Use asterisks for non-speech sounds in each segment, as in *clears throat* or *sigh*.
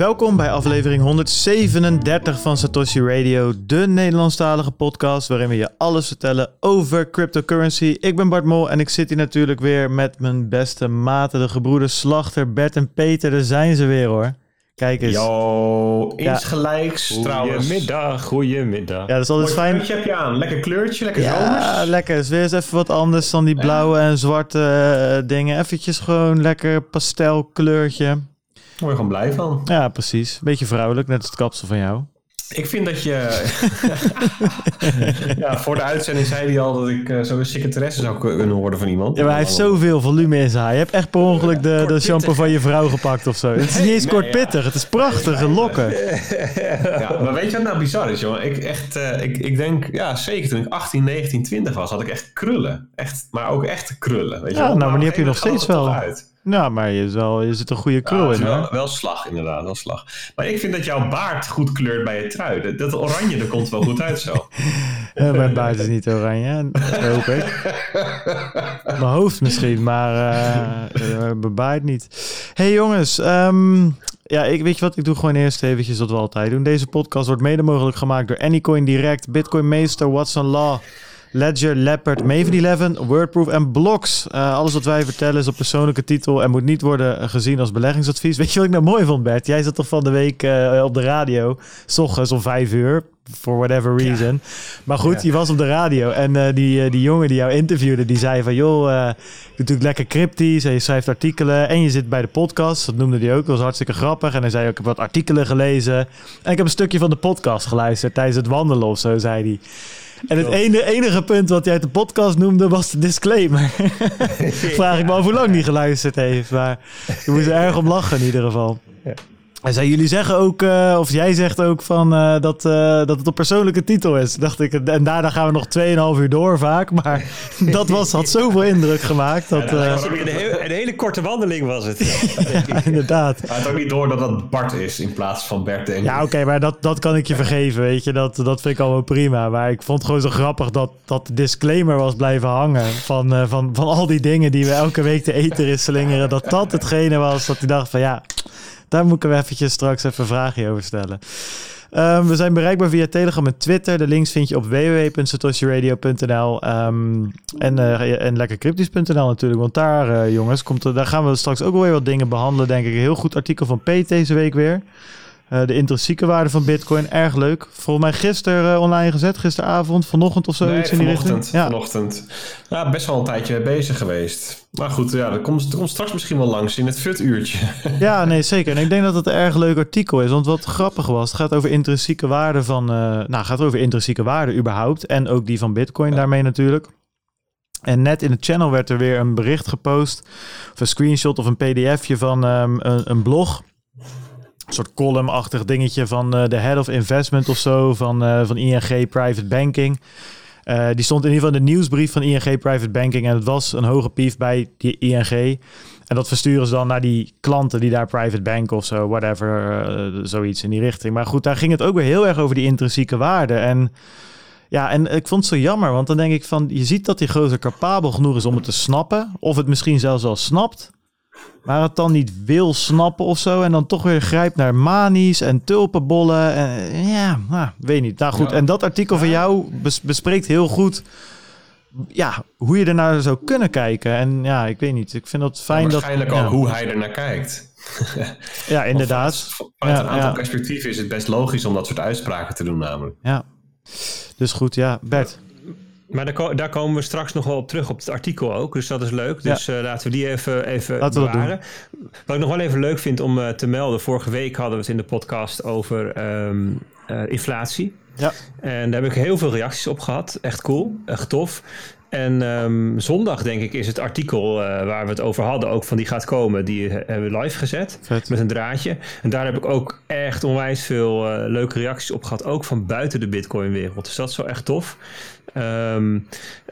Welkom bij aflevering 137 van Satoshi Radio, de Nederlandstalige podcast waarin we je alles vertellen over cryptocurrency. Ik ben Bart Mol en ik zit hier natuurlijk weer met mijn beste maten, de gebroeders Slachter, Bert en Peter. Daar zijn ze weer hoor. Kijk eens. Yo, insgelijks Ja. trouwens. Goedemiddag, goedemiddag. Ja, dat is altijd fijn. kleurtje heb je aan. Lekker kleurtje, lekker Ja, zomers. lekker. Het is weer eens even wat anders dan die blauwe en zwarte eh, dingen. Eventjes gewoon lekker pastelkleurtje. Daar word je gewoon blij van. Ja, precies. Beetje vrouwelijk, net als het kapsel van jou. Ik vind dat je... *laughs* ja, voor de uitzending zei hij al dat ik eh, zo'n secretaresse zou kunnen worden van iemand. Ja, maar hij heeft zoveel volume in zijn haar. Je hebt echt per ongeluk de, de shampoo van je vrouw gepakt of zo. Het is niet eens nee, kortpittig. Het is prachtige lokken. Ja, maar weet je wat nou bizar is, jongen? Ik, echt, eh, ik, ik denk, ja, zeker toen ik 18, 19, 20 was, had ik echt krullen. Echt, maar ook echte krullen. Weet je Ja, wel? nou, maar die heb je een nog steeds wel. uit. Nou, maar je, wel, je zit een goede krul Ja, in wel, wel slag, inderdaad. Wel slag. Maar ik vind dat jouw baard goed kleurt bij je trui. Dat, dat oranje, dat komt wel goed uit zo. *laughs* Mijn baard is niet oranje, hoop ik. Mijn hoofd misschien, maar eh, mijn baard niet. hey, jongens, ehm, ja, ik, weet je wat? Ik doe gewoon eerst eventjes wat we altijd doen. Deze podcast wordt mede mogelijk gemaakt door Anycoin Direct, Bitcoin Meester, Watson Law, Ledger, Leopard, Maven 11, Wordproof en Blocks. Eh, alles wat wij vertellen is op persoonlijke titel en moet niet worden eh, gezien als beleggingsadvies. *laughs* Weet je wat ik nou mooi vond, Bert? Jij zat toch van de week eh, op de radio, s ochtends om vijf uur, for whatever reason. Maar goed, je was op de radio en die, die jongen die jou interviewde, die zei van... joh, eh, je doet natuurlijk lekker cryptisch en je schrijft artikelen en je zit bij de podcast. Dat noemde hij ook, dat was hartstikke grappig. En hij zei ook, ik heb wat artikelen gelezen en ik heb een stukje van de podcast geluisterd tijdens het wandelen of zo, zei hij. En het ene, enige punt wat hij uit de podcast noemde was de disclaimer. *laughs* Vraag ik me af hoe lang die geluisterd heeft. Maar je moest er erg om lachen in ieder geval. En zei, jullie zeggen ook, eh, of jij zegt ook van eh, dat, eh, dat het op persoonlijke titel is. Dacht ik, en daarna gaan we nog 2,5 uur door vaak. Maar *laughs* dat was, had zoveel indruk gemaakt. Dat, eh, Sorry, een, heel- een hele korte wandeling was het. *laughs* ja, inderdaad. Hij had ook niet door dat dat Bart is in plaats van Bert. Denk ik. Ja, oké, maar dat, dat kan ik je vergeven, weet je. Dat, dat vind ik allemaal prima. Maar ik vond het gewoon zo grappig dat, dat de disclaimer was blijven hangen. Van, eh, van, van al die dingen die we elke week de eten in slingeren. Dat dat hetgene was dat hij dacht van ja, daar moet ik hem eventjes straks even een vraagje over stellen. Ehm, we zijn bereikbaar via Telegram en Twitter. De links vind je op www.satoshiradio.nl ehm, en, eh, en lekkercryptisch.nl natuurlijk. Want daar, eh, jongens, komt, daar gaan we straks ook weer wat dingen behandelen, denk ik. Een heel goed artikel van Peet deze week weer. Eh, de intrinsieke waarde van Bitcoin, erg leuk. Volgens mij gisteren eh, online gezet, gisteravond, vanochtend of zo. Nee, iets in die vanochtend. richting. Ja. vanochtend. Ja, best wel een tijdje bezig geweest. Maar goed, ja, dat komt, dat komt straks misschien wel langs in het FUT-uurtje. *laughs* ja, nee, zeker. En ik denk dat het een erg leuk artikel is. Want wat grappig was, het gaat over intrinsieke waarde van... eh, nou, gaat over intrinsieke waarde überhaupt. En ook die van Bitcoin daarmee natuurlijk. En net in het channel werd er weer een bericht gepost. Of een screenshot of een pdfje van ehm, een, een blog. Soort column-achtig dingetje van eh, de head of investment of zo. Van, eh, van ING Private Banking. Eh, die stond in ieder geval in de nieuwsbrief van ING Private Banking. En het was een hoge pief bij die ING. En dat versturen ze dan naar die klanten die daar private banken of zo, whatever, zoiets in die richting. Maar goed, daar ging het ook weer heel erg over die intrinsieke waarde. En ja, en ik vond het zo jammer, want dan denk ik van, je ziet dat die gozer capabel genoeg is om het te snappen. Of het misschien zelfs wel snapt, maar het dan niet wil snappen of zo. En dan toch weer grijpt naar manies en tulpenbollen. En, ja, nou, weet niet. Nou goed, Ja. en dat artikel van jou bes- bespreekt heel goed ja, hoe je ernaar zou kunnen kijken. En ja, ik weet niet. Ik vind dat fijn dat... Waarschijnlijk ja. al hoe hij er naar kijkt. Ja, inderdaad. Ja, een aantal ja. perspectieven is het best logisch om dat soort uitspraken te doen namelijk. Ja. Dus goed, ja. Bert. Maar daar, ko- daar komen we straks nog wel op terug op het artikel ook. Dus dat is leuk. Dus eh, laten we die even, even Laten we dat bewaren. Wat ik nog wel even leuk vind om eh, te melden. Vorige week hadden we het in de podcast over ehm, eh, inflatie. Ja. En daar heb ik heel veel reacties op gehad. Echt cool, echt tof. En ehm, zondag, denk ik, is het artikel eh, waar we het over hadden, ook van die gaat komen, die eh, hebben we live gezet Vet. met een draadje. En daar heb ik ook echt onwijs veel eh, leuke reacties op gehad, ook van buiten de Bitcoin-wereld. Dus dat is wel echt tof. Ehm,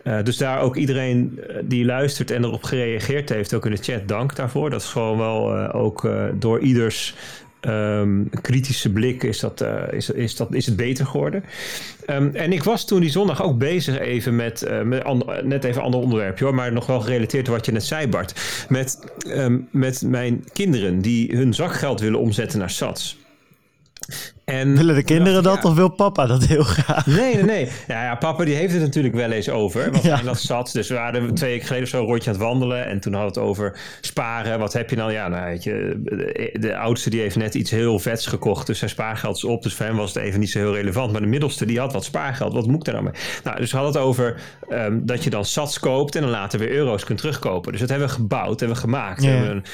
eh, dus daar ook iedereen die luistert en erop gereageerd heeft, ook in de chat, dank daarvoor. Dat is gewoon wel ook door ieders ehm, kritische blik is, dat, eh, is, is, dat, is het beter geworden. Ehm, en ik was toen die zondag ook bezig even met, eh, net even een ander onderwerp, hoor, maar nog wel gerelateerd tot wat je net zei, Bart. Met, ehm, met mijn kinderen die hun zakgeld willen omzetten naar sats. En Willen de kinderen dat of wil papa dat heel graag? Nee, nee, nee. Ja, ja, papa die heeft het natuurlijk wel eens over. Want ja. dat zat. Dus we waren twee weken geleden zo een rondje aan het wandelen. En toen hadden we het over sparen. Wat heb je dan? Ja, nou weet je, de, oudste die heeft net iets heel vets gekocht. Dus zijn spaargeld is op. Dus voor hem was het even niet zo heel relevant. Maar de middelste die had wat spaargeld. Wat moet ik daar dan mee? Nou, dus we hadden het over um, dat je dan sats koopt. En dan later weer euro's kunt terugkopen. Dus dat hebben we gebouwd. Hebben we gemaakt. Een,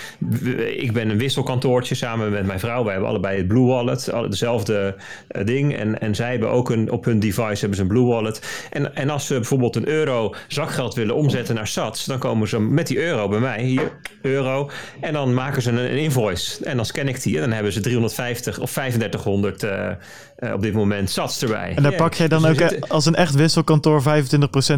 ik ben een wisselkantoortje samen met mijn vrouw. Wij hebben allebei het Blue Wallet. Dezelfde hetzelfde eh, ding. En, en zij hebben ook een, op hun device hebben ze een Blue Wallet. En, en als ze bijvoorbeeld een euro zakgeld willen omzetten naar sats, dan komen ze met die euro bij mij, hier, euro. En dan maken ze een, een invoice. En dan scan ik die. En dan hebben ze 350 of 3500 uh, uh, op dit moment sats erbij. En daar pak jij dan dus ook als een echt wisselkantoor 25%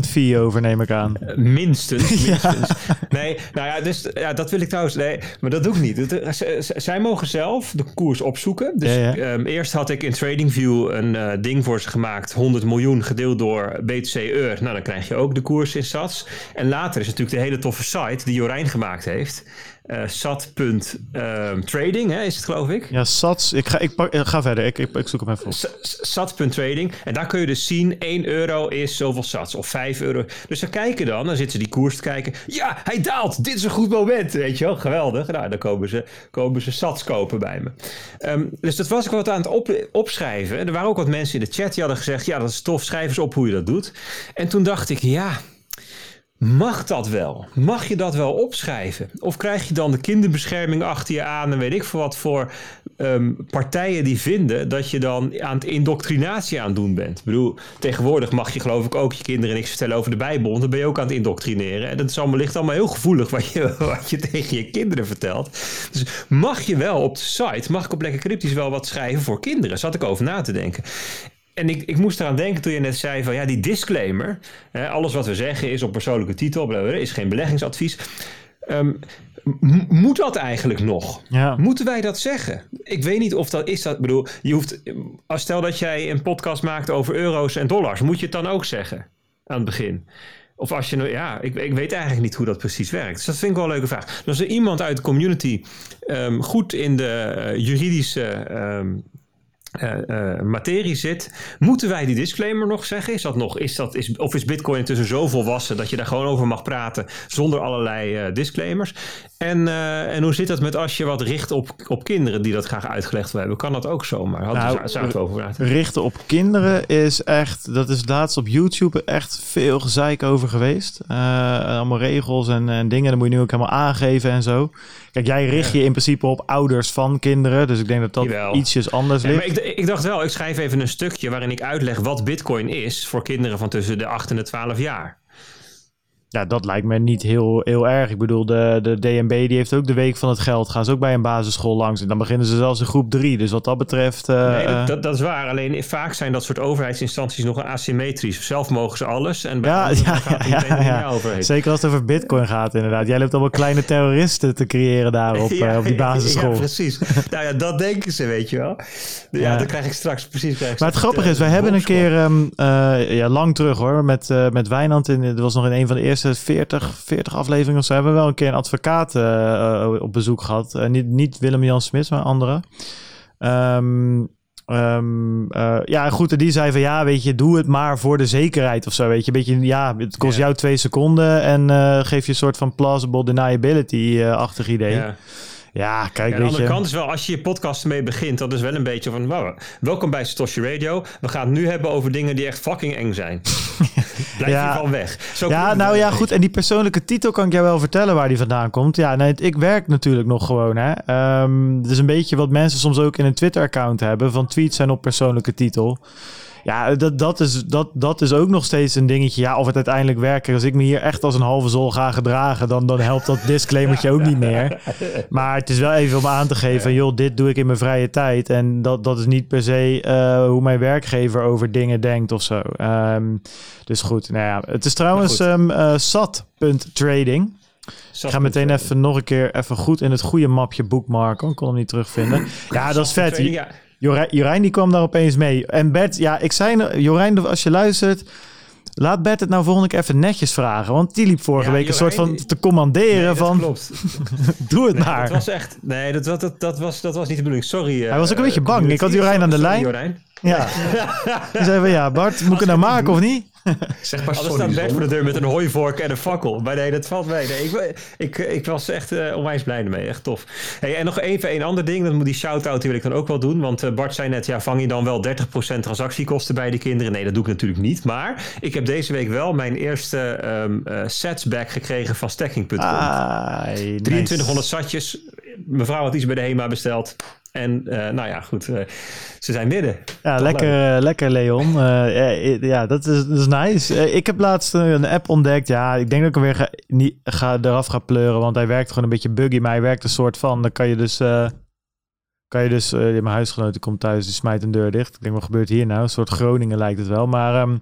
fee over, neem ik aan. Uh, minstens, *laughs* minstens. Nee, nou ja, dus, ja, dat wil ik trouwens. Nee, maar dat doe ik niet. Zij mogen zelf de koers opzoeken. Dus ja, ja. Um, eerst had ik in TradingView een uh, ding voor ze gemaakt. 100 miljoen gedeeld door BTC Eur. Nou, dan krijg je ook de koers in sats. En later is natuurlijk de hele toffe site die Jorijn gemaakt heeft uh, sat.trading, is het geloof ik? Ja, sats. Ik ga, ik pak, ga verder, ik, ik, ik zoek hem even op. Sat.trading. En daar kun je dus zien, 1 euro is zoveel sats. Of 5 euro. Dus ze kijken dan, dan zitten ze die koers te kijken. Ja, hij daalt. Dit is een goed moment. Weet je wel, geweldig. Nou, dan komen ze, komen ze sats kopen bij me. Um, dus dat was ik wat aan het op, opschrijven. En er waren ook wat mensen in de chat die hadden gezegd... ja, dat is tof, schrijf eens op hoe je dat doet. En toen dacht ik, ja... Mag dat wel? Mag je dat wel opschrijven? Of krijg je dan de kinderbescherming achter je aan en weet ik voor wat voor um, partijen die vinden dat je dan aan het indoctrinatie aan doen bent? Ik bedoel, tegenwoordig mag je geloof ik ook je kinderen niks vertellen over de Bijbel, dan ben je ook aan het indoctrineren. En dat is allemaal, ligt allemaal heel gevoelig wat je, *laughs* wat je tegen je kinderen vertelt. Dus mag je wel op de site, mag ik op Lekker Cryptisch wel wat schrijven voor kinderen? Zat ik over na te denken en ik, ik moest eraan denken toen je net zei van ja, die disclaimer. Hè, alles wat we zeggen is op persoonlijke titel, is geen beleggingsadvies. Um, moet dat eigenlijk nog? Ja. Moeten wij dat zeggen? Ik weet niet of dat is dat. bedoel, je hoeft. Als stel dat jij een podcast maakt over euro's en dollars, moet je het dan ook zeggen aan het begin? Of als je, ja, ik, ik weet eigenlijk niet hoe dat precies werkt. Dus dat vind ik wel een leuke vraag. Dus als er iemand uit de community um, goed in de uh, juridische um, uh, materie zit. Moeten wij die disclaimer nog zeggen? Is dat nog? Is dat, is, of is Bitcoin intussen zo volwassen dat je daar gewoon over mag praten zonder allerlei uh, disclaimers? En, en hoe zit dat met als je wat richt op, op kinderen die dat graag uitgelegd wil hebben? Kan dat ook zomaar? Hadden nou, zou het over praten? Richten op kinderen is echt, dat is laatst op YouTube echt veel gezeik over geweest. allemaal regels en, en dingen, dat moet je nu ook helemaal aangeven en zo. Kijk, jij richt je in principe op ouders van kinderen. Dus ik denk dat dat Jawel. ietsjes anders ligt. Ja, ik, dacht wel, ik schrijf even een stukje waarin ik uitleg wat bitcoin is voor kinderen van tussen de 8 en de 12 jaar. Ja, dat lijkt me niet heel, heel erg. Ik bedoel, de, de DNB die heeft ook de week van het geld. Gaan ze ook bij een basisschool langs. En dan beginnen ze zelfs in groep drie. Dus wat dat betreft... Uh, nee, dat, dat, dat, is waar. Alleen vaak zijn dat soort overheidsinstanties nog asymmetrisch. Zelf mogen ze alles. En bij ja, ja, ja, ja, ja. Zeker als het over bitcoin gaat inderdaad. Jij loopt allemaal kleine *laughs* terroristen te creëren daarop uh, *laughs* op die basisschool. Ja, precies. nou ja, dat denken ze, weet je wel. Ja, dan krijg ik straks precies... Krijg maar het grappige is, wij hebben een keer... Um, ja, lang terug hoor. Met, met Wijnand. In, dat was nog in een van de eerste 40, 40 afleveringen of zo hebben we wel een keer een advocaat uh, op bezoek gehad. Uh, niet, niet Willem-Jan Smits, maar andere. Um, um, uh, ja, goed. En die zei van ja, weet je, doe het maar voor de zekerheid of zo. Weet je, beetje, ja, het kost jou twee seconden en geef je een soort van plausible deniability-achtig idee. Ja, kijk, aan de andere kant is wel, als je je podcast mee begint, dat is wel een beetje van, wow, welkom bij Satoshi Radio. We gaan het nu hebben over dingen die echt fucking eng zijn. *laughs* Blijf ja. hiervan weg. Zo ja, nou ja, goed. En die persoonlijke titel kan ik jou wel vertellen waar die vandaan komt. Ja, nee, ik werk natuurlijk nog gewoon, hè. Um, het is een beetje wat mensen soms ook in een Twitter-account hebben, van tweets zijn op persoonlijke titel. Ja, dat, dat, is, dat, dat is ook nog steeds een dingetje. Ja, of het uiteindelijk werkt. Als ik me hier echt als een halve zol ga gedragen, dan, dan helpt dat disclaimertje ook niet meer. Maar het is wel even om aan te geven, joh, dit doe ik in mijn vrije tijd. En dat, dat is niet per se uh, hoe mijn werkgever over dingen denkt of zo. Um, dus goed, nou ja. Het is trouwens um, uh, sat.trading. Ik ga meteen even nog een keer even goed in het goede mapje boekmarken. Ik kon hem niet terugvinden. *laughs* Ja, dat is vet. Ja. Jorijn, Jorijn die kwam daar opeens mee. En Bert, ja, ik zei, Jorijn, als je luistert, laat Bert het nou volgende keer even netjes vragen. Want die liep vorige Ja, week een soort van te commanderen Nee, dat van, klopt. *laughs* doe het Nee, maar. dat was echt. Nee, dat, dat, dat, dat, was, dat was niet de bedoeling. Sorry. eh, Hij was ook een beetje eh, bang. Ik had Jorijn aan de Sorry, lijn. Jorijn. Ja. *laughs* Die zei van, ja, Bart, moet ik het nou maken of niet? *laughs* Zeg maar sorry. staat Bert Zon. voor de deur met een hooivork en een fakkel. Maar nee, dat valt mee. Nee, ik, ik, ik was echt eh, onwijs blij ermee. Echt tof. Hey, en nog even een ander ding. Dat moet die shout-out die wil ik dan ook wel doen. Want eh, Bart zei net, ja, vang je dan wel 30% transactiekosten bij die kinderen? Nee, dat doe ik natuurlijk niet. Maar ik heb deze week wel mijn eerste ehm eh, sets back gekregen van stacking.com. Ah, nice. 2300 satjes. Mevrouw had iets bij de HEMA besteld. En eh, nou ja, goed. eh, ze zijn binnen. Ja, lekker, eh, lekker Leon. Ja, dat is, dat is nice. Ik heb laatst een app ontdekt. Ja, ik denk dat ik hem weer ga, niet, ga, eraf ga pleuren. Want hij werkt gewoon een beetje buggy. Maar hij werkt een soort van... Dan kan je dus... kan je dus... mijn huisgenoot die komt thuis, die smijt een deur dicht. Ik denk, wat gebeurt hier nou? Een soort Groningen lijkt het wel. Maar... ehm,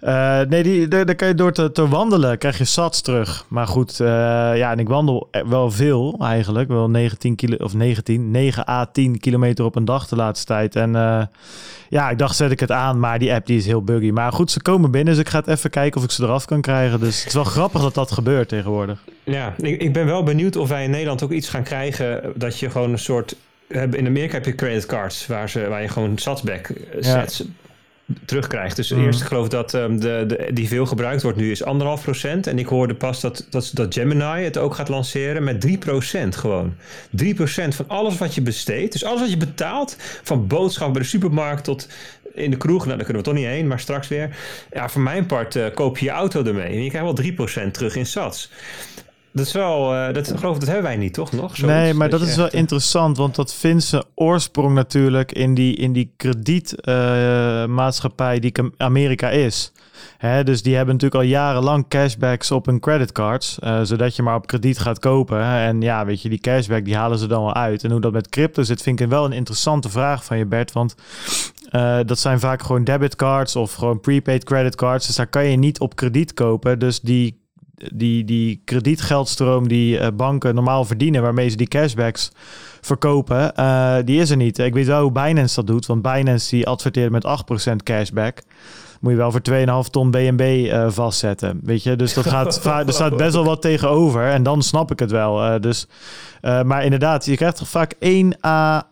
eh, nee, die, daar, kan je door te, te wandelen, krijg je sats terug. Maar goed, eh, ja, en ik wandel wel veel eigenlijk. Wel 19 kilo, of 19, 9 à 10 kilometer op een dag de laatste tijd. En eh, ja, ik dacht, zet ik het aan, maar die app die is heel buggy. Maar goed, ze komen binnen, dus ik ga het even kijken of ik ze eraf kan krijgen. Dus het is wel grappig dat dat gebeurt tegenwoordig. Ja, ik, ik ben wel benieuwd of wij in Nederland ook iets gaan krijgen dat je gewoon een soort. In Amerika heb je creditcards waar, ze, waar je gewoon satsback eh, Ja. Terugkrijgt. Dus Mhm. eerst, ik geloof dat ehm, de, de, die veel gebruikt wordt nu is anderhalf procent. En ik hoorde pas dat, dat, dat Gemini het ook gaat lanceren met 3 procent gewoon. 3 procent van alles wat je besteedt. Dus alles wat je betaalt, van boodschap bij de supermarkt tot in de kroeg. Nou, daar kunnen we toch niet heen, maar straks weer. Ja, voor mijn part eh, koop je je auto ermee. En je krijgt wel 3 procent terug in sats. Dat is wel, eh, dat, ik geloof dat hebben wij niet, toch? Nog? Zoiets nee, maar dat is wel eh, interessant, want dat vindt zijn oorsprong natuurlijk in die, in die kredietmaatschappij die Am- Amerika is. Hè, dus die hebben natuurlijk al jarenlang cashbacks op hun creditcards, eh, zodat je maar op krediet gaat kopen. En ja, weet je, die cashback die halen ze dan wel uit. En hoe dat met crypto zit, vind ik wel een interessante vraag van je, Bert. Want eh, dat zijn vaak gewoon debitcards of gewoon prepaid creditcards. Dus daar kan je niet op krediet kopen. Dus die die, die kredietgeldstroom die eh, banken normaal verdienen, waarmee ze die cashbacks verkopen, eh, die is er niet. Ik weet wel hoe Binance dat doet, want Binance die adverteert met 8% cashback. Moet je wel voor 2,5 ton BNB eh, vastzetten. Weet je, dus dat *laughs* gaat, er staat best wel wat tegenover. En dan snap ik het wel. Dus, maar inderdaad, je krijgt toch vaak 1 à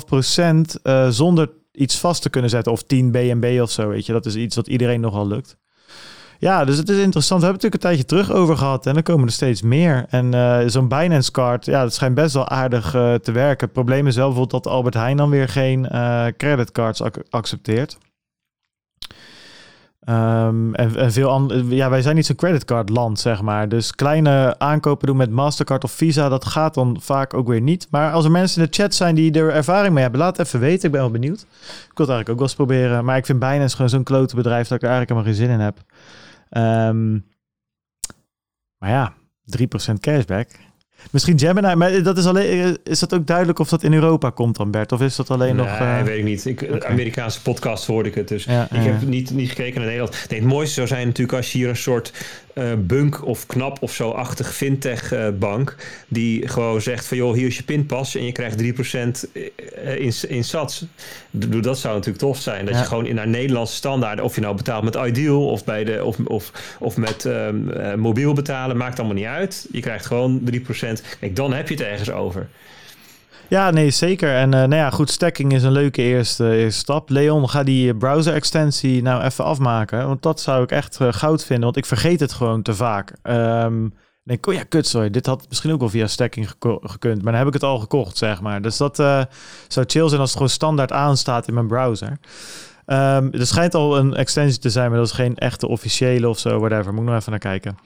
1,5 procent eh, zonder iets vast te kunnen zetten. Of 10 BNB of zo. Weet je, dat is iets wat iedereen nogal lukt. Ja, dus het is interessant. We hebben het natuurlijk een tijdje terug over gehad en dan komen er steeds meer. En eh, zo'n Binance card, ja, dat schijnt best wel aardig eh, te werken. Het probleem is wel bijvoorbeeld dat Albert Heijn dan weer geen eh creditcards ac- accepteert. Ehm, en, en veel andere, ja, wij zijn niet zo'n creditcard land, zeg maar. Dus kleine aankopen doen met Mastercard of Visa, dat gaat dan vaak ook weer niet. Maar als er mensen in de chat zijn die er ervaring mee hebben, laat het even weten. Ik ben wel benieuwd. Ik wil het eigenlijk ook wel eens proberen. Maar ik vind Binance gewoon zo'n klote bedrijf dat ik er eigenlijk helemaal geen zin in heb. Ehm, maar ja, 3% cashback. Misschien Gemini, maar dat is, alleen, is dat ook duidelijk of dat in Europa komt dan, Bert? Of is dat alleen nee, nog... eh, weet ik niet. Ik, oké. Amerikaanse podcast hoorde ik het. Dus Ja, ik ja. heb niet, niet gekeken naar Nederland. Nee, het mooiste zou zijn natuurlijk als je hier een soort eh, bunk of knap of zo-achtig fintech eh, bank. Die gewoon zegt van joh, hier is je pinpas en je krijgt 3% eh, in, in sats. Doe, dat zou natuurlijk tof zijn. Dat Ja. je gewoon in naar Nederlandse standaarden, of je nou betaalt met Ideal of, bij de, of, of, of met mobiel betalen, maakt allemaal niet uit. Je krijgt gewoon 3%. Kijk, dan heb je het ergens over. Ja, nee, zeker. En eh, nou ja, goed, stacking is een leuke eerste, eerste stap. Leon, ga die browser-extensie nou even afmaken. Want dat zou ik echt eh, goud vinden, want ik vergeet het gewoon te vaak. Ehm ik denk, oh ja, kut, sorry, dit had misschien ook wel via stacking gekund. Maar dan heb ik het al gekocht, zeg maar. Dus dat eh, zou chill zijn als het gewoon standaard aanstaat in mijn browser. Ehm er schijnt al een extensie te zijn, maar dat is geen echte officiële of zo, whatever. Moet ik nog even naar kijken.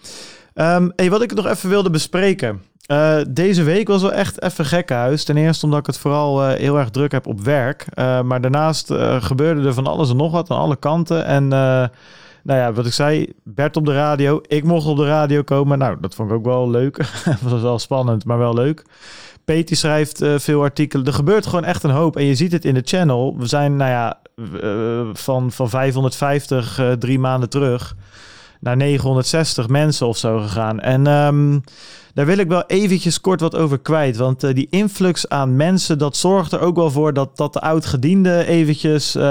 Ehm hey, wat ik nog even wilde bespreken. Eh, deze week was wel echt even gekkenhuis. Ten eerste omdat ik het vooral eh, heel erg druk heb op werk. Eh, maar daarnaast gebeurde er van alles en nog wat aan alle kanten. En nou ja, wat ik zei, Bert op de radio. Ik mocht op de radio komen. Nou, dat vond ik ook wel leuk. *laughs* dat was wel spannend, maar wel leuk. Peti schrijft veel artikelen. Er gebeurt gewoon echt een hoop. En je ziet het in de channel. We zijn, nou ja, van, van 550 eh, drie maanden terug naar 960 mensen of zo gegaan. En ehm, daar wil ik wel eventjes kort wat over kwijt. Want eh, die influx aan mensen, dat zorgt er ook wel voor dat, dat de oud-gedienden eventjes, uh,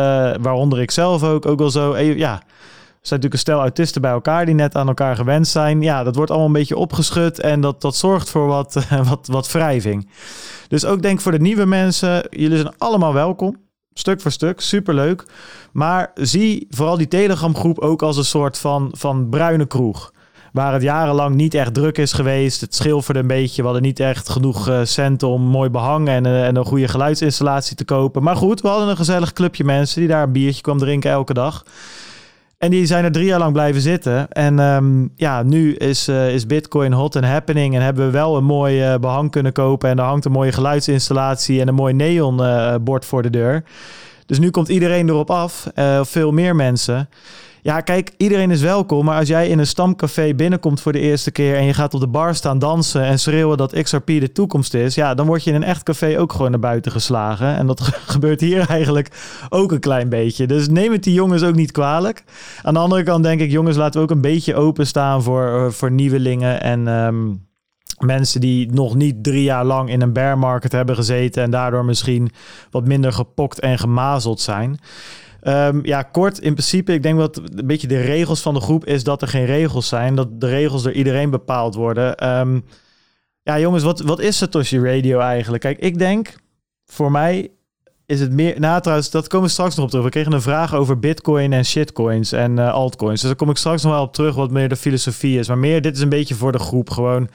waaronder ik zelf ook, ook wel zo, even, ja... Er zijn natuurlijk een stel autisten bij elkaar die net aan elkaar gewend zijn. Ja, dat wordt allemaal een beetje opgeschud en dat, dat zorgt voor wat, *laughs* wat, wat wrijving. Dus ook denk voor de nieuwe mensen, jullie zijn allemaal welkom. Stuk voor stuk, superleuk. Maar zie vooral die Telegram groep ook als een soort van, van bruine kroeg waar het jarenlang niet echt druk is geweest. Het schilferde een beetje. We hadden niet echt genoeg uh, centen om mooi behang en, uh, en, een goede geluidsinstallatie te kopen. Maar goed, we hadden een gezellig clubje mensen die daar een biertje kwam drinken elke dag. En die zijn er drie jaar lang blijven zitten. En um, ja, nu is, uh, is Bitcoin hot and happening. En hebben we wel een mooi behang kunnen kopen. En er hangt een mooie geluidsinstallatie en een mooi neonbord voor de deur. Dus nu komt iedereen erop af. veel meer mensen. Ja, kijk, iedereen is welkom. Maar als jij in een stamcafé binnenkomt voor de eerste keer en je gaat op de bar staan dansen en schreeuwen dat XRP de toekomst is, ja, dan word je in een echt café ook gewoon naar buiten geslagen. En dat *laughs* gebeurt hier eigenlijk ook een klein beetje. Dus neem het die jongens ook niet kwalijk. Aan de andere kant denk ik, jongens, laten we ook een beetje openstaan voor, voor nieuwelingen en. Um, mensen die nog niet drie jaar lang in een bear market hebben gezeten en daardoor misschien wat minder gepokt en gemazeld zijn. Um, ja, kort in principe, ik denk dat een beetje de regels van de groep is dat er geen regels zijn. Dat de regels door iedereen bepaald worden. Um, ja, jongens, wat, wat is Satoshi Radio eigenlijk? Kijk, ik denk, voor mij is het meer... Nou, trouwens, dat komen we straks nog op terug. We kregen een vraag over bitcoin en shitcoins en uh, altcoins. Dus daar kom ik straks nog wel op terug wat meer de filosofie is. Maar meer, dit is een beetje voor de groep. Gewoon,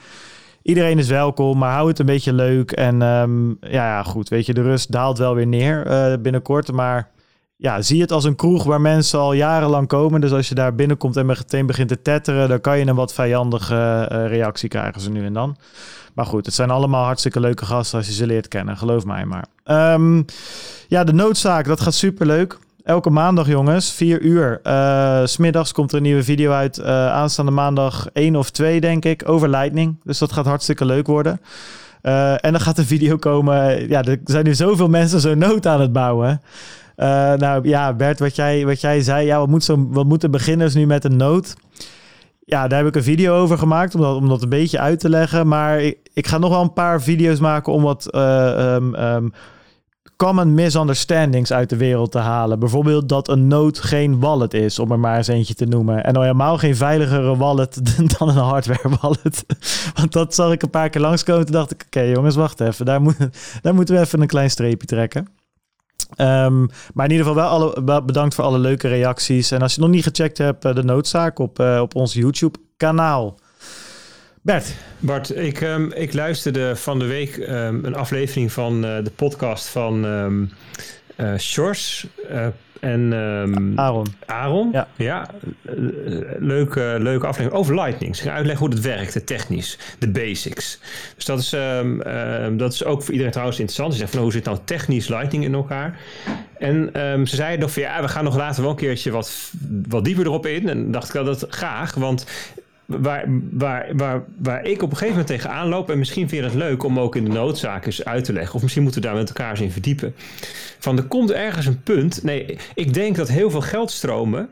iedereen is welkom, maar hou het een beetje leuk. En um, ja, goed, weet je, de rust daalt wel weer neer uh, binnenkort. Maar ja, zie het als een kroeg waar mensen al jarenlang komen. Dus als je daar binnenkomt en meteen begint te tetteren, dan kan je een wat vijandige uh, reactie krijgen ze nu en dan. Maar goed, het zijn allemaal hartstikke leuke gasten als je ze leert kennen, geloof mij maar. Um, ja, de noodzaak, dat gaat superleuk. Elke maandag, jongens, 4 uur. Uh, smiddags komt er een nieuwe video uit. Uh, aanstaande maandag 1 of 2, denk ik, over Lightning. Dus dat gaat hartstikke leuk worden. En dan gaat een video komen. Ja, er zijn nu zoveel mensen zo nood aan het bouwen. Uh, nou ja, Bert, wat jij, wat jij zei, ja, wat, moet zo, wat moeten beginners nu met een nood? Ja, daar heb ik een video over gemaakt om dat, een beetje uit te leggen. Maar ik, ik ga nog wel een paar video's maken om wat uh, um, um, common misunderstandings uit de wereld te halen. Bijvoorbeeld dat een nood geen wallet is, om er maar eens eentje te noemen. En al helemaal geen veiligere wallet *laughs* dan een hardware wallet. *laughs* Want dat zag ik een paar keer langskomen. Toen dacht ik, oké jongens, wacht even. Daar, *laughs* daar moeten we even een klein streepje trekken. Um, maar in ieder geval wel, bedankt voor alle leuke reacties. En als je nog niet gecheckt hebt, de noodzaak op, uh, op ons YouTube kanaal. Bert. Bart, ik, um, ik luisterde van de week um, een aflevering van uh, de podcast van uh, Shores. En um, Aaron. Aaron, ja. ja leuke, leuke aflevering over Lightning. Ze gaan uitleggen hoe het werkt, technisch, de basics. Dus dat is, um, dat is ook voor iedereen trouwens interessant. Ze zeggen van hoe zit nou technisch Lightning in elkaar? En ze zeiden nog van ja, we gaan nog later wel een keertje wat, wat dieper erop in. En dacht ik dat graag, want waar, waar, waar, waar ik op een gegeven moment tegenaan loop, en misschien vind je het leuk om ook in de noodzaak eens uit te leggen, of misschien moeten we daar met elkaar eens in verdiepen. Van er komt ergens een punt. Nee, ik denk dat heel veel geldstromen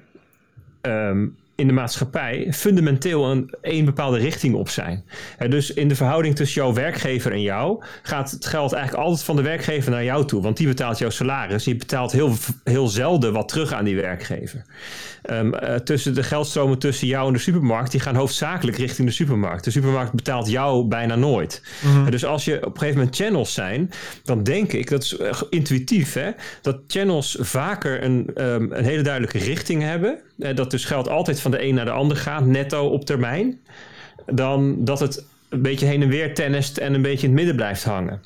um, in de maatschappij fundamenteel een, een bepaalde richting op zijn. He, dus in de verhouding tussen jouw werkgever en jou gaat het geld eigenlijk altijd van de werkgever naar jou toe. Want die betaalt jouw salaris. Je betaalt heel, heel zelden wat terug aan die werkgever. Um, uh, tussen de geldstromen tussen jou en de supermarkt, die gaan hoofdzakelijk richting de supermarkt. De supermarkt betaalt jou bijna nooit. Mm-hmm. Dus als je op een gegeven moment channels zijn, dan denk ik, dat is uh, intuïtief, hè, dat channels vaker een, um, een hele duidelijke richting hebben. Uh, dat dus geld altijd van de een naar de ander gaat, netto op termijn. Dan dat het een beetje heen en weer tennist en een beetje in het midden blijft hangen.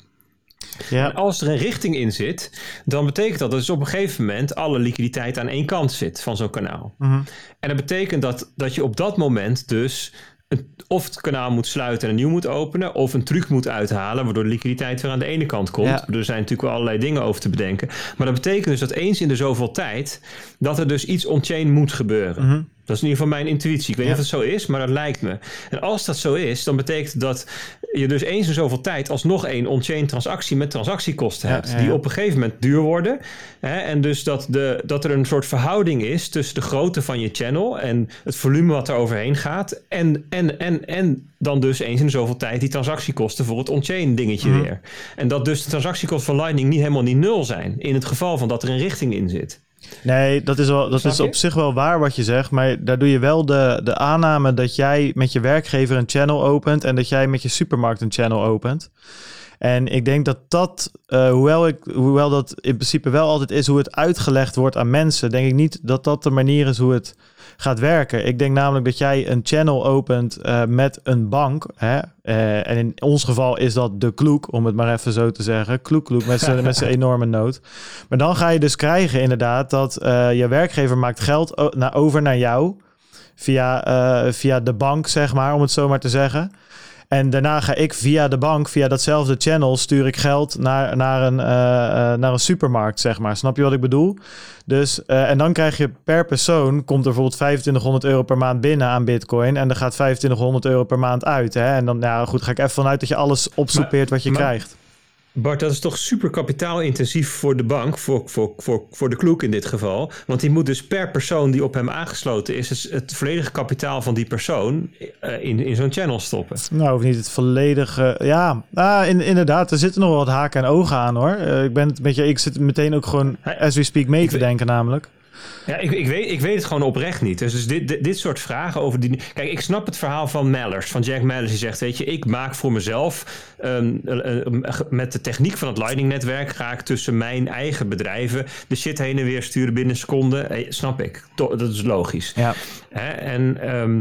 Ja. En als er een richting in zit, dan betekent dat dat dus op een gegeven moment alle liquiditeit aan één kant zit van zo'n kanaal. Mm-hmm. En dat betekent dat, dat je op dat moment dus een, of het kanaal moet sluiten en een nieuw moet openen, of een truc moet uithalen, waardoor de liquiditeit weer aan de ene kant komt. Ja. Er zijn natuurlijk wel allerlei dingen over te bedenken. Maar dat betekent dus dat eens in de zoveel tijd, dat er dus iets on-chain moet gebeuren. Mm-hmm. Dat is in ieder geval mijn intuïtie. Ik weet niet Ja. of het zo is, maar dat lijkt me. En als dat zo is, dan betekent dat je dus eens in zoveel tijd alsnog één on-chain transactie met transactiekosten Ja, hebt. ja, Die op een gegeven moment duur worden. Hè? En dus dat, de, dat er een soort verhouding is tussen de grootte van je channel en het volume wat er overheen gaat. En, en, en, en dan dus eens in zoveel tijd die transactiekosten voor het on-chain dingetje Mhm. weer. En dat dus de transactiekosten van Lightning niet helemaal niet nul zijn. In het geval van dat er een richting in zit. Nee, dat is, wel, dat is op zich wel waar wat je zegt. Maar daar doe je wel de, de aanname dat jij met je werkgever een channel opent. En dat jij met je supermarkt een channel opent. En ik denk dat dat, eh, hoewel, ik, hoewel dat in principe wel altijd is hoe het uitgelegd wordt aan mensen, denk ik niet dat dat de manier is hoe het gaat werken. Ik denk namelijk dat jij een channel opent eh, met een bank. Hè? Eh, en in ons geval is dat de kloek, om het maar even zo te zeggen. Kloek, kloek, met zijn met zijn *laughs* enorme nood. Maar dan ga je dus krijgen inderdaad dat eh, je werkgever maakt geld naar, over naar jou. Via, via de bank, zeg maar, om het zo maar te zeggen. En daarna ga ik via de bank, via datzelfde channel, stuur ik geld naar, naar, een, eh, eh, naar een supermarkt, zeg maar. Snap je wat ik bedoel? Dus, eh, en dan krijg je per persoon, komt er bijvoorbeeld 2500 euro per maand binnen aan bitcoin. En er gaat 2500 euro per maand uit. Hè? En dan, nou goed, ga ik even vanuit dat je alles opsoepeert wat je maar- krijgt. Bart, dat is toch super kapitaalintensief voor de bank, voor, voor, voor, voor de kloek in dit geval. Want die moet dus per persoon die op hem aangesloten is, het, het volledige kapitaal van die persoon eh, in, in zo'n channel stoppen. Nou, of niet het volledige. Ja, ah, in, inderdaad, er zitten nog wel wat haken en ogen aan hoor. Eh, ik ben het met je, ik zit meteen ook gewoon as we speak mee te denken, namelijk. Ja, ik, ik, weet, ik weet het gewoon oprecht niet. Dus, dus dit, dit, dit soort vragen over die. Kijk, ik snap het verhaal van Mallers, van Jack Mallers, die zegt: Weet je, ik maak voor mezelf. ehm, eh, eh, met de techniek van het Lightning-netwerk ga ik tussen mijn eigen bedrijven de shit heen en weer sturen binnen een seconde. Eh, snap ik. To- dat is logisch. Ja. Hè? En ehm,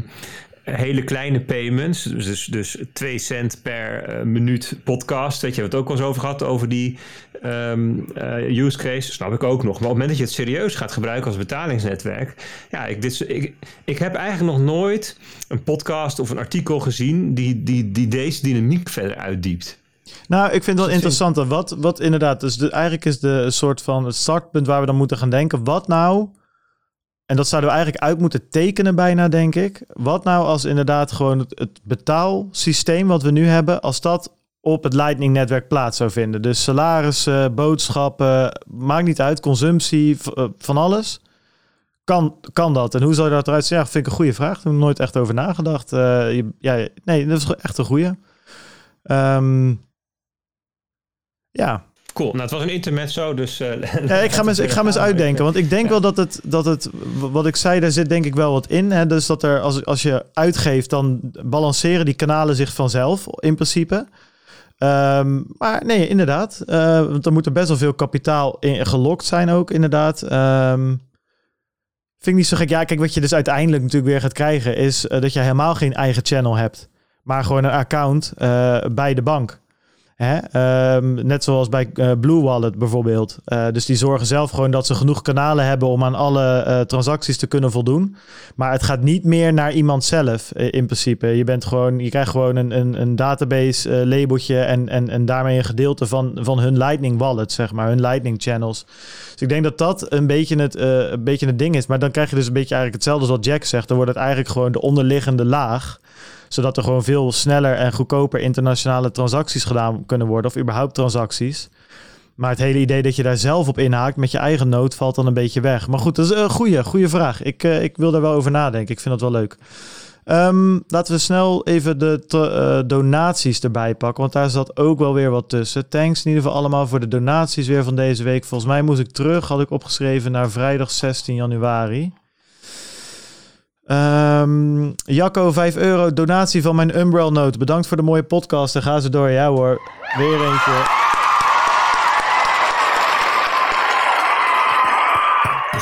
hele kleine payments, dus, dus, dus 2 cent per eh, minuut podcast. Weet je, we het ook wel eens over gehad, over die ehm, eh, use case. Snap ik ook nog. Maar op het moment dat je het serieus gaat gebruiken als betalingsnetwerk. Ja, ik, dit, ik, ik heb eigenlijk nog nooit een podcast of een artikel gezien die, die, die deze dynamiek verder uitdiept. Nou, ik vind het wel interessant. hè. Wat, wat inderdaad, dus de, eigenlijk is de soort van het startpunt waar we dan moeten gaan denken. Wat nou, en dat zouden we eigenlijk uit moeten tekenen bijna, denk ik. Wat nou als inderdaad gewoon het, betaalsysteem wat we nu hebben, als dat op het Lightning-netwerk plaats zou vinden. Dus salarissen, boodschappen, maakt niet uit, consumptie, eh, van alles. Kan, kan dat? En hoe zou dat eruit zien? Ja, vind ik een goede vraag. Daar heb ik nooit echt over nagedacht. Eh, ja, nee, dat is echt een goede. Ehm, ja. Cool. Nou, het was een intermezzo, dus... eh, *laughs* ja, ik ga me eens, ik ga me eens uitdenken. Want ik denk Ja. wel dat het, dat het, wat ik zei, daar zit denk ik wel wat in. Hè? Dus dat er, als, als je uitgeeft, dan balanceren die kanalen zich vanzelf in principe. Ehm, maar nee, inderdaad. Eh, want er moet er best wel veel kapitaal in gelokt zijn ook, inderdaad. Ehm, vind ik niet zo gek. Ja, kijk, wat je dus uiteindelijk natuurlijk weer gaat krijgen... is eh, dat je helemaal geen eigen channel hebt. Maar gewoon een account eh, bij de bank. Hè? Ehm, net zoals bij eh, Blue Wallet bijvoorbeeld. Eh, dus die zorgen zelf gewoon dat ze genoeg kanalen hebben om aan alle eh, transacties te kunnen voldoen. Maar het gaat niet meer naar iemand zelf in principe. Je, bent gewoon, je krijgt gewoon een, een, een database labeltje en, en, en daarmee een gedeelte van, van hun Lightning wallet, zeg maar, hun Lightning channels. Dus ik denk dat dat een beetje, het, een beetje het ding is. Maar dan krijg je dus een beetje eigenlijk hetzelfde als wat Jack zegt. Dan wordt het eigenlijk gewoon de onderliggende laag zodat er gewoon veel sneller en goedkoper internationale transacties gedaan kunnen worden. Of überhaupt transacties. Maar het hele idee dat je daar zelf op inhaakt met je eigen nood valt dan een beetje weg. Maar goed, dat is een goede, goede vraag. Ik, eh, ik wil daar wel over nadenken. Ik vind dat wel leuk. Ehm, laten we snel even de eh, donaties erbij pakken. Want daar zat ook wel weer wat tussen. Thanks in ieder geval allemaal voor de donaties weer van deze week. Volgens mij moest ik terug, had ik opgeschreven, naar vrijdag 16 januari. Ehm, Jacco, 5 euro donatie van mijn Umbrel Note. Bedankt voor de mooie podcast. En ga ze door. Ja hoor, weer eentje.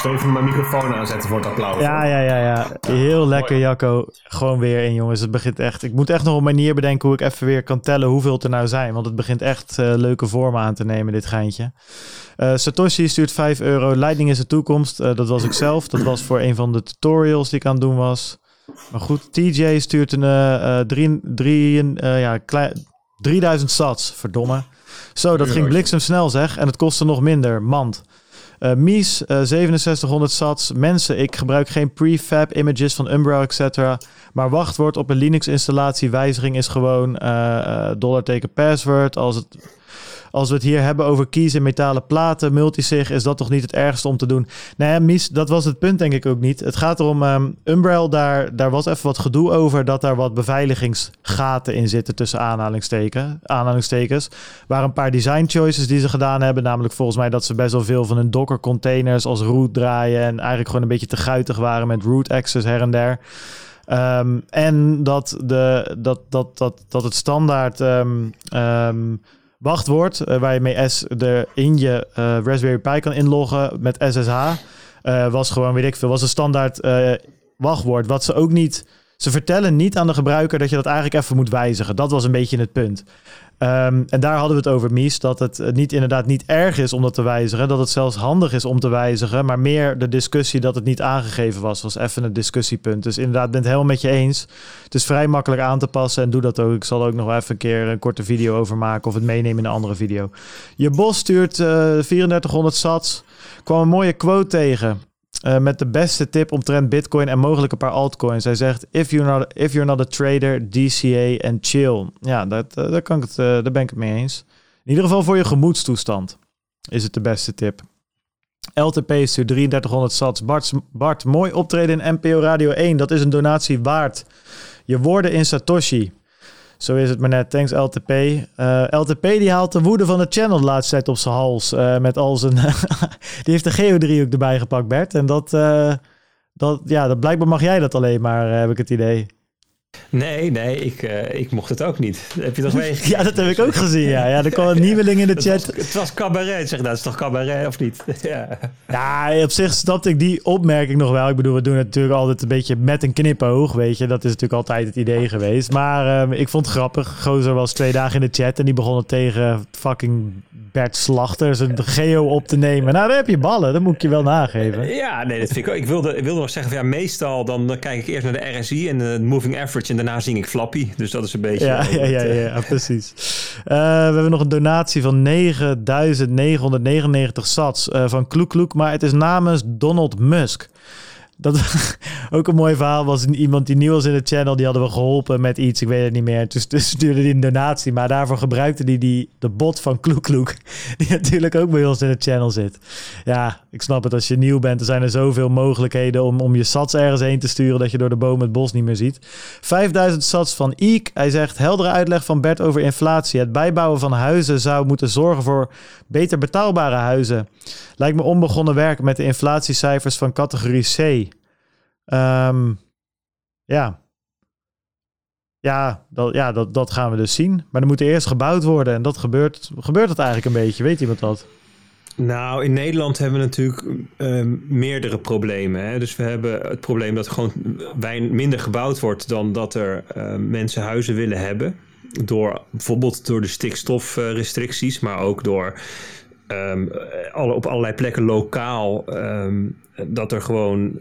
Dus even mijn microfoon aanzetten voor het applaus. Ja, ja, ja, ja. Heel lekker, Jacco. Gewoon weer in, jongens. Het begint echt. Ik moet echt nog een manier bedenken hoe ik even weer kan tellen hoeveel het er nou zijn. Want het begint echt eh, leuke vormen aan te nemen, dit geintje. Eh, Satoshi stuurt 5 euro. Lightning is de toekomst. Eh, dat was ik zelf. Dat was voor een van de tutorials die ik aan het doen was. Maar goed, TJ stuurt een drie, drie, ja, klei- 3000 sats. Verdomme. Zo, dat ging Euro's. bliksemsnel zeg. En het kostte nog minder. Mand. Uh, Mies, uh, 6700 sats. Mensen, ik gebruik geen prefab images van Umbrella, etc. Maar wachtwoord op een Linux-installatie wijziging is gewoon uh, dollarteken password. Als het als we het hier hebben over kiezen, metalen platen, multisig, is dat toch niet het ergste om te doen? Nee, nou Mies, dat was het punt denk ik ook niet. Het gaat erom, um, Umbrel, daar, daar was even wat gedoe over dat daar wat beveiligingsgaten in zitten tussen aanhalingstekens. aanhalingstekens. Waar een paar design choices die ze gedaan hebben, namelijk volgens mij dat ze best wel veel van hun Docker containers als root draaien en eigenlijk gewoon een beetje te guitig waren met root access her en der. Um, en dat, de, dat, dat, dat, dat het standaard um, wachtwoord uh, waar je mee S de in je uh, Raspberry Pi kan inloggen met SSH. Eh, was gewoon, weet ik veel, was een standaard wachtwoord. Wat ze ook niet. Ze vertellen niet aan de gebruiker dat je dat eigenlijk even moet wijzigen. Dat was een beetje het punt. Um, en daar hadden we het over, Mies. Dat het niet, inderdaad niet erg is om dat te wijzigen. Dat het zelfs handig is om te wijzigen. Maar meer de discussie dat het niet aangegeven was, was even een discussiepunt. Dus inderdaad, ben het helemaal met je eens. Het is vrij makkelijk aan te passen en doe dat ook. Ik zal ook nog even een keer een korte video over maken of het meenemen in een andere video. Je bos stuurt uh, 3400 sats. Kwam een mooie quote tegen. Uh, met de beste tip omtrent Bitcoin en mogelijk een paar altcoins. Hij zegt: If you're not, if you're not a trader, DCA en chill. Ja, dat, uh, daar, kan ik het, uh, daar ben ik het mee eens. In ieder geval voor je gemoedstoestand is het de beste tip. LTP stuurt 3300 sats. Bart, Bart, mooi optreden in NPO Radio 1. Dat is een donatie waard. Je woorden in Satoshi. Zo is het maar net. Thanks LTP. Uh, LTP die haalt de woede van de channel de laatste tijd op zijn hals. Uh, met al zijn... *laughs* die heeft de geodriehoek erbij gepakt, Bert. En dat, uh, dat, ja, dat blijkbaar mag jij dat alleen maar, heb ik het idee. Nee, nee, ik, uh, ik mocht het ook niet. Heb je dat *laughs* meegekregen? ja, dat heb ik ook gezien, ja. ja er kwam een *laughs* nieuweling in de chat. Het was, het was cabaret, zeg dat is toch cabaret of niet? *laughs* ja. ja, op zich snapte ik die opmerking nog wel. Ik bedoel, we doen het natuurlijk altijd een beetje met een knipoog, weet je. Dat is natuurlijk altijd het idee geweest. Maar um, ik vond het grappig. Gozer was twee dagen in de chat en die begonnen tegen fucking Bert Slachter zijn geo op te nemen. Nou, dan heb je ballen. Dat moet ik je wel nageven. Ja, nee, dat vind ik ook. Ik wilde, ik wilde nog zeggen, van, ja, meestal dan, dan kijk ik eerst naar de RSI en de moving average en daarna zing ik Flappy. Dus dat is een beetje... Ja, ja, ja, ja, precies. Uh, we hebben nog een donatie van 9999 sats van Kloek Kloek, maar het is namens Donald Musk. Dat *laughs* ook een mooi verhaal was iemand die nieuw was in de channel. Die hadden we geholpen met iets. Ik weet het niet meer. Dus, dus *laughs* stuurde hij een donatie. Maar daarvoor gebruikte hij die, de bot van Kloek *laughs* Die natuurlijk ook bij ons in de channel zit. Ja, ik snap het. Als je nieuw bent, er zijn er zoveel mogelijkheden om, om je sats ergens heen te sturen. Dat je door de bomen het bos niet meer ziet. 5000 sats van Eek. Hij zegt heldere uitleg van Bert over inflatie. Het bijbouwen van huizen zou moeten zorgen voor beter betaalbare huizen. Lijkt me onbegonnen werk met de inflatiecijfers van categorie C. Um, ja. Ja, dat, ja dat, dat gaan we dus zien. Maar er moet eerst gebouwd worden. En dat gebeurt, gebeurt dat eigenlijk een beetje. Weet iemand dat? Nou, in Nederland hebben we natuurlijk um, meerdere problemen. Hè? Dus we hebben het probleem dat gewoon weinig, minder gebouwd wordt dan dat er uh, mensen huizen willen hebben. Door bijvoorbeeld door de stikstofrestricties, maar ook door alle, op allerlei plekken lokaal dat er gewoon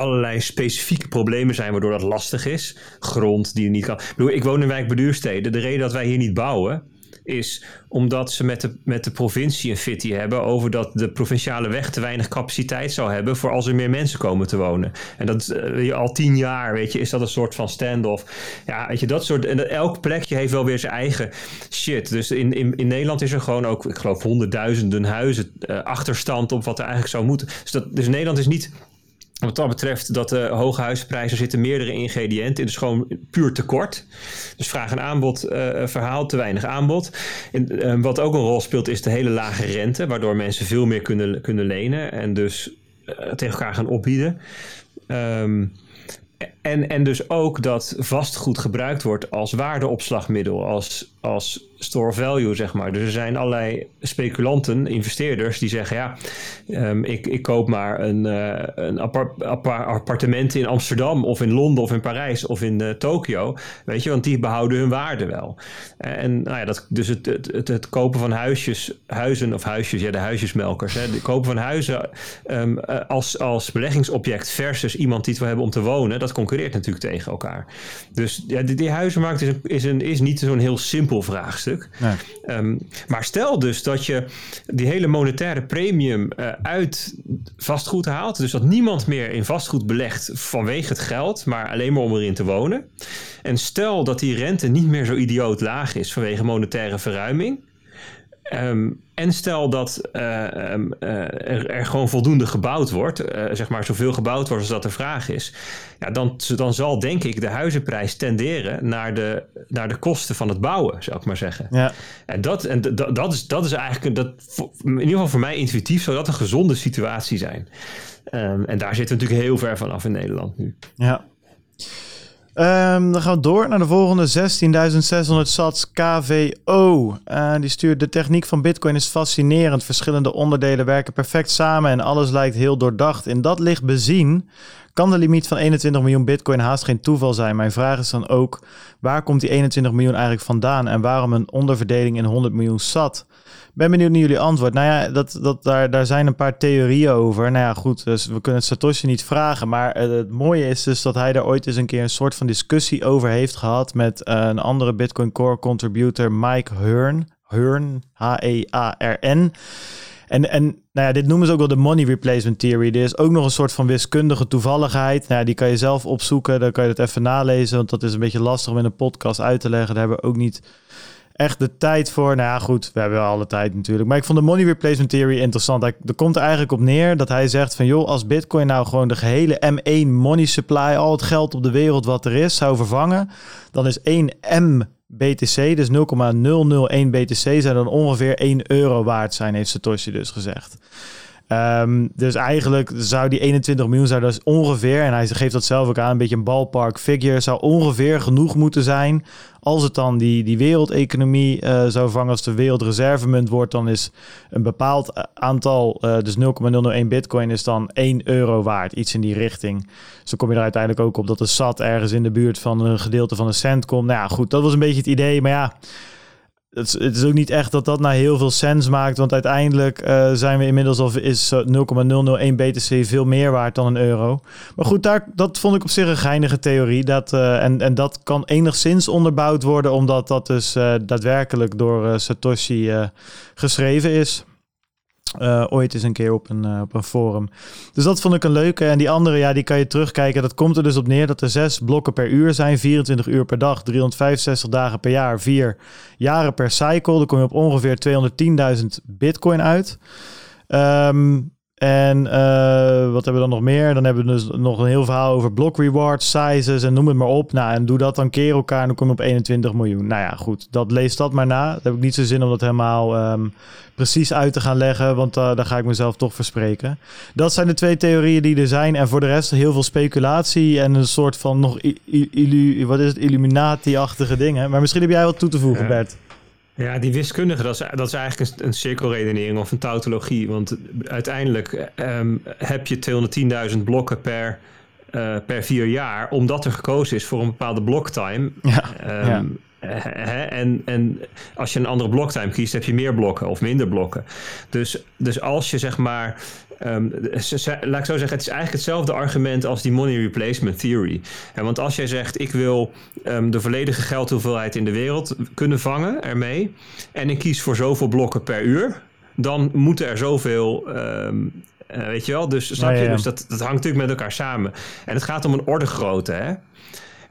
allerlei specifieke problemen zijn waardoor dat lastig is. Grond die je niet kan. Ik, ik woon in wijk Beduursteden. De reden dat wij hier niet bouwen is omdat ze met de, met de provincie een fitty hebben over dat de provinciale weg te weinig capaciteit zou hebben voor als er meer mensen komen te wonen. En dat uh, al tien jaar, weet je, is dat een soort van standoff. Ja, weet je, dat soort. En elk plekje heeft wel weer zijn eigen shit. Dus in, in, in Nederland is er gewoon ook, ik geloof, honderdduizenden huizen uh, achterstand op wat er eigenlijk zou moeten. Dus, dat, dus Nederland is niet wat dat betreft, dat de hoge huisprijzen zitten meerdere ingrediënten. Het is gewoon puur tekort. Dus vraag en aanbod uh, verhaal, te weinig aanbod. En, uh, wat ook een rol speelt is de hele lage rente, waardoor mensen veel meer kunnen, kunnen lenen en dus uh, tegen elkaar gaan opbieden. Um, en, en dus ook dat vastgoed gebruikt wordt als waardeopslagmiddel, als, als store value, zeg maar. Dus er zijn allerlei speculanten, investeerders, die zeggen: ja, um, ik, ik koop maar een, uh, een appart, appartement in Amsterdam of in Londen of in Parijs of in uh, Tokio. Weet je, want die behouden hun waarde wel. En nou ja, dat, dus het, het, het, kopen van huisjes, huizen of huisjes, ja, de huisjesmelkers. Hè, het kopen van huizen um, als, als beleggingsobject versus iemand die het wil hebben om te wonen, dat concurreert natuurlijk tegen elkaar. Dus ja, die, huizenmarkt is, is, een, is niet zo'n heel simpel vraagstuk vraagstuk. Ehm, maar stel dus dat je die hele monetaire premium uh, uit vastgoed haalt. Dus dat niemand meer in vastgoed belegt vanwege het geld, maar alleen maar om erin te wonen. En stel dat die rente niet meer zo idioot laag is vanwege monetaire verruiming. Ehm, en stel dat uh, er, er, gewoon voldoende gebouwd wordt, uh, zeg maar zoveel gebouwd wordt als dat de vraag is, ja, dan, dan zal denk ik de huizenprijs tenderen naar de, naar de kosten van het bouwen, zou ik maar zeggen. Ja. En, dat, en dat, dat, is, dat is eigenlijk, dat, in ieder geval voor mij intuïtief, zou dat een gezonde situatie zijn. Um, en daar zitten we natuurlijk heel ver van af in Nederland nu. Ja. Um, dan gaan we door naar de volgende 16.600 sats KVO. Uh, die stuurt de techniek van Bitcoin is fascinerend. Verschillende onderdelen werken perfect samen en alles lijkt heel doordacht. In dat licht bezien kan de limiet van 21 miljoen Bitcoin haast geen toeval zijn. Mijn vraag is dan ook: waar komt die 21 miljoen eigenlijk vandaan en waarom een onderverdeling in 100 miljoen sat? Ben benieuwd naar jullie antwoord. Nou ja, dat, dat, daar, daar zijn een paar theorieën over. Nou ja, goed, dus we kunnen het Satoshi niet vragen. Maar uh, het mooie is dus dat hij daar ooit eens een keer een soort van discussie over heeft gehad met uh, een andere Bitcoin Core contributor, Mike Hearn. Hearn, H-E-A-R-N. En, en nou ja, dit noemen ze ook wel de money replacement theory. Er is ook nog een soort van wiskundige toevalligheid. Nou die kan je zelf opzoeken. Dan kan je het even nalezen. Want dat is een beetje lastig om in een podcast uit te leggen. Daar hebben we ook niet echt de tijd voor. Nou goed, we hebben alle tijd natuurlijk. Maar ik vond de money replacement theory interessant. Er komt er eigenlijk op neer dat hij zegt van... joh, als bitcoin nou gewoon de gehele M1 money supply... al het geld op de wereld wat er is, zou vervangen... dan is 1 M BTC, dus 0,001 BTC... zou dan ongeveer 1 euro waard zijn, heeft Satoshi dus gezegd. Um, dus eigenlijk zou die 21 miljoen zou dus ongeveer, en hij geeft dat zelf ook aan, een beetje een ballpark figure, zou ongeveer genoeg moeten zijn. Als het dan die, die wereldeconomie uh, zou vangen, als de wereldreservemunt wordt, dan is een bepaald eh, aantal, uh, dus 0,001 bitcoin is dan 1 euro waard, iets in die richting. Zo kom je er uiteindelijk ook op dat de SAT ergens in de buurt van een gedeelte van een cent komt. Nou ja, goed, dat was een beetje het idee, maar ja het is, het is, ook niet echt dat dat nou heel veel sens maakt. Want uiteindelijk uh, zijn we inmiddels al is 0,001 BTC veel meer waard dan een euro. Maar goed, daar, dat vond ik op zich een geinige theorie. Dat, uh, en, en dat kan enigszins onderbouwd worden, omdat dat dus daadwerkelijk door Satoshi geschreven is. Uh, ooit eens een keer op een, uh, op een forum. Dus dat vond ik een leuke. En die andere, ja, die kan je terugkijken. Dat komt er dus op neer dat er zes blokken per uur zijn. 24 uur per dag, 365 dagen per jaar, vier jaren per cycle. Dan kom je op ongeveer 210.000 bitcoin uit. Um, en uh, wat hebben we dan nog meer? Dan hebben we dus nog een heel verhaal over block rewards, sizes en noem het maar op. Nou, en doe dat dan keer elkaar en dan kom je op 21 miljoen. Nou ja, goed. Dat lees dat maar na. Dat heb ik niet zo zin om dat helemaal um, precies uit te gaan leggen, want uh, daar ga ik mezelf toch verspreken. Dat zijn de twee theorieën die er zijn. En voor de rest heel veel speculatie en een soort van nog wat is het, Illuminati-achtige dingen. Maar misschien heb jij wat toe te voegen, Bert. Ja, die wiskundige, dat is, dat is eigenlijk een, een cirkelredenering of een tautologie. Want uiteindelijk um, heb je 210.000 blokken per, uh, per vier jaar, omdat er gekozen is voor een bepaalde bloktime. Ja, um, ja. En, en als je een andere bloktime kiest, heb je meer blokken of minder blokken. Dus, dus als je zeg maar Um, laat ik zo zeggen, het is eigenlijk hetzelfde argument als die money replacement theory. En want als jij zegt, ik wil um, de volledige geldhoeveelheid in de wereld kunnen vangen ermee, en ik kies voor zoveel blokken per uur, dan moeten er zoveel um, uh, weet je wel, dus snap je? Dus dat, dat hangt natuurlijk met elkaar samen. En het gaat om een orde grootte, hè?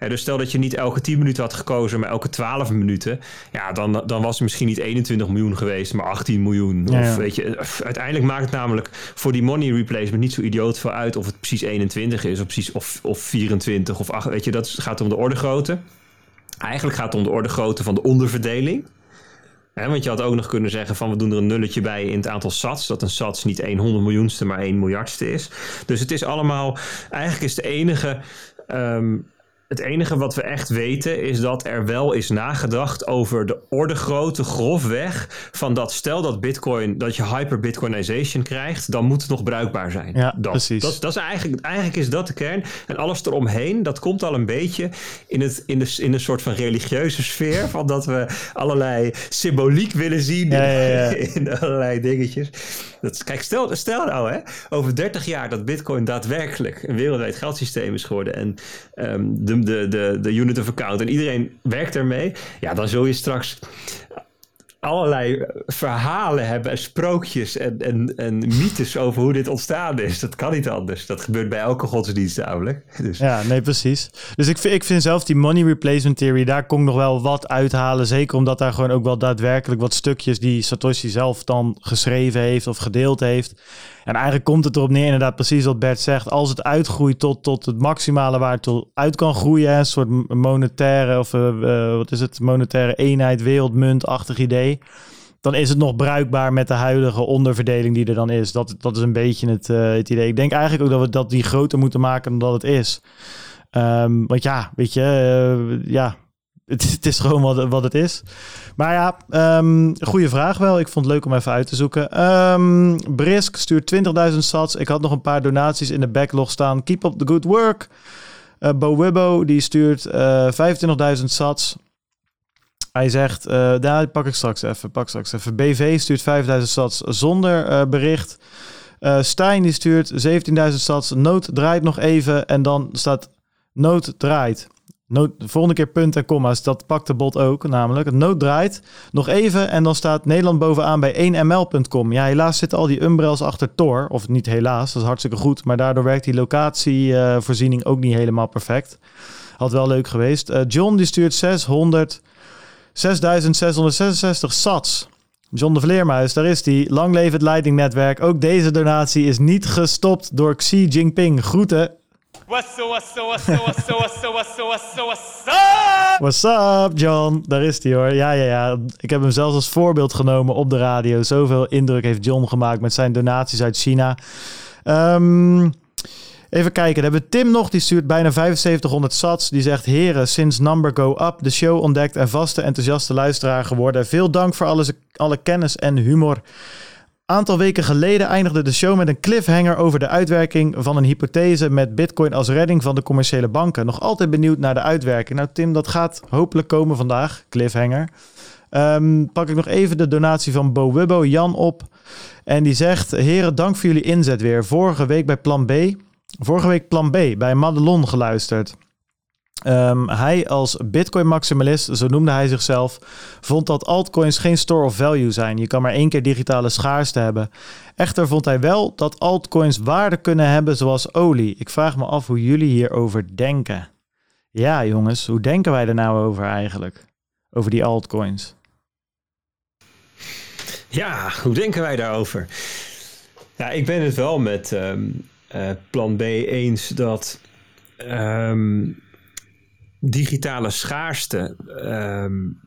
Dus stel dat je niet elke 10 minuten had gekozen, maar elke 12 minuten. Ja, dan, dan was het misschien niet 21 miljoen geweest, maar 18 miljoen. Of, ja, Weet je, uiteindelijk maakt het namelijk voor die money replacement niet zo idioot veel uit of het precies 21 is, of precies of, of 24 of 8. Weet je, dat gaat om de orde grootte. Eigenlijk gaat het om de orde grootte van de onderverdeling. want je had ook nog kunnen zeggen van we doen er een nulletje bij in het aantal sats. Dat een sats niet 100 miljoenste, maar 1 miljardste is. Dus het is allemaal, eigenlijk is de enige um, het enige wat we echt weten is dat er wel is nagedacht over de ordegrootte grofweg van dat stel dat Bitcoin, dat je hyper-Bitcoinization krijgt, dan moet het nog bruikbaar zijn. Ja, dat, precies. Dat, dat, is eigenlijk, eigenlijk is dat de kern. En alles eromheen, dat komt al een beetje in, het, in, de, in een soort van religieuze sfeer, van dat we allerlei symboliek willen zien ja, ja, ja. in allerlei dingetjes. Dat, kijk, stel, stel nou hè, over 30 jaar dat Bitcoin daadwerkelijk een wereldwijd geldsysteem is geworden en um, de, de, de, de unit of account en iedereen werkt ermee, ja, dan zul je straks allerlei verhalen hebben en sprookjes en, en, en mythes over hoe dit ontstaan is. Dat kan niet anders. Dat gebeurt bij elke godsdienst namelijk. Dus. Ja, nee, precies. Dus ik vind, ik vind zelf die money replacement theory, daar kon ik nog wel wat uithalen. Zeker omdat daar gewoon ook wel daadwerkelijk wat stukjes die Satoshi zelf dan geschreven heeft of gedeeld heeft. En eigenlijk komt het erop neer, inderdaad, precies wat Bert zegt. Als het uitgroeit tot, tot het maximale waar het uit kan groeien, een soort monetaire of uh, wat is het, monetaire eenheid, wereldmuntachtig idee. Dan is het nog bruikbaar met de huidige onderverdeling die er dan is. Dat, dat is een beetje het, uh, het idee. Ik denk eigenlijk ook dat we dat die groter moeten maken dan dat het is. Um, want ja, weet je, ja, het, het, is gewoon wat, het is. Maar ja, um, goede vraag wel. Ik vond het leuk om even uit te zoeken. Um, Brisk stuurt 20.000 sats. Ik had nog een paar donaties in de backlog staan. Keep up the good work. Uh, Bo Wibbo, die stuurt uh, 25.000 sats. Hij zegt, uh, daar pak ik straks even, pak straks even. BV stuurt 5000 sats zonder bericht. Uh, Stijn die stuurt 17.000 sats. Nood draait nog even en dan staat nood draait. De volgende keer punt en komma's, dat pakt de bot ook namelijk. Het nood draait nog even en dan staat Nederland bovenaan bij 1ml.com. Ja, helaas zitten al die umbrels achter Tor. Of niet helaas, dat is hartstikke goed. Maar daardoor werkt die locatievoorziening ook niet helemaal perfect. Had wel leuk geweest. Uh, John die stuurt 600... 6666 sats. John de Vleermuis, daar is die. Lang leven het leidingnetwerk. Ook deze donatie is niet gestopt door Xi Jinping. Groeten. What's up, John? Daar is hij hoor. Ja, ja, ja. Ik heb hem zelfs als voorbeeld genomen op de radio. Zoveel indruk heeft John gemaakt met zijn donaties uit China. Um, Even kijken, dan hebben we Tim nog, die stuurt bijna 7500 sats. Die zegt, heren, sinds Number Go Up de show ontdekt en vaste enthousiaste luisteraar geworden. Veel dank voor alles, alle kennis en humor. Aantal weken geleden eindigde de show met een cliffhanger over de uitwerking van een hypothese met bitcoin als redding van de commerciële banken. Nog altijd benieuwd naar de uitwerking. Nou Tim, dat gaat hopelijk komen vandaag, cliffhanger. Um, pak ik nog even de donatie van Bo Wubbo, Jan op. En die zegt, heren, dank voor jullie inzet weer. Vorige week bij Plan B Vorige week plan B bij Madelon geluisterd. Um, hij als Bitcoin-maximalist, zo noemde hij zichzelf, vond dat altcoins geen store of value zijn. Je kan maar één keer digitale schaarste hebben. Echter vond hij wel dat altcoins waarde kunnen hebben zoals olie. Ik vraag me af hoe jullie hierover denken. Ja, jongens, hoe denken wij er nou over eigenlijk? Over die altcoins. Ja, hoe denken wij daarover? Ja, ik ben het wel met. Um uh, plan B eens dat um, digitale schaarste um,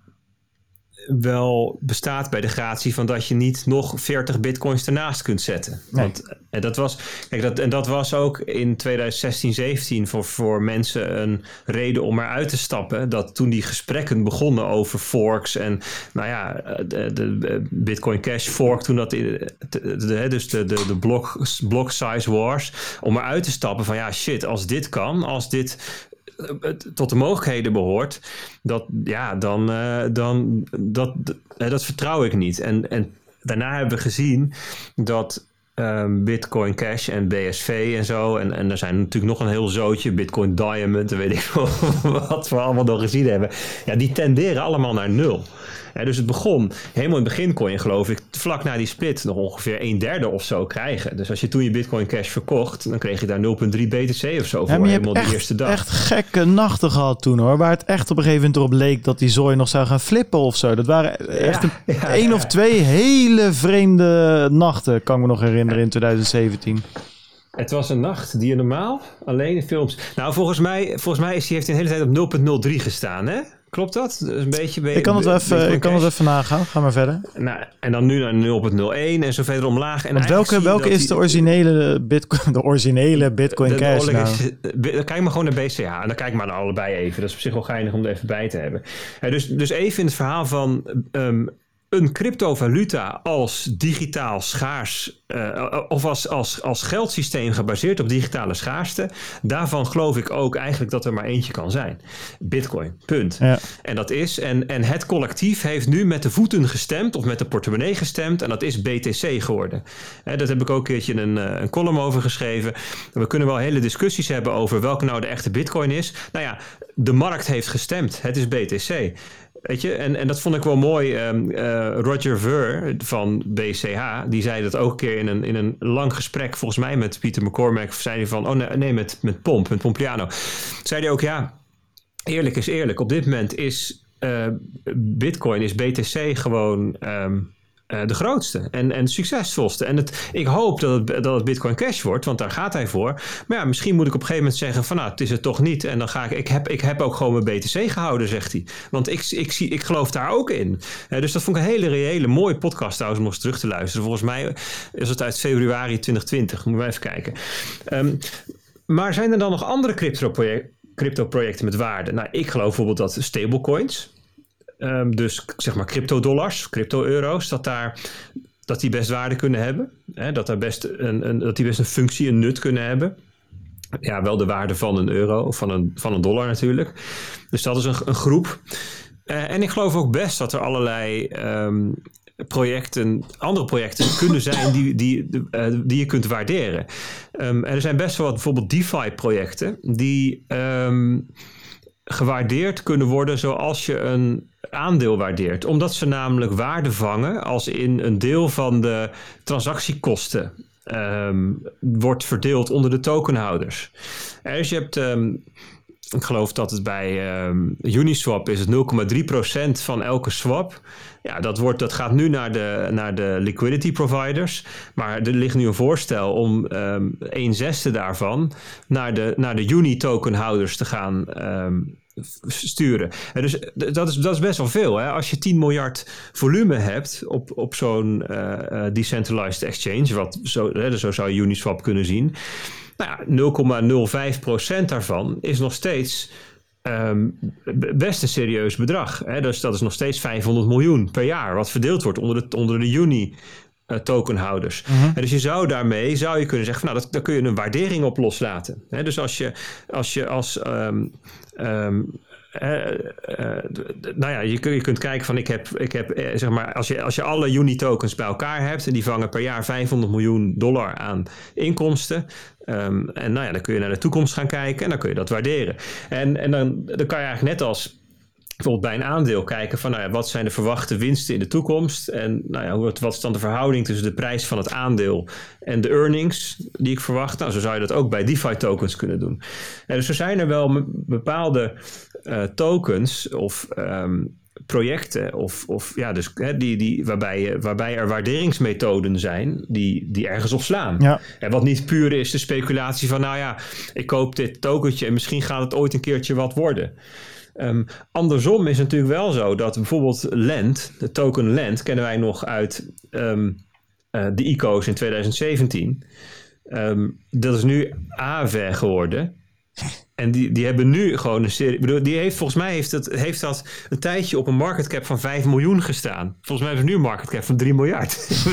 wel bestaat bij de gratie van dat je niet nog 40 bitcoins ernaast kunt zetten. Nee. Want en eh, dat was, kijk, dat, en dat was ook in 2016, 17 voor, voor mensen een reden om eruit te stappen. Dat toen die gesprekken begonnen over forks en nou ja, eh, de, de Bitcoin Cash fork, toen dat, de, de, dus de, de, de block, block size wars, om eruit te stappen van ja, shit, als dit kan, als dit tot de mogelijkheden behoort, dat, ja, dan, uh, dan dat, uh, dat vertrouw ik niet. En, en daarna hebben we gezien dat um, Bitcoin Cash en BSV en zo, en, en er zijn natuurlijk nog een heel zootje, Bitcoin Diamond, en weet ik *laughs* wat we allemaal nog gezien hebben, ja, die tenderen allemaal naar nul dus het begon, helemaal in het begin kon je geloof ik vlak na die split nog ongeveer een derde of zo krijgen. Dus als je toen je Bitcoin Cash verkocht, dan kreeg je daar 0,3 BTC of zo voor helemaal de eerste dag. echt gekke nachten gehad toen hoor, waar het echt op een gegeven moment erop leek dat die zooi nog zou gaan flippen of zo. Dat waren echt een, *laughs* ja, één of twee hele vreemde nachten, kan ik me nog herinneren in 2017. Het was een nacht die je normaal alleen in films. Nou, volgens mij, volgens mij is die heeft de hele tijd op 0.03 gestaan, hè? Klopt dat? dat is een beetje, ik kan het wel even, ik kan het even nagaan. Ga maar verder. Nou, en dan nu naar 0.01 en zo verder omlaag. En welke, welke is de originele Bitcoin, de originele Bitcoin de, Cash de, nou? kijk maar gewoon naar BCA en dan kijk maar naar allebei even. Dat is op zich wel geinig om er even bij te hebben. dus, dus even in het verhaal van um, een cryptovaluta als digitaal schaars uh, of als, als, als geldsysteem gebaseerd op digitale schaarste, daarvan geloof ik ook eigenlijk dat er maar eentje kan zijn. Bitcoin, punt. Ja. En dat is, en, en het collectief heeft nu met de voeten gestemd of met de portemonnee gestemd en dat is BTC geworden. Dat heb ik ook een keertje een, een column over geschreven. We kunnen wel hele discussies hebben over welke nou de echte Bitcoin is. Nou ja, de markt heeft gestemd. Het is BTC. Weet je, en, en dat vond ik wel mooi. Um, Roger Ver van BCH, die zei dat ook een keer in een, in een lang gesprek, volgens mij met Pieter McCormack, zei hij van, oh nee, nee met, met Pomp, met Pompliano. Zei hij ook, ja, eerlijk is eerlijk. Op dit moment is uh, Bitcoin, is BTC gewoon um, uh, de grootste en, en succesvolste. En het, ik hoop dat het, dat het Bitcoin Cash wordt, want daar gaat hij voor. Maar ja, misschien moet ik op een gegeven moment zeggen van nou, het is het toch niet. En dan ga ik, ik heb, ik heb ook gewoon mijn BTC gehouden, zegt hij. Want ik, ik, zie, ik geloof daar ook in. Uh, dus dat vond ik een hele reële, mooie podcast trouwens om eens terug te luisteren. Volgens mij is het uit februari 2020. Moeten we even kijken. Um, maar zijn er dan nog andere crypto-projecten? crypto-projecten met waarde. Nou, ik geloof bijvoorbeeld dat stablecoins, um, dus zeg maar crypto-dollars, crypto-euro's, dat daar dat die best waarde kunnen hebben. Hè? Dat, daar best een, een, dat die best een functie, een nut kunnen hebben. Ja, wel de waarde van een euro of van een, van een dollar natuurlijk. Dus dat is een, een groep. Uh, en ik geloof ook best dat er allerlei um, projecten, andere projecten kunnen zijn die, die, uh, die je kunt waarderen. Um, er zijn best wel wat bijvoorbeeld DeFi-projecten die gewaardeerd kunnen worden zoals je een aandeel waardeert. Omdat ze namelijk waarde vangen als in een deel van de transactiekosten um, wordt verdeeld onder de tokenhouders. Dus je hebt ik geloof dat het bij um, Uniswap is het 0,3% van elke swap. Ja, dat, wordt, dat gaat nu naar de, naar de liquidity providers. Maar er ligt nu een voorstel om um, zesde daarvan naar de, naar de Uni-tokenhouders te gaan um, sturen. En dus dat is, dat is best wel veel. Hè? Als je 10 miljard volume hebt op, op zo'n uh, uh, decentralized exchange, wat zo, hè, zo zou Uniswap kunnen zien. Nou ja, 0,05% daarvan is nog steeds um, best een serieus bedrag. Hè? Dus dat is nog steeds 500 miljoen per jaar, wat verdeeld wordt onder de, onder de juni. Uh, tokenhouders. -huh. en dus je zou daarmee zou je kunnen zeggen, van, nou, dat, daar kun je een waardering op loslaten. Dus als je als, je als um, um, uh, uh, nou ja, je, kun, je kunt kijken van ik heb, ik heb zeg maar, als je, als je alle uni-tokens bij elkaar hebt en die vangen per jaar 500 miljoen dollar aan inkomsten. Um, en nou ja, dan kun je naar de toekomst gaan kijken en dan kun je dat waarderen. En, en dan, dan kan je eigenlijk net als bijvoorbeeld bij een aandeel kijken van nou ja, wat zijn de verwachte winsten in de toekomst en nou ja, wat, wat is dan de verhouding tussen de prijs van het aandeel en de earnings die ik verwacht. Nou, zo zou je dat ook bij DeFi tokens kunnen doen. En dus er zijn er wel bepaalde uh, tokens of um, projecten of, of ja, dus, hè, die, die, waarbij, waarbij er waarderingsmethoden zijn die, die ergens op slaan. Ja. En wat niet puur is de speculatie van nou ja, ik koop dit tokentje en misschien gaat het ooit een keertje wat worden. Um, andersom is natuurlijk wel zo dat bijvoorbeeld Lend, de token Lend, kennen wij nog uit um, uh, de ICO's in 2017. Um, dat is nu AVE geworden. En die, die hebben nu gewoon een serie. bedoel, die heeft volgens mij heeft, het, heeft dat een tijdje op een market cap van 5 miljoen gestaan. Volgens mij hebben ze nu een market cap van 3 miljard.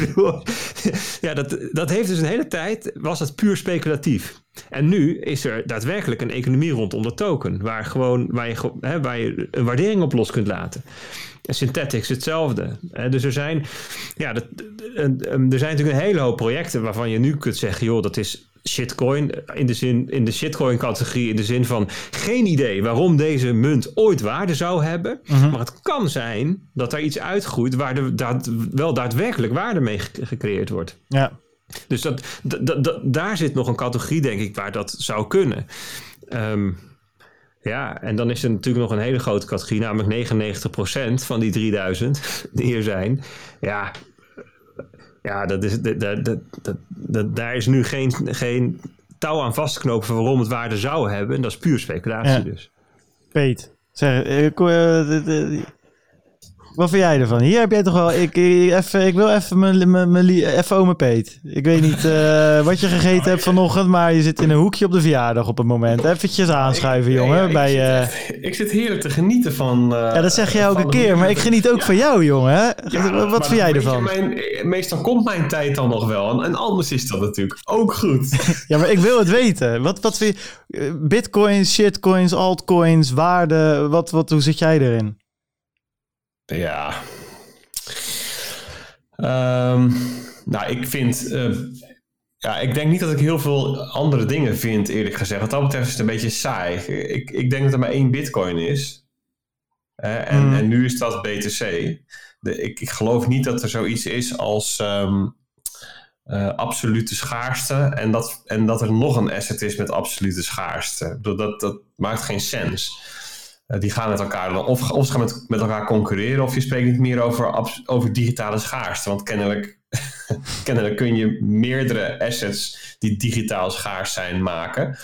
*laughs* ja, dat, dat heeft dus een hele tijd. was dat puur speculatief. En nu is er daadwerkelijk een economie rondom de token. Waar, gewoon, waar, je, hè, waar je een waardering op los kunt laten. En Synthetics hetzelfde. Dus er zijn, ja, dat, er zijn natuurlijk een hele hoop projecten waarvan je nu kunt zeggen: joh, dat is shitcoin in de zin in de shitcoin categorie in de zin van geen idee waarom deze munt ooit waarde zou hebben, uh -huh. maar het kan zijn dat er iets uitgroeit waar er daad, wel daadwerkelijk waarde mee gecreëerd wordt. Ja. Dus dat, daar zit nog een categorie denk ik waar dat zou kunnen. Um, ja, en dan is er natuurlijk nog een hele grote categorie, namelijk 99% van die 3000 *laughs* die er zijn. Ja, ja, dat is, dat, dat, dat, dat, daar is nu geen, geen touw aan vastknopen van waarom het waarde zou hebben. En dat is puur speculatie ja. dus. Peet, zeg, ik, uh, wat vind jij ervan? Hier heb jij toch wel... Ik, ik, even, ik wil even mijn, mijn, mijn, even ome Peet. Ik weet niet uh, wat je gegeten hebt vanochtend, maar je zit in een hoekje op de verjaardag op het moment. Eventjes aanschuiven, jongen. Ja, ik, bij, uh... zit, ik zit heerlijk te genieten van... Uh, ja, dat zeg je elke keer, maar ik geniet ook van jou, jongen. Wat vind jij ervan? Mijn, meestal komt mijn tijd dan nog wel. En, en anders is dat natuurlijk ook goed. *laughs* ja, maar ik wil het weten. Wat, wat vind je... Bitcoins, shitcoins, altcoins, waarde. Wat, wat, hoe zit jij erin? Ja. Um, nou, ik vind. Uh, ja, ik denk niet dat ik heel veel andere dingen vind, eerlijk gezegd. Wat dat betreft is het een beetje saai. Ik, ik denk dat er maar één Bitcoin is. Eh, en, Mm. en nu is dat BTC. De, ik, ik geloof niet dat er zoiets is als ehm, eh, absolute schaarste en dat, en dat er nog een asset is met absolute schaarste. Bedoel, Dat, dat maakt geen sens. Eh, die gaan met elkaar dan, of, of ze gaan met, met elkaar concurreren, of je spreekt niet meer over, over digitale schaarste. Want kennelijk, *laughs* kennelijk kun je meerdere assets die digitaal schaars zijn maken.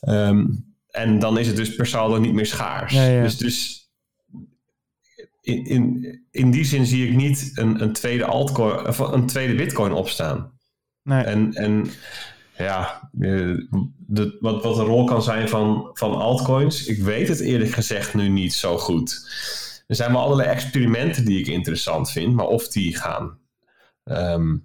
Ehm, en dan is het dus per saldo niet meer schaars. Ja, ja. Dus, dus in, in, in die zin zie ik niet een, een tweede altcoin, of een tweede bitcoin opstaan. Nee. En, en ja, eh, de, wat, wat de rol kan zijn van, van altcoins, ik weet het eerlijk gezegd nu niet zo goed. Er zijn wel allerlei experimenten die ik interessant vind, maar of die gaan, ehm,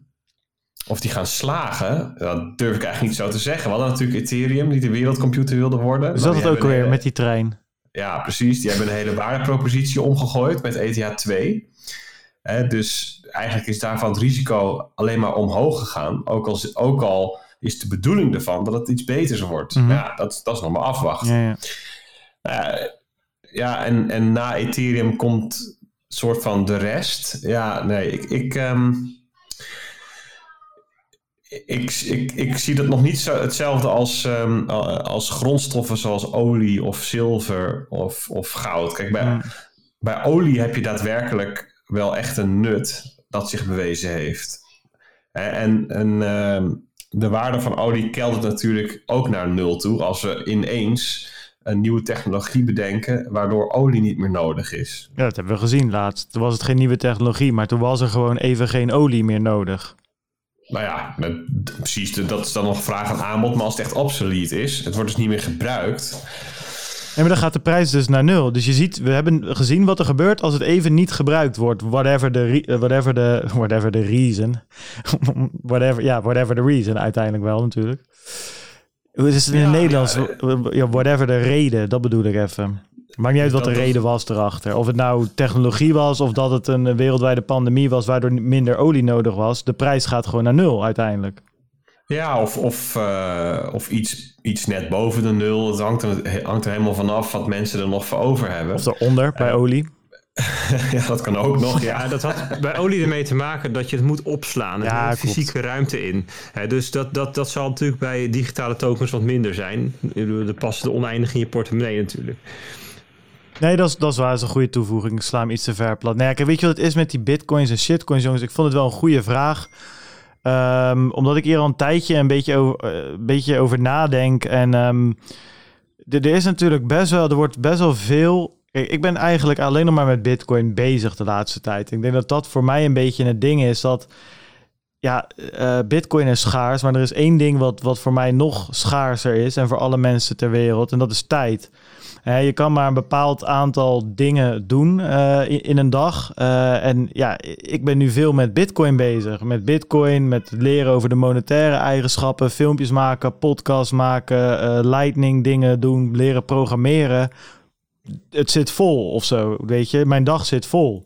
of die gaan slagen, dat durf ik eigenlijk niet zo te zeggen. We hadden natuurlijk Ethereum, die de wereldcomputer wilde worden. Is dat het ook een- met die trein? ja, precies. Die hebben een hele waardepropositie omgegooid met ETH 2. Hè, dus eigenlijk is daarvan het risico alleen maar omhoog gegaan. Ook al, ook al is de bedoeling ervan dat het iets beters wordt. Mhm. Ja, dat, dat is nog maar afwachten. Ja, ja. Uh, ja, en, en na Ethereum komt soort van de rest. Ja, nee, ik. ik ehm, ik, ik, ik zie dat nog niet zo hetzelfde als, ehm, als grondstoffen zoals olie of zilver of, of goud. Kijk, bij, bij olie heb je daadwerkelijk wel echt een nut dat zich bewezen heeft. En, en ehm, de waarde van olie keldert natuurlijk ook naar nul toe als we ineens een nieuwe technologie bedenken waardoor olie niet meer nodig is. Ja, dat hebben we gezien laatst. Toen was het geen nieuwe technologie, maar toen was er gewoon even geen olie meer nodig. Nou ja, met- precies, dat is dan nog vraag aan aanbod, maar als het echt obsolete is, het wordt dus niet meer gebruikt. Maar dan gaat de prijs dus naar nul. Dus je ziet, we hebben gezien wat er gebeurt als het even niet gebruikt wordt. Whatever the, eh, whatever the, *laughs* whatever the reason. *laughs* whatever, ja, whatever the reason uiteindelijk wel natuurlijk. Hoe is het in Ja, het Nederlands? ja, Ja, whatever de reden, dat bedoel ik even. Maakt niet uit wat de reden was erachter. Of het nou technologie was of dat het een wereldwijde pandemie was waardoor minder olie nodig was. De prijs gaat gewoon naar nul uiteindelijk. Ja, of, of, eh, of iets, iets net boven de nul. Het hangt er, hangt er helemaal vanaf wat mensen er nog voor over hebben. Of eronder bij olie. *laughs* ja, dat kan ook nog, ja. Ja, *laughs* dat had bij olie ermee te maken dat je het moet opslaan. Er Ja, moet klopt. fysieke ruimte in. Hè, dus dat, dat, dat zal natuurlijk bij digitale tokens wat minder zijn. Er past de oneindig in je portemonnee natuurlijk. Nee, dat is, dat is waar. Dat is een goede toevoeging. Ik sla hem iets te ver plat. Nee, kijk, weet je wat het is met die bitcoins en shitcoins, jongens? Ik vond het wel een goede vraag. Ehm, omdat ik hier al een tijdje een beetje over, eh, een beetje over nadenk. En ehm, er is natuurlijk best wel, er wordt best wel veel. Ik ben eigenlijk alleen nog maar met bitcoin bezig de laatste tijd. Ik denk dat dat voor mij een beetje het ding is dat. Ja, eh, bitcoin is schaars, maar er is één ding wat, wat voor mij nog schaarser is en voor alle mensen ter wereld, en dat is tijd. Je kan maar een bepaald aantal dingen doen eh, in, in een dag. Eh, en ja, ik ben nu veel met Bitcoin bezig. Met Bitcoin, met leren over de monetaire eigenschappen, filmpjes maken, podcasts maken, eh, Lightning dingen doen, leren programmeren. Het zit vol of zo, weet je. Mijn dag zit vol.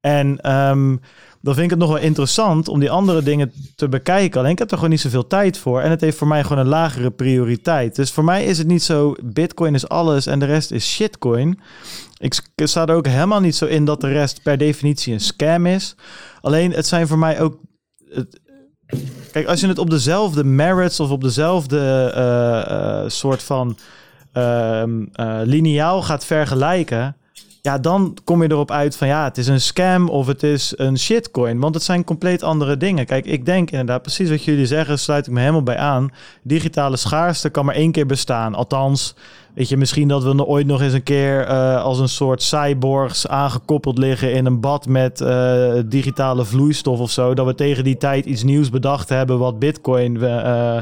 En ehm, dan vind ik het nog wel interessant om die andere dingen te bekijken. Alleen ik heb er gewoon niet zoveel tijd voor. En het heeft voor mij gewoon een lagere prioriteit. Dus voor mij is het niet zo, bitcoin is alles en de rest is shitcoin. Ik sta er ook helemaal niet zo in dat de rest per definitie een scam is. Alleen het zijn voor mij ook... Kijk, als je het op dezelfde merits of op dezelfde eh, eh, soort van ehm, eh, lineaal gaat vergelijken... Ja, dan kom je erop uit van ja, het is een scam of het is een shitcoin. Want het zijn compleet andere dingen. Kijk, ik denk inderdaad, precies wat jullie zeggen, sluit ik me helemaal bij aan. Digitale schaarste kan maar één keer bestaan. Althans, weet je, misschien dat we ooit nog eens een keer eh, als een soort cyborgs aangekoppeld liggen in een bad met eh, digitale vloeistof of zo. Dat we tegen die tijd iets nieuws bedacht hebben wat bitcoin eh,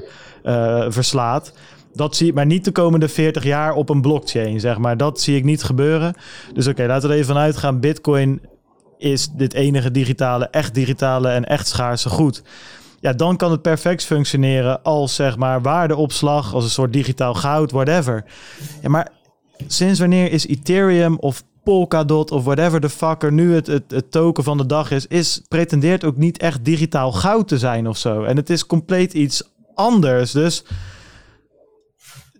verslaat. Dat zie ik maar niet de komende 40 jaar op een blockchain, zeg maar. Dat zie ik niet gebeuren. Dus oké, laten we er even vanuit gaan. Bitcoin is dit enige digitale, echt digitale en echt schaarse goed. Ja, dan kan het perfect functioneren als zeg maar waardeopslag, als een soort digitaal goud, whatever. Ja, maar sinds wanneer is Ethereum of Polkadot of whatever the fuck er nu het, het, het token van de dag is, is, pretendeert ook niet echt digitaal goud te zijn of zo. En het is compleet iets anders. Dus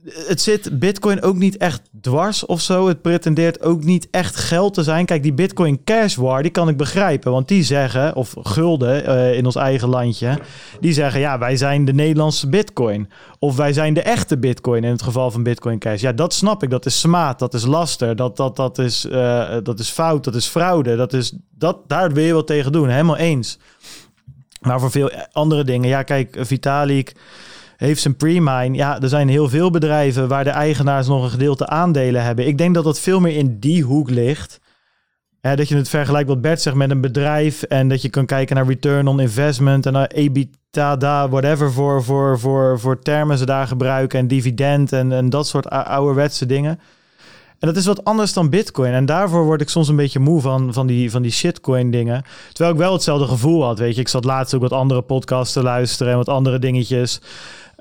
het zit Bitcoin ook niet echt dwars of zo. Het pretendeert ook niet echt geld te zijn. Kijk, die Bitcoin Cash War, die kan ik begrijpen. Want die zeggen, of gulden uh, in ons eigen landje, die zeggen ja, wij zijn de Nederlandse Bitcoin. Of wij zijn de echte Bitcoin in het geval van Bitcoin Cash. Ja, dat snap ik. Dat is smaad, dat is laster, dat, dat, dat, is, uh, dat is fout, dat is fraude. Dat is, dat, daar wil je wat tegen doen, helemaal eens. Maar voor veel andere dingen, ja, kijk, Vitalik heeft zijn pre-mine. Ja, er zijn heel veel bedrijven waar de eigenaars nog een gedeelte aandelen hebben. Ik denk dat dat veel meer in die hoek ligt. dat je het vergelijkt wat Bert zegt met een bedrijf en dat je kan kijken naar return on investment en naar EBITDA, whatever voor, voor, voor, voor termen ze daar gebruiken en dividend en, en dat soort ouderwetse dingen. En dat is wat anders dan Bitcoin. En daarvoor word ik soms een beetje moe van, van, die, van die shitcoin dingen. Terwijl ik wel hetzelfde gevoel had. Weet je, ik zat laatst ook wat andere podcasts te luisteren en wat andere dingetjes.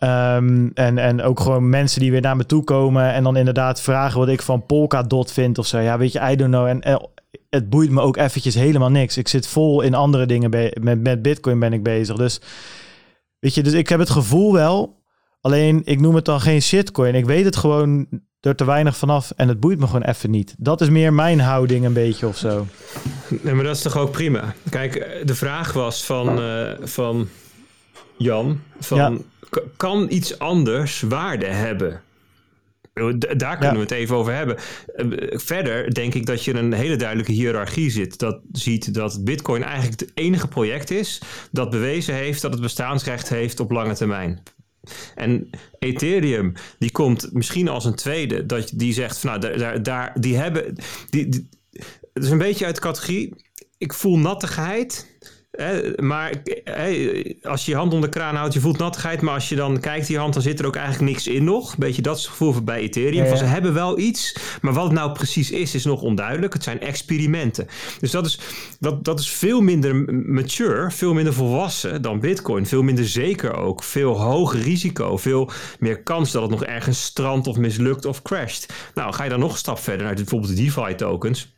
Um, en, en ook gewoon mensen die weer naar me toe komen en dan inderdaad vragen wat ik van Polkadot vind of zo. Ja, weet je, I don't know. En, het boeit me ook eventjes helemaal niks. Ik zit vol in andere dingen. Met, met Bitcoin ben ik bezig. Dus weet je, dus ik heb het gevoel wel. Alleen ik noem het dan geen shitcoin. Ik weet het gewoon er te weinig vanaf en het boeit me gewoon even niet. Dat is meer mijn houding een beetje of zo. Nee, maar dat is toch ook prima. Kijk, de vraag was van, uh, van Jan, van kan iets anders waarde hebben? Daar kunnen we het even over hebben. Eh, verder denk ik dat je een hele duidelijke hiërarchie zit. Dat ziet dat Bitcoin eigenlijk het enige project is dat bewezen heeft dat het bestaansrecht heeft op lange termijn. En Ethereum, die komt misschien als een tweede, dat die zegt van nou, daar, daar die hebben. Die, die, het is een beetje uit de categorie. Ik voel nattigheid maar als je je hand onder de kraan houdt, je voelt nattigheid. Maar als je dan kijkt die hand, dan zit er ook eigenlijk niks in nog. Beetje dat is het gevoel bij Ethereum. Van, ze hebben wel iets, maar wat het nou precies is, is nog onduidelijk. Het zijn experimenten. Dus dat is, dat, dat is veel minder mature, veel minder volwassen dan Bitcoin. Veel minder zeker ook. Veel hoger risico. Veel meer kans dat het nog ergens strandt of mislukt of crasht. Nou, ga je dan nog een stap verder naar bijvoorbeeld de DeFi tokens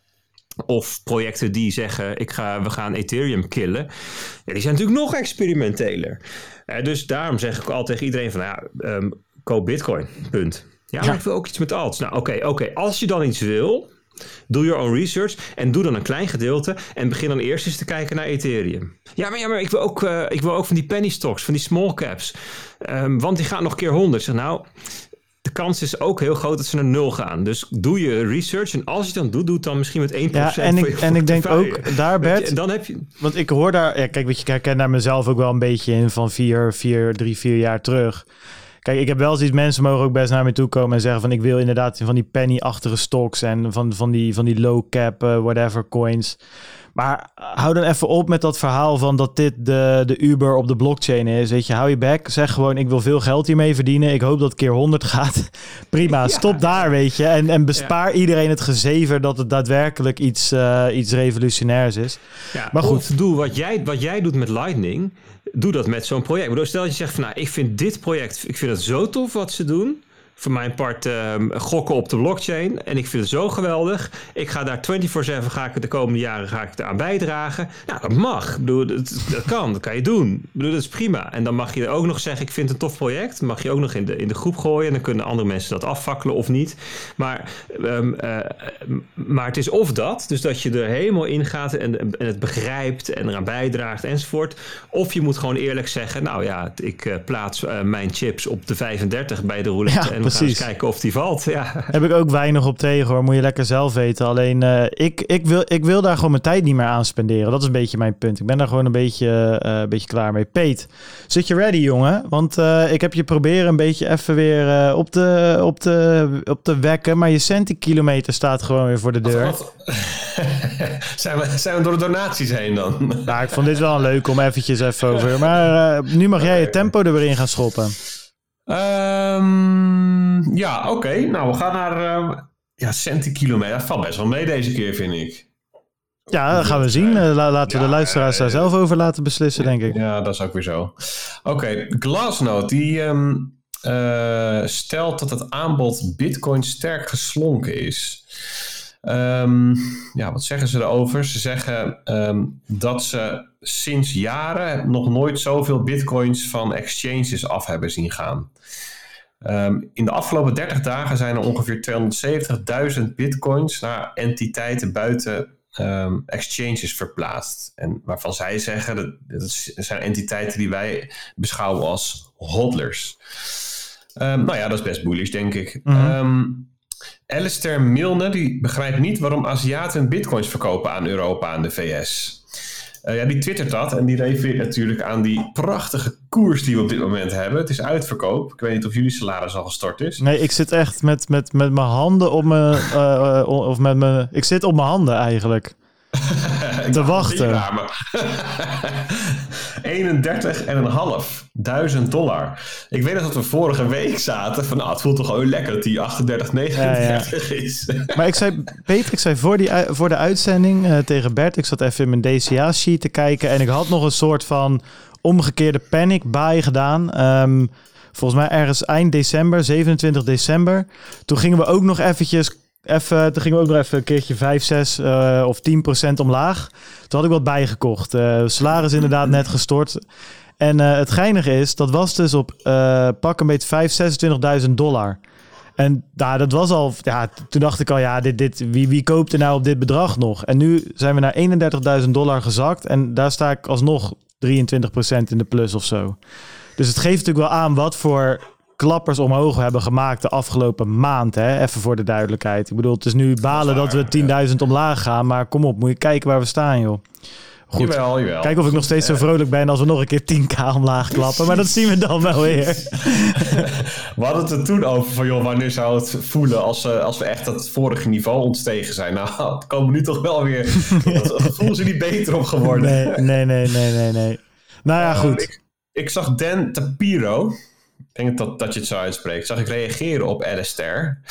of projecten die zeggen, ik ga, we gaan Ethereum killen. Ja, die zijn natuurlijk nog experimenteler. Uh, dus daarom zeg ik al tegen iedereen van, ja, um, koop bitcoin, punt. Ja, maar ik wil ook iets met alts. Nou, oké, oké. Als je dan iets wil, doe your own research en doe dan een klein gedeelte en begin dan eerst eens te kijken naar Ethereum. Ja, maar, ja, maar ik, wil ook, uh, ik wil ook van die penny stocks, van die small caps. Um, want die gaan nog keer 100. Zeg, nou, kans is ook heel groot dat ze naar nul gaan. Dus doe je research en als je het dan doet, doe het dan misschien met 1% ja, en ik, en ik denk ook daar, Bert, dan heb je... want ik hoor daar, ja, kijk, weet je, ik herken daar mezelf ook wel een beetje in van vier, vier, drie, vier jaar terug. Kijk, ik heb wel zoiets, mensen mogen ook best naar me toe komen en zeggen van ik wil inderdaad van die penny-achtige stocks en van, van, die, van die low cap, uh, whatever coins. Maar hou dan even op met dat verhaal van dat dit de, de Uber op de blockchain is. Weet je, hou je back. Zeg gewoon, ik wil veel geld hiermee verdienen. Ik hoop dat het keer 100 gaat. *laughs* Prima, stop daar, weet je. En, en bespaar iedereen het gezever dat het daadwerkelijk iets, uh, iets revolutionairs is. Ja, maar goed. doe wat jij, wat jij doet met Lightning. Doe dat met zo'n project. Maar stel dat je zegt van, nou, ik vind dit project, ik vind het zo tof wat ze doen voor mijn part ehm, gokken op de blockchain. En ik vind het zo geweldig. Ik ga daar 24-7 ga ik de komende jaren ga ik eraan bijdragen. Nou, dat mag. Ik bedoel, dat, dat, kan. Dat kan je doen. Ik bedoel, dat is prima. En dan mag je ook nog zeggen, ik vind het een tof project. mag je ook nog in de, in de groep gooien. En dan kunnen andere mensen dat afvakkelen of niet. Maar, um, uh, maar het is of dat. Dus dat je er helemaal in gaat en, en het begrijpt en eraan bijdraagt enzovoort. Of je moet gewoon eerlijk zeggen, nou ja, ik uh, plaats uh, mijn chips op de 35 bij de roulette. en Precies. kijken of die valt. Ja. Heb ik ook weinig op tegen hoor. Moet je lekker zelf weten. Alleen uh, ik, ik, wil, ik wil daar gewoon mijn tijd niet meer aan spenderen. Dat is een beetje mijn punt. Ik ben daar gewoon een beetje, uh, een beetje klaar mee. Peet, zit je ready jongen? Want uh, ik heb je proberen een beetje even weer op, de, op, de, op te wekken. Maar je centikilometer staat gewoon weer voor de deur. *laughs* zijn, we, zijn we door de donaties heen dan? Nou, ik vond dit wel leuk om eventjes even over. *laughs* Maar nu mag jij je tempo er weer in gaan schoppen. Um, ja, oké. Nou, we gaan naar uh, ja, centikilometer. Dat valt best wel mee deze keer, vind ik. Ja, dat gaan we zien. Uh, laten we de luisteraars daar zelf over laten beslissen, denk ik. Ja, dat is ook weer zo. Oké, okay. Glassnode die um, uh, stelt dat het aanbod Bitcoin sterk geslonken is. Um, ja, wat zeggen ze erover? Ze zeggen um, dat ze sinds jaren nog nooit zoveel bitcoins van exchanges af hebben zien gaan. Ehm, in de afgelopen 30 dagen zijn er ongeveer 270.000 bitcoins naar entiteiten buiten ehm, exchanges verplaatst. En waarvan zij zeggen dat, dat zijn entiteiten die wij beschouwen als hodlers. Um, nou ja, dat is best bullish, denk ik. Mm Alistair Milne die begrijpt niet waarom Aziaten bitcoins verkopen aan Europa en de VS. Uh, ja, die twittert dat en die refereert natuurlijk aan die prachtige koers die we op dit moment hebben. Het is uitverkoop. Ik weet niet of jullie salaris al gestort is. Nee, ik zit echt met, met, met mijn handen op mijn... Uh, of met mijn... Ik zit op mijn handen eigenlijk. *laughs* te wachten. 31,5 *laughs* duizend dollar. Ik weet nog dat we vorige week zaten van nou, het voelt toch gewoon lekker dat die 38, 39 is. maar ik zei, Peter, ik zei voor, die, voor de uitzending uh, tegen Bert, ik zat even in mijn DCA-sheet te kijken en ik had nog een soort van omgekeerde panic buy gedaan. Um, volgens mij ergens eind december, 27 december. Toen gingen we ook nog eventjes Even, toen gingen we ook nog even een keertje 5, 6 uh, of 10 procent omlaag. Toen had ik wat bijgekocht. Uh, salaris inderdaad net gestort. En uh, het geinige is, dat was dus op uh, pak een beetje 5, 26.000 dollar. En nou, dat was al, ja, toen dacht ik al, ja, dit, dit, wie, wie koopt er nou op dit bedrag nog? En nu zijn we naar 31.000 dollar gezakt en daar sta ik alsnog 23% in de plus of zo. Dus het geeft natuurlijk wel aan wat voor klappers omhoog hebben gemaakt de afgelopen maand. Hè? Even voor de duidelijkheid. Ik bedoel, het is nu balen dat, dat we 10.000 omlaag gaan. Maar kom op, moet je kijken waar we staan, joh. Goed. Jawel, jawel. Kijk of ik nog steeds zo vrolijk ben als we nog een keer 10k omlaag klappen. Maar dat zien we dan wel weer. *laughs* we hadden het er toen over van, joh, wanneer zou het voelen als, uh, als we echt het vorige niveau ontstegen zijn? Nou, *laughs* het komen nu toch wel weer... *laughs* voelen ze niet beter op geworden. Nee, nee, nee, nee, nee. nee. Nou ja, goed. ik, ik, zag Dan Tapiro, denk dat, dat je het zo uitspreekt, zag ik reageren op Alistair.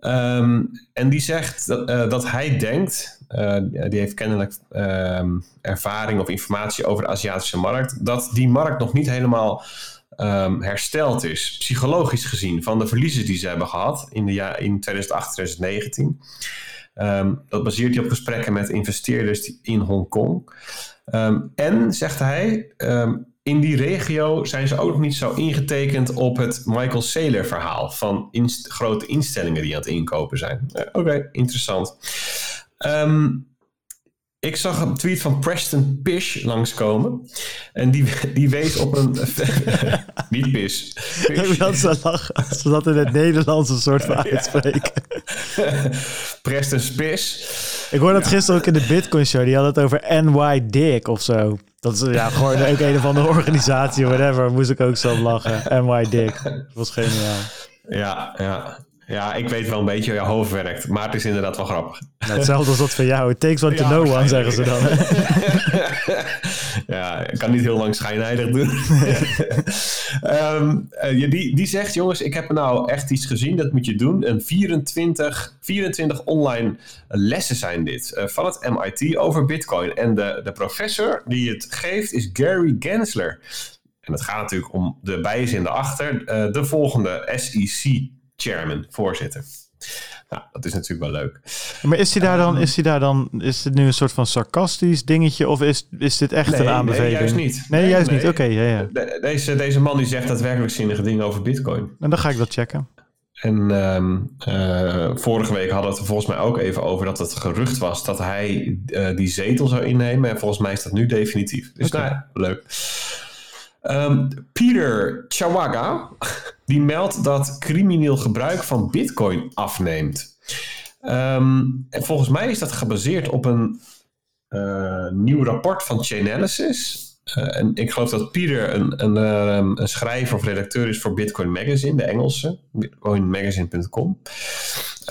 Um, en die zegt dat, uh, dat hij denkt, uh, die heeft kennelijk um, ervaring of informatie over de Aziatische markt, dat die markt nog niet helemaal um, hersteld is, psychologisch gezien, van de verliezen die ze hebben gehad in, de ja in 2008, 2019. dat baseert hij op gesprekken met investeerders in Hongkong. en, zegt hij, in die regio zijn ze ook nog niet zo ingetekend op het Michael Saylor verhaal van inst grote instellingen die aan het inkopen zijn. Uh, Oké, okay, interessant. Um, ik zag een tweet van Preston Pish langskomen. En die, die wees op een... *laughs* niet Pish. Ik had zo lachen als ze dat in het Nederlands een soort van uitspreken. *laughs* Preston Pish. Ik hoorde dat gisteren ook in de Bitcoin Show. Die had het over NY Dick of zo. Dat is ja, gewoon ook een of andere organisatie, whatever. Moest ik ook zo lachen. NY Dick. Dat was geniaal. Ja, ja. Ja, ik weet wel een beetje hoe jouw hoofd werkt. Maar het is inderdaad wel grappig. Nou, hetzelfde als dat van jou. It takes one to know one, zeggen ze dan. *laughs* ja, ik kan niet heel lang schijnheilig doen. *laughs* um, uh, die, die zegt, jongens, ik heb nou echt iets gezien. Dat moet je doen. Een 24, 24 online lessen zijn dit. Uh, van het MIT over bitcoin. En de, de professor die het geeft is Gary Gensler. En het gaat natuurlijk om de bijzin achter. Uh, de volgende SEC chairman, voorzitter. Nou, dat is natuurlijk wel leuk. Maar is hij daar dan, is hij daar dan, is dit nu een soort van sarcastisch dingetje of is, is dit echt een aanbeveling? Nee, juist niet. Nee, juist niet. Oké, ja, ja. deze, deze man die zegt daadwerkelijk zinnige dingen over bitcoin. En nou, dan ga ik dat checken. En um, uh, vorige week hadden we het er volgens mij ook even over dat het gerucht was dat hij uh, die zetel zou innemen. En volgens mij is dat nu definitief. Dus okay. nou, leuk. Um, Peter Chawaga, die meldt dat crimineel gebruik van bitcoin afneemt. Um, en volgens mij is dat gebaseerd op een uh, nieuw rapport van Chainalysis. Uh, en ik geloof dat Peter een, een, um, een, schrijver of redacteur is voor Bitcoin Magazine, de Engelse, bitcoinmagazine.com.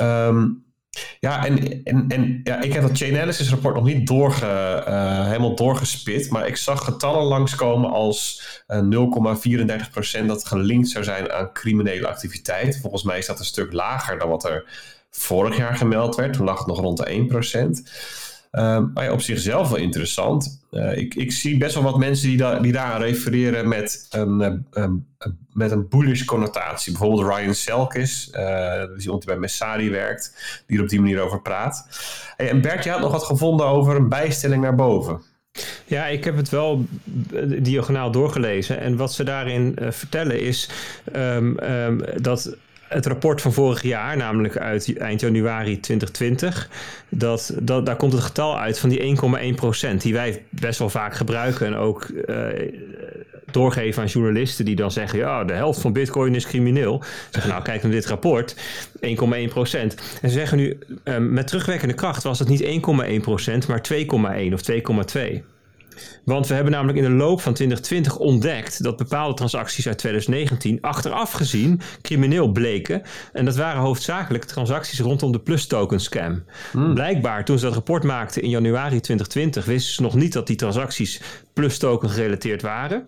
Um, ja, en, en, en ja, ik heb dat Chainalysis rapport nog niet doorge, uh, helemaal doorgespit, maar ik zag getallen langskomen als uh, 0,34% dat gelinkt zou zijn aan criminele activiteit. Volgens mij is dat een stuk lager dan wat er vorig jaar gemeld werd. Toen lag het nog rond de 1%. Uh, maar ja, op zichzelf wel interessant. Uh, ik, ik zie best wel wat mensen die, da die daar refereren met een, uh, met een bullish connotatie. Bijvoorbeeld Ryan Selkis, iemand die bij Messari werkt, die er op die manier over praat. En Bert, je had nog wat gevonden over een bijstelling naar boven. Ja, ik heb het wel diagonaal doorgelezen. En wat ze daarin vertellen is um, um, dat het rapport van vorig jaar, namelijk uit eind januari 2020, dat, dat, daar komt het getal uit van die 1,1%, die wij best wel vaak gebruiken en ook uh, doorgeven aan journalisten die dan zeggen, ja, de helft van bitcoin is crimineel. Zeggen, nou, kijk naar dit rapport, 1,1%. En ze zeggen nu, uh, met terugwerkende kracht was het niet 1,1%, maar 2,1 of 2,2. Want we hebben namelijk in de loop van 2020 ontdekt dat bepaalde transacties uit 2019 achteraf gezien crimineel bleken. En dat waren hoofdzakelijk transacties rondom de plus token scam. Hmm. Blijkbaar toen ze dat rapport maakten in januari 2020 wisten ze nog niet dat die transacties plus token gerelateerd waren.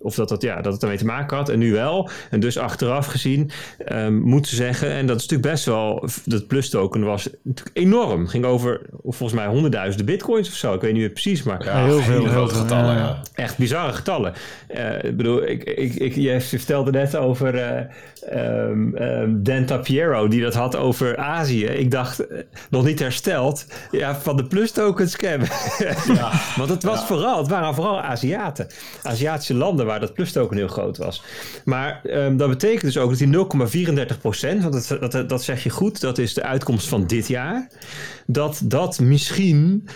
Of dat, dat, ja, dat het ermee te maken had en nu wel. En dus achteraf gezien um, moeten zeggen, en dat is natuurlijk best wel, dat plus token was natuurlijk enorm. Ging over volgens mij honderdduizenden bitcoins of zo. Ik weet niet meer precies, maar ja, heel veel grote getallen. Ja. Echt bizarre getallen. Uh, ik bedoel, ik, ik, ik, je vertelde net over uh, um, um, Dan Tapiero, die dat had over Azië. Ik dacht, uh, nog niet hersteld, ja, van de plus token scam. ja. *laughs* Want het was vooral, het waren vooral Aziaten. Aziatische landen waar dat plustoken heel groot was. Maar um, dat betekent dus ook dat die 0,34 procent, want dat, dat, dat zeg je goed, dat is de uitkomst van dit jaar, dat dat misschien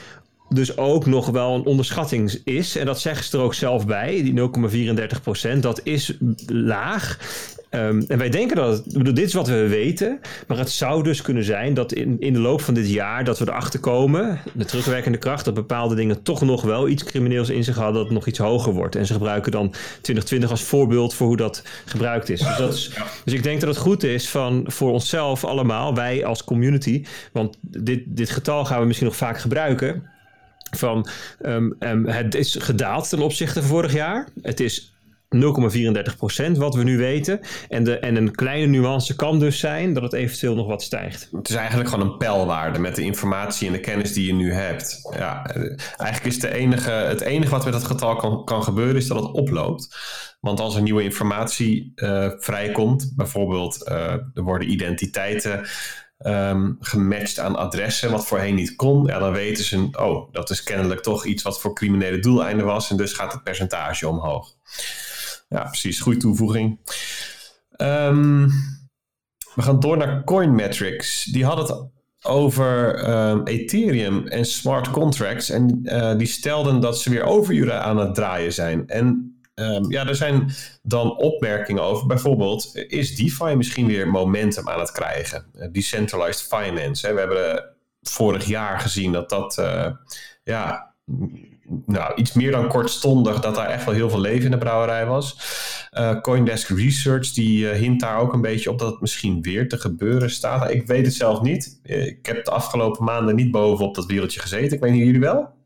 dus ook nog wel een onderschatting is. En dat zeggen ze er ook zelf bij, die 0,34 procent. Dat is laag. Um, en wij denken dat het, bedoel, dit is wat we weten, maar het zou dus kunnen zijn dat in, in de loop van dit jaar dat we erachter komen, de terugwerkende kracht, dat bepaalde dingen toch nog wel iets crimineels in zich hadden, dat het nog iets hoger wordt. En ze gebruiken dan 2020 als voorbeeld voor hoe dat gebruikt is. Dus, dat is, dus ik denk dat het goed is van, voor onszelf allemaal, wij als community, want dit, dit getal gaan we misschien nog vaak gebruiken. Van um, um, het is gedaald ten opzichte van vorig jaar. Het is 0,34% wat we nu weten. En, de, en een kleine nuance kan dus zijn dat het eventueel nog wat stijgt. Het is eigenlijk gewoon een pijlwaarde met de informatie en de kennis die je nu hebt. Ja, eigenlijk is de enige, het enige wat met dat getal kan, kan gebeuren is dat het oploopt. Want als er nieuwe informatie uh, vrijkomt, bijvoorbeeld uh, er worden identiteiten um, gematcht aan adressen, wat voorheen niet kon, dan weten ze, oh, dat is kennelijk toch iets wat voor criminele doeleinden was en dus gaat het percentage omhoog. Ja, precies. Goede toevoeging. Um, we gaan door naar Coinmetrics. Die had het over um, Ethereum en smart contracts. En uh, die stelden dat ze weer overuren aan het draaien zijn. En um, ja, er zijn dan opmerkingen over. Bijvoorbeeld, is DeFi misschien weer momentum aan het krijgen? Uh, decentralized finance. Hè? We hebben vorig jaar gezien dat dat ja, nou, iets meer dan kortstondig dat daar echt wel heel veel leven in de brouwerij was. Uh, Coindesk Research die uh, hint daar ook een beetje op dat het misschien weer te gebeuren staat. Ik weet het zelf niet. Ik heb de afgelopen maanden niet bovenop dat wereldje gezeten. Ik weet niet, jullie wel?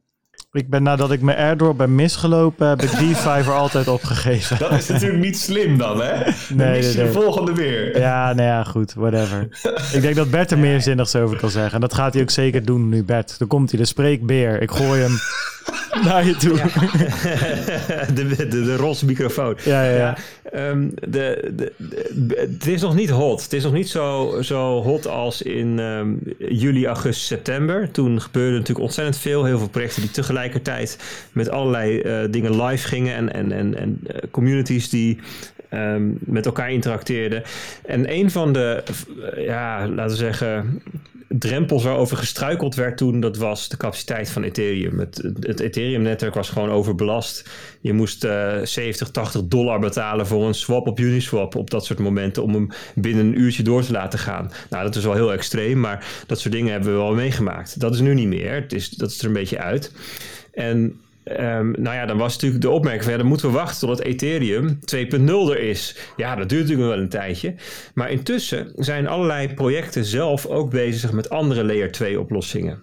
Ik ben nadat ik mijn airdrop ben misgelopen, heb ik *laughs* DeFi voor altijd opgegeven. Dat is natuurlijk niet slim dan, hè? Nee. de volgende weer. Ja, nou ja, goed, whatever. ik denk dat Bert er meer zinnigs over kan zeggen. En dat gaat hij ook zeker doen nu, Bert. Dan komt hij, de spreekbeer. Ik gooi hem *laughs* *laughs* naar je toe. Ja. *laughs* de, de, de roze microfoon. Ja, ja, ja. Um, de, de, het is nog niet hot. Het is nog niet zo, zo hot als in um, juli, augustus, september. Toen gebeurde natuurlijk ontzettend veel. Heel veel projecten die tegelijkertijd met allerlei uh, dingen live gingen. En, en, en, en uh, communities die um, met elkaar interacteerden. En een van de, uh, ja, laten we zeggen, drempels waarover gestruikeld werd toen, dat was de capaciteit van Ethereum. Het, Ethereum-netwerk was gewoon overbelast. Je moest uh, 70, 80 dollar betalen voor een swap op Uniswap op dat soort momenten om hem binnen een uurtje door te laten gaan. Nou, dat is wel heel extreem, maar dat soort dingen hebben we wel meegemaakt. Dat is nu niet meer. Het is, dat is er een beetje uit. En Um, nou ja, dan was natuurlijk de opmerking van ja, moeten we wachten totdat Ethereum 2.0 er is. Ja, dat duurt natuurlijk wel een tijdje. Maar intussen zijn allerlei projecten zelf ook bezig met andere layer 2 oplossingen.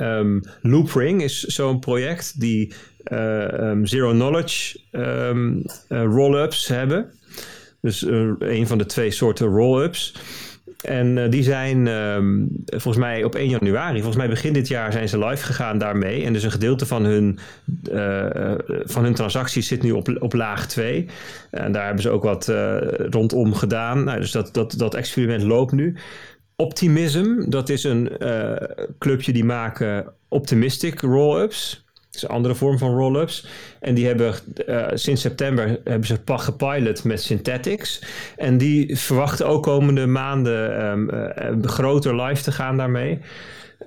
Um, Loopring is zo'n project die uh, um, zero knowledge uh, roll-ups hebben. Dus uh, een van de twee soorten roll-ups. En uh, die zijn um, volgens mij op 1 januari, volgens mij begin dit jaar zijn ze live gegaan daarmee. En dus een gedeelte van hun, uh, van hun transacties zit nu op, op laag 2. En daar hebben ze ook wat rondom gedaan. Nou, dus dat, dat, dat experiment loopt nu. Optimism, dat is een clubje die maken optimistic roll-ups. Is een andere vorm van roll-ups. En die hebben uh, sinds september hebben ze gepilot met Synthetics. En die verwachten ook komende maanden um, groter live te gaan daarmee.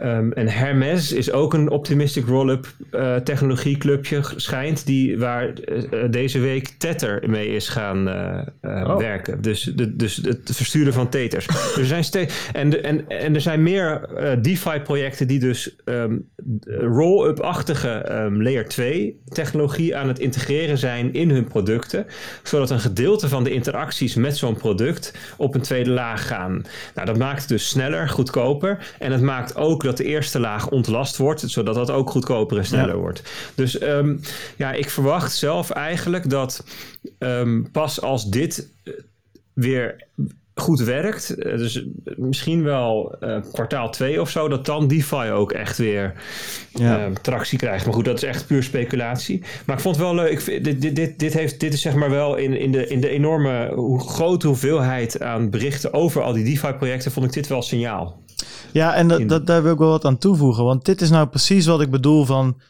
Um, en Hermes is ook een optimistic roll-up uh, technologieclubje schijnt, die, waar uh, deze week Tether mee is gaan uh, oh. werken. Dus, de, dus het versturen van teters. *laughs* er zijn en, en, en er zijn meer DeFi-projecten die dus um, roll-up-achtige um, layer 2 technologie aan het integreren zijn in hun producten, zodat een gedeelte van de interacties met zo'n product op een tweede laag gaan. Nou, dat maakt het dus sneller, goedkoper en het maakt ook dat de eerste laag ontlast wordt, zodat dat ook goedkoper en sneller wordt. Dus um, ja, ik verwacht zelf eigenlijk dat um, pas als dit eh, weer goed werkt, eh, dus misschien wel uh, kwartaal 2 of zo, dat dan DeFi ook echt weer ja. uh, tractie krijgt. Maar goed, dat is echt puur speculatie. Maar ik vond het wel leuk. Ik dit, dit, dit, dit, heeft, dit is zeg maar wel in, in, de, in de enorme hoe, grote hoeveelheid aan berichten over al die DeFi-projecten, vond ik dit wel signaal. Ja, en dat, dat, daar wil ik wel wat aan toevoegen. Want dit is nou precies wat ik bedoel van...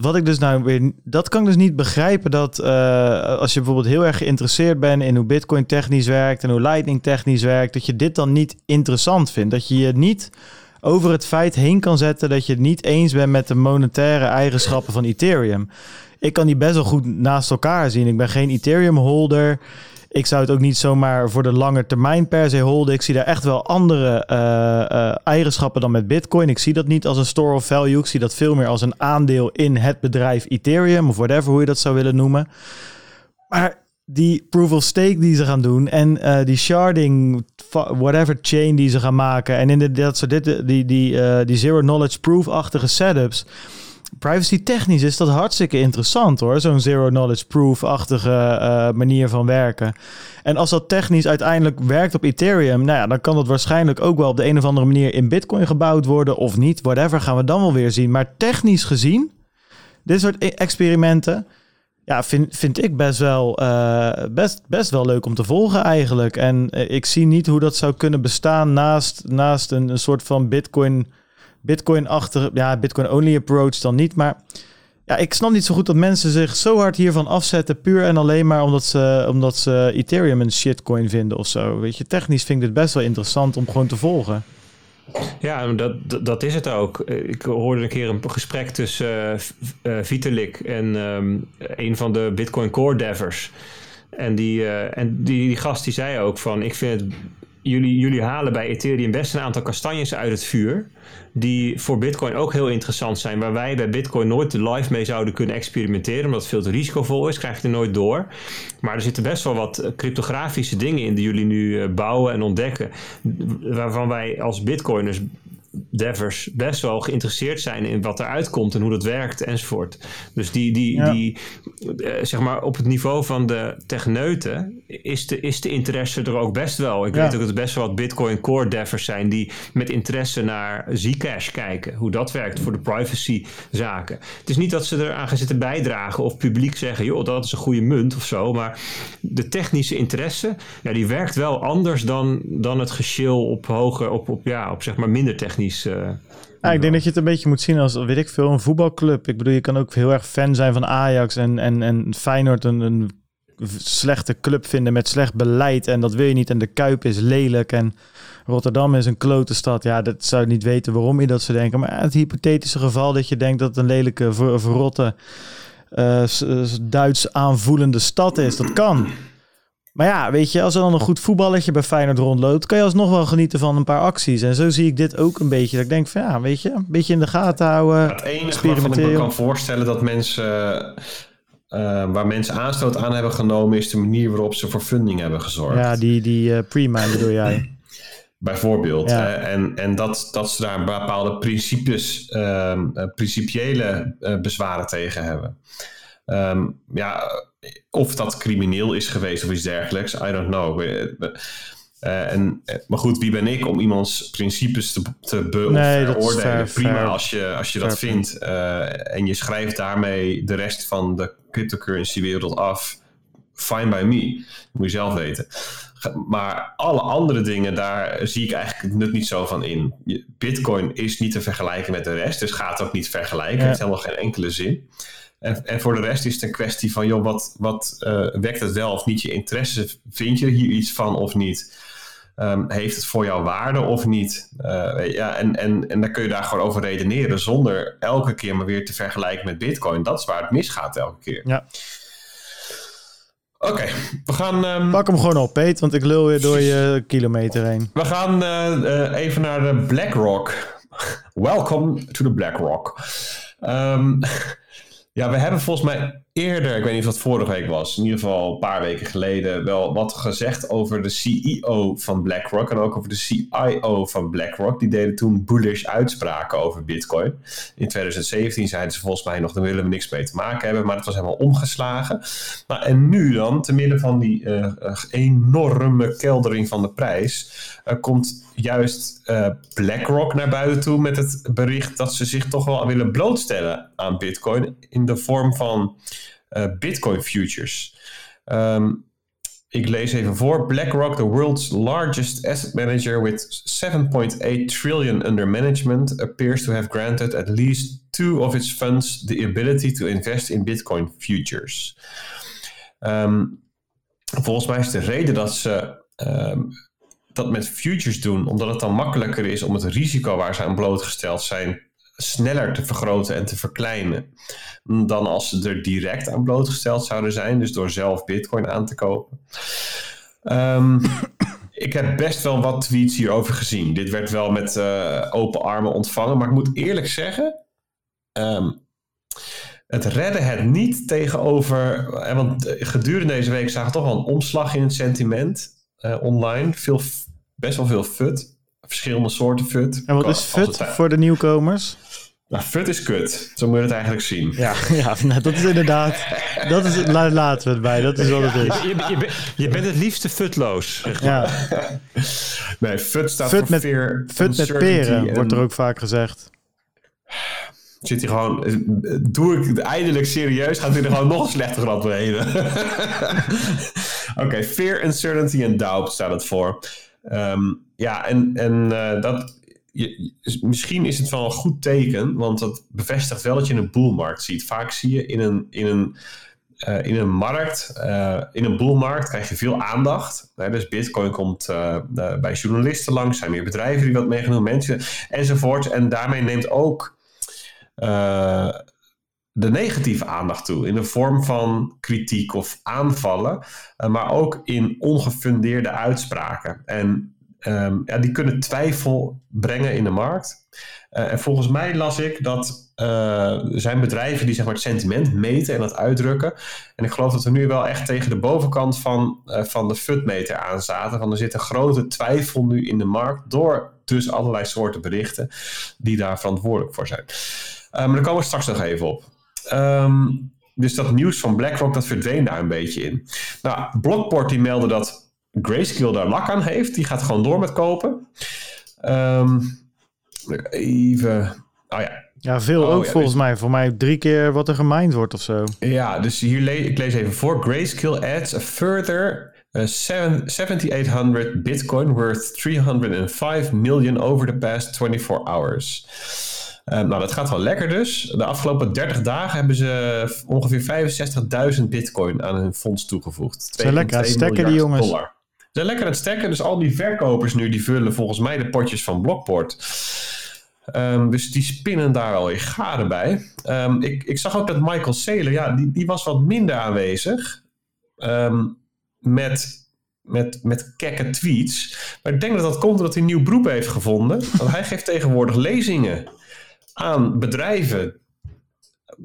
Wat ik dus nou weer... Dat kan ik dus niet begrijpen dat uh, als je bijvoorbeeld heel erg geïnteresseerd bent in hoe Bitcoin technisch werkt en hoe Lightning technisch werkt, dat je dit dan niet interessant vindt. Dat je je niet over het feit heen kan zetten dat je het niet eens bent met de monetaire eigenschappen van Ethereum. Ik kan die best wel goed naast elkaar zien. Ik ben geen Ethereum holder. Ik zou het ook niet zomaar voor de lange termijn per se holden. Ik zie daar echt wel andere uh, uh, eigenschappen dan met Bitcoin. Ik zie dat niet als een store of value. Ik zie dat veel meer als een aandeel in het bedrijf Ethereum of whatever hoe je dat zou willen noemen. Maar die proof of stake die ze gaan doen en uh, die sharding, whatever chain die ze gaan maken en in de, dat soort dit, die, die, die zero knowledge proof-achtige setups privacy technisch is dat hartstikke interessant hoor. Zo'n zero knowledge proof-achtige uh, manier van werken. En als dat technisch uiteindelijk werkt op Ethereum, nou ja, dan kan dat waarschijnlijk ook wel op de een of andere manier in Bitcoin gebouwd worden of niet. Whatever gaan we dan wel weer zien. Maar technisch gezien, dit soort e- experimenten, ja, vind, vind ik best wel, uh, best, best wel leuk om te volgen eigenlijk. En uh, ik zie niet hoe dat zou kunnen bestaan naast, naast een, een soort van Bitcoin Bitcoin-achtige, ja, Bitcoin-only approach dan niet. Maar ja, ik snap niet zo goed dat mensen zich zo hard hiervan afzetten, puur en alleen maar omdat ze, omdat ze Ethereum een shitcoin vinden of zo. Weet je, technisch vind ik dit best wel interessant om gewoon te volgen. Ja, dat, dat is het ook. Ik hoorde een keer een gesprek tussen uh, Vitalik en um, een van de Bitcoin Core devers. En die, uh, en die, die gast die zei ook van, ik vind het jullie, jullie halen bij Ethereum best een aantal kastanjes uit het vuur. Die voor Bitcoin ook heel interessant zijn. Waar wij bij Bitcoin nooit live mee zouden kunnen experimenteren. Omdat het veel te risicovol is. Krijg je er nooit door. Maar er zitten best wel wat cryptografische dingen in die jullie nu eh, bouwen en ontdekken. Waarvan wij als Bitcoiners devers best wel geïnteresseerd zijn in wat eruit komt en hoe dat werkt enzovoort. Dus die, die, die uh, zeg maar op het niveau van de techneuten is de, is de interesse er ook best wel. Ik weet ook dat er best wel wat Bitcoin Core devers zijn die met interesse naar Zcash kijken. Hoe dat werkt voor de privacy zaken. Het is niet dat ze eraan gaan zitten bijdragen of publiek zeggen, joh, dat is een goede munt of zo. Maar de technische interesse, ja, die werkt wel anders dan, dan het geschil op hoger, op, op, ja, op zeg maar minder technisch uh, ja, ik denk dat je het een beetje moet zien als, weet ik veel, een voetbalclub. Ik bedoel, je kan ook heel erg fan zijn van Ajax en, en, en Feyenoord een, een slechte club vinden met slecht beleid. En dat wil je niet. En de Kuip is lelijk en Rotterdam is een klote stad. Ja, dat zou je niet weten waarom je dat zou denken. Maar het hypothetische geval dat je denkt dat het een lelijke, ver, verrotte, uh, Duits aanvoelende stad is, dat kan. Maar ja, weet je, als er dan een goed voetballetje bij Feyenoord rondloopt, kan je alsnog wel genieten van een paar acties. En zo zie ik dit ook een beetje. Dat ik denk van ja, weet je, een beetje in de gaten houden. Het enige waarvan ik me kan voorstellen dat mensen, uh, waar mensen aanstoot aan hebben genomen, is de manier waarop ze voor funding hebben gezorgd. Ja, die, die uh, pre-mine bedoel jij. *clears throat* Bijvoorbeeld. Ja. en en dat, dat ze daar bepaalde principes, principiële bezwaren tegen hebben. Um, ja, of dat crimineel is geweest of iets dergelijks, I don't know. Uh, en, maar goed, wie ben ik om iemands principes te, te beoordelen? Prima als je, als je dat vindt. Uh, en je schrijft daarmee de rest van de cryptocurrency wereld af. fine by me. Dat moet je zelf weten. Maar alle andere dingen, daar zie ik eigenlijk het nut niet zo van in. Bitcoin is niet te vergelijken met de rest, dus gaat ook niet vergelijken. Het heeft helemaal geen enkele zin. En, en, voor de rest is het een kwestie van, joh, wat, wat uh, wekt het wel of niet je interesse? Vind je hier iets van of niet? Um, heeft het voor jou waarde of niet? Uh, ja, en, en, en dan kun je daar gewoon over redeneren zonder elke keer maar weer te vergelijken met Bitcoin. Dat is waar het misgaat elke keer. Ja. Oké, we gaan. Um, Pak hem gewoon op, Peet, want ik lul weer door je *laughs* kilometer heen. We gaan uh, even naar de BlackRock. Welcome to the BlackRock. Um, ja, we hebben volgens mij eerder, ik weet niet of dat vorige week was, in ieder geval een paar weken geleden, wel wat gezegd over de CEO van BlackRock en ook over de CIO van BlackRock. Die deden toen bullish uitspraken over Bitcoin. In 2017 zeiden ze volgens mij nog, daar willen we niks mee te maken hebben, maar het was helemaal omgeslagen. Nou, en nu dan, te midden van die uh, enorme keldering van de prijs, uh, komt juist BlackRock naar buiten toe met het bericht dat ze zich toch wel willen blootstellen aan Bitcoin in de vorm van Bitcoin futures. Um, ik lees even voor. BlackRock, the world's largest asset manager with 7.8 trillion under management, appears to have granted at least two of its funds the ability to invest in Bitcoin futures. Um, volgens mij is de reden dat ze um, dat met futures doen, omdat het dan makkelijker is om het risico waar ze aan blootgesteld zijn sneller te vergroten en te verkleinen dan als ze er direct aan blootgesteld zouden zijn, dus door zelf Bitcoin aan te kopen. Um, *coughs* ik heb best wel wat tweets hierover gezien. Dit werd wel met uh, open armen ontvangen, maar ik moet eerlijk zeggen, um, het redde het niet tegenover. Eh, want gedurende deze week zagen we toch wel een omslag in het sentiment uh, online. Veel, best wel veel FUT. Verschillende soorten FUT. En wat is FUT voor de nieuwkomers? Nou, FUT is kut. Zo moet je het eigenlijk zien. Ja, *laughs* ja nou, dat is inderdaad... Dat is, laten we het bij. Dat is wat het is. Je, je, je, je bent het liefste futloos. Zeg maar. Ja. *laughs* nee, FUT staat Fut voor met, fear, Fut met peren, wordt er ook vaak gezegd. Zit hij gewoon... Doe ik het eindelijk serieus, gaat hij er gewoon *laughs* nog een slechter grap doorheen. Oké, okay, fear, uncertainty en doubt staat het voor. Um, ja, en, en uh, dat... Je, misschien is het wel een goed teken, want dat bevestigt wel dat je een boelmarkt ziet. Vaak zie je in een, in een, uh, in een markt, uh, in een boelmarkt krijg je veel aandacht. Uh, dus Bitcoin komt bij journalisten langs, zijn meer bedrijven die wat meegenomen, mensen enzovoort. En daarmee neemt ook de negatieve aandacht toe. In de vorm van kritiek of aanvallen. Maar ook in ongefundeerde uitspraken. En um, ja, die kunnen twijfel brengen in de markt. Uh, en volgens mij las ik dat er zijn bedrijven die zeg maar, het sentiment meten en dat uitdrukken. En ik geloof dat we nu wel echt tegen de bovenkant van, van de FUD-meter aan zaten. Van er zit een grote twijfel nu in de markt. Door dus allerlei soorten berichten die daar verantwoordelijk voor zijn. maar daar komen we straks nog even op. Um, dus dat nieuws van BlackRock, dat verdween daar een beetje in. Nou, Blockport die meldde dat Grayscale daar lak aan heeft. Die gaat gewoon door met kopen. Um, even... Oh ja. Ja, veel Oh, ook ja, volgens dus- mij. Voor mij drie keer wat er gemined wordt of zo. Ja, dus hier le ik lees even voor. Grayscale adds a further uh, seven- 7800 Bitcoin worth 305 million over the past 24 hours. Uh, nou, dat gaat wel lekker dus. De afgelopen 30 dagen hebben ze ongeveer 65.000 bitcoin aan hun fonds toegevoegd. Zijn lekker aan het 2,2 stekken, die jongens. dollar. Zijn lekker aan het stekken, dus al die verkopers nu, die vullen volgens mij de potjes van Blockport. Um, dus die spinnen daar alweer garen bij. Um, ik, ik zag ook dat Michael Saylor, ja, die, die was wat minder aanwezig. Um, met, met, met kekke tweets. Maar ik denk dat dat komt omdat hij een nieuw beroep heeft gevonden. Want hij geeft tegenwoordig lezingen aan bedrijven.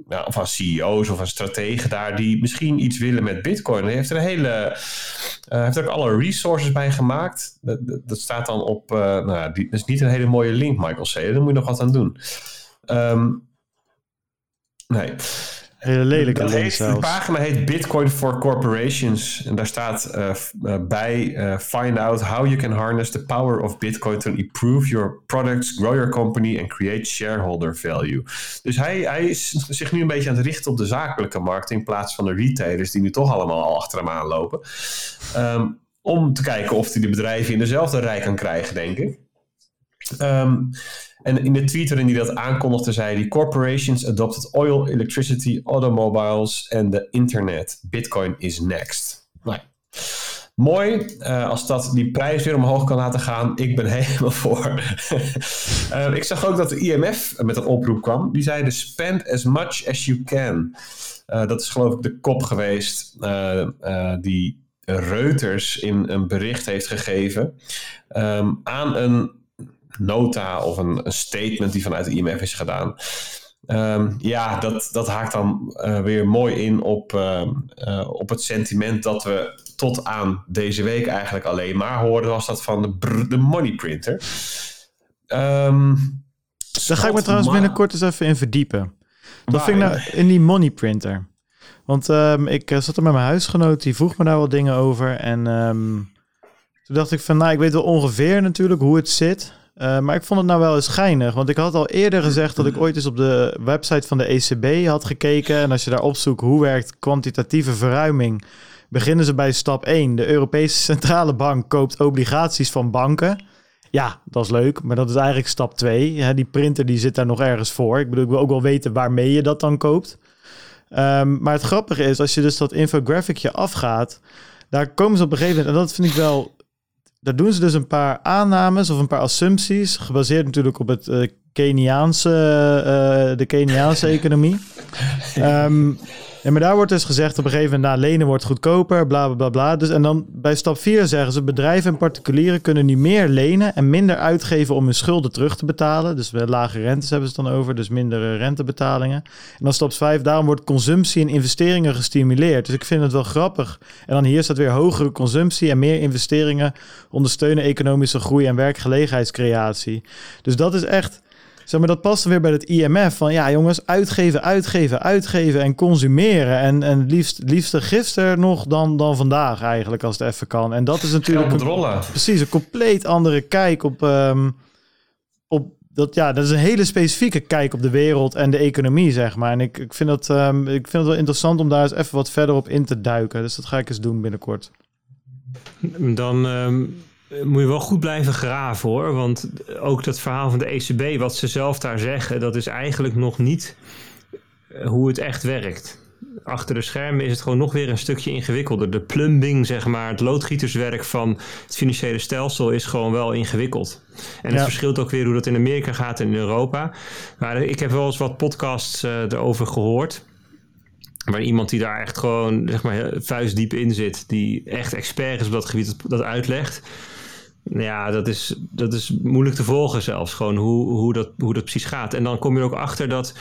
Ja, of aan CEO's of aan strategen daar die misschien iets willen met Bitcoin. Hij heeft er een hele. Uh, heeft ook alle resources bij gemaakt. Dat, dat, staat dan op. Uh, nou, die, dat is niet een hele mooie link, Michael C. Daar moet je nog wat aan doen. Um, nee. Hele lelijke de pagina heet Bitcoin for Corporations. En daar staat eh, eh, bij: eh, Find out how you can harness the power of Bitcoin to improve your products, grow your company and create shareholder value. Dus hij, hij is zich nu een beetje aan het richten op de zakelijke markt in plaats van de retailers die nu toch allemaal al achter hem aanlopen. Ehm, om te kijken of hij de bedrijven in dezelfde rij kan krijgen, denk ik. Ehm, en in de tweet waarin hij dat aankondigde, zei hij: Corporations adopted oil, electricity, automobiles en de internet. Bitcoin is next. Nou, mooi eh, als dat die prijs weer omhoog kan laten gaan. Ik ben *laughs* helemaal voor. *laughs* Eh, ik zag ook dat de IMF met een oproep kwam. Die zeiden: Spend as much as you can. Eh, dat is geloof ik de kop geweest die Reuters in een bericht heeft gegeven ehm, aan een nota of een, een statement die vanuit de IMF is gedaan. Ehm, ja, dat, dat haakt dan eh, weer mooi in op, ehm, eh, op het sentiment dat we tot aan deze week eigenlijk alleen maar hoorden, was dat van de, de money printer. Ehm, Daar ga ik me trouwens binnenkort eens even in verdiepen. Dat vind ik nou in die money printer. Want ik eh, zat er met mijn huisgenoot, die vroeg me daar wel dingen over. En toen dacht ik van, nou, ik weet wel ongeveer natuurlijk hoe het zit. Eh, maar ik vond het nou wel eens schijnig. Want ik had al eerder gezegd dat ik ooit eens op de website van de ECB had gekeken. En als je daar opzoekt hoe werkt kwantitatieve verruiming, beginnen ze bij stap 1. De Europese Centrale Bank koopt obligaties van banken. Ja, dat is leuk, maar dat is eigenlijk stap 2. Die printer die zit daar nog ergens voor. Ik bedoel, ik wil ook wel weten waarmee je dat dan koopt. Ehm, maar het grappige is, als je dus dat infographicje afgaat, daar komen ze op een gegeven moment, en dat vind ik wel, daar doen ze dus een paar aannames of een paar assumpties, gebaseerd natuurlijk op het eh, Keniaanse, eh, de Keniaanse *laughs* economie. Ehm, ja, maar daar wordt dus gezegd op een gegeven moment, nou, lenen wordt goedkoper, bla bla bla bla. Dus, en dan bij stap 4 zeggen ze, bedrijven en particulieren kunnen nu meer lenen en minder uitgeven om hun schulden terug te betalen. Dus lage rentes hebben ze het dan over, dus mindere rentebetalingen. En dan stap 5, daarom wordt consumptie en investeringen gestimuleerd. Dus ik vind het wel grappig. En dan hier staat weer hogere consumptie en meer investeringen ondersteunen economische groei en werkgelegenheidscreatie. Dus dat is echt... Zeg maar, dat past weer bij het IMF. Van ja, jongens, uitgeven, uitgeven, uitgeven en consumeren. En, en liefst, liefst gisteren nog dan, dan vandaag eigenlijk, als het even kan. En dat is natuurlijk een, precies een compleet andere kijk op, ehm, op dat. Ja, dat is een hele specifieke kijk op de wereld en de economie, zeg maar. En ik, ik, vind dat, ehm, ik vind het wel interessant om daar eens even wat verder op in te duiken. Dus dat ga ik eens doen binnenkort. Dan ehm, moet je wel goed blijven graven hoor. Want ook dat verhaal van de ECB, wat ze zelf daar zeggen, dat is eigenlijk nog niet eh, hoe het echt werkt. Achter de schermen is het gewoon nog weer een stukje ingewikkelder. De plumbing, zeg maar, het loodgieterswerk van het financiële stelsel is gewoon wel ingewikkeld. En het verschilt ook weer hoe dat in Amerika gaat en in Europa. Maar ik heb wel eens wat podcasts eh, erover gehoord. Waar iemand die daar echt gewoon zeg maar, vuistdiep in zit, die echt expert is op dat gebied, dat, dat uitlegt. Ja, dat is, dat is moeilijk te volgen zelfs, gewoon hoe, hoe, dat, hoe dat precies gaat. En dan kom je er ook achter dat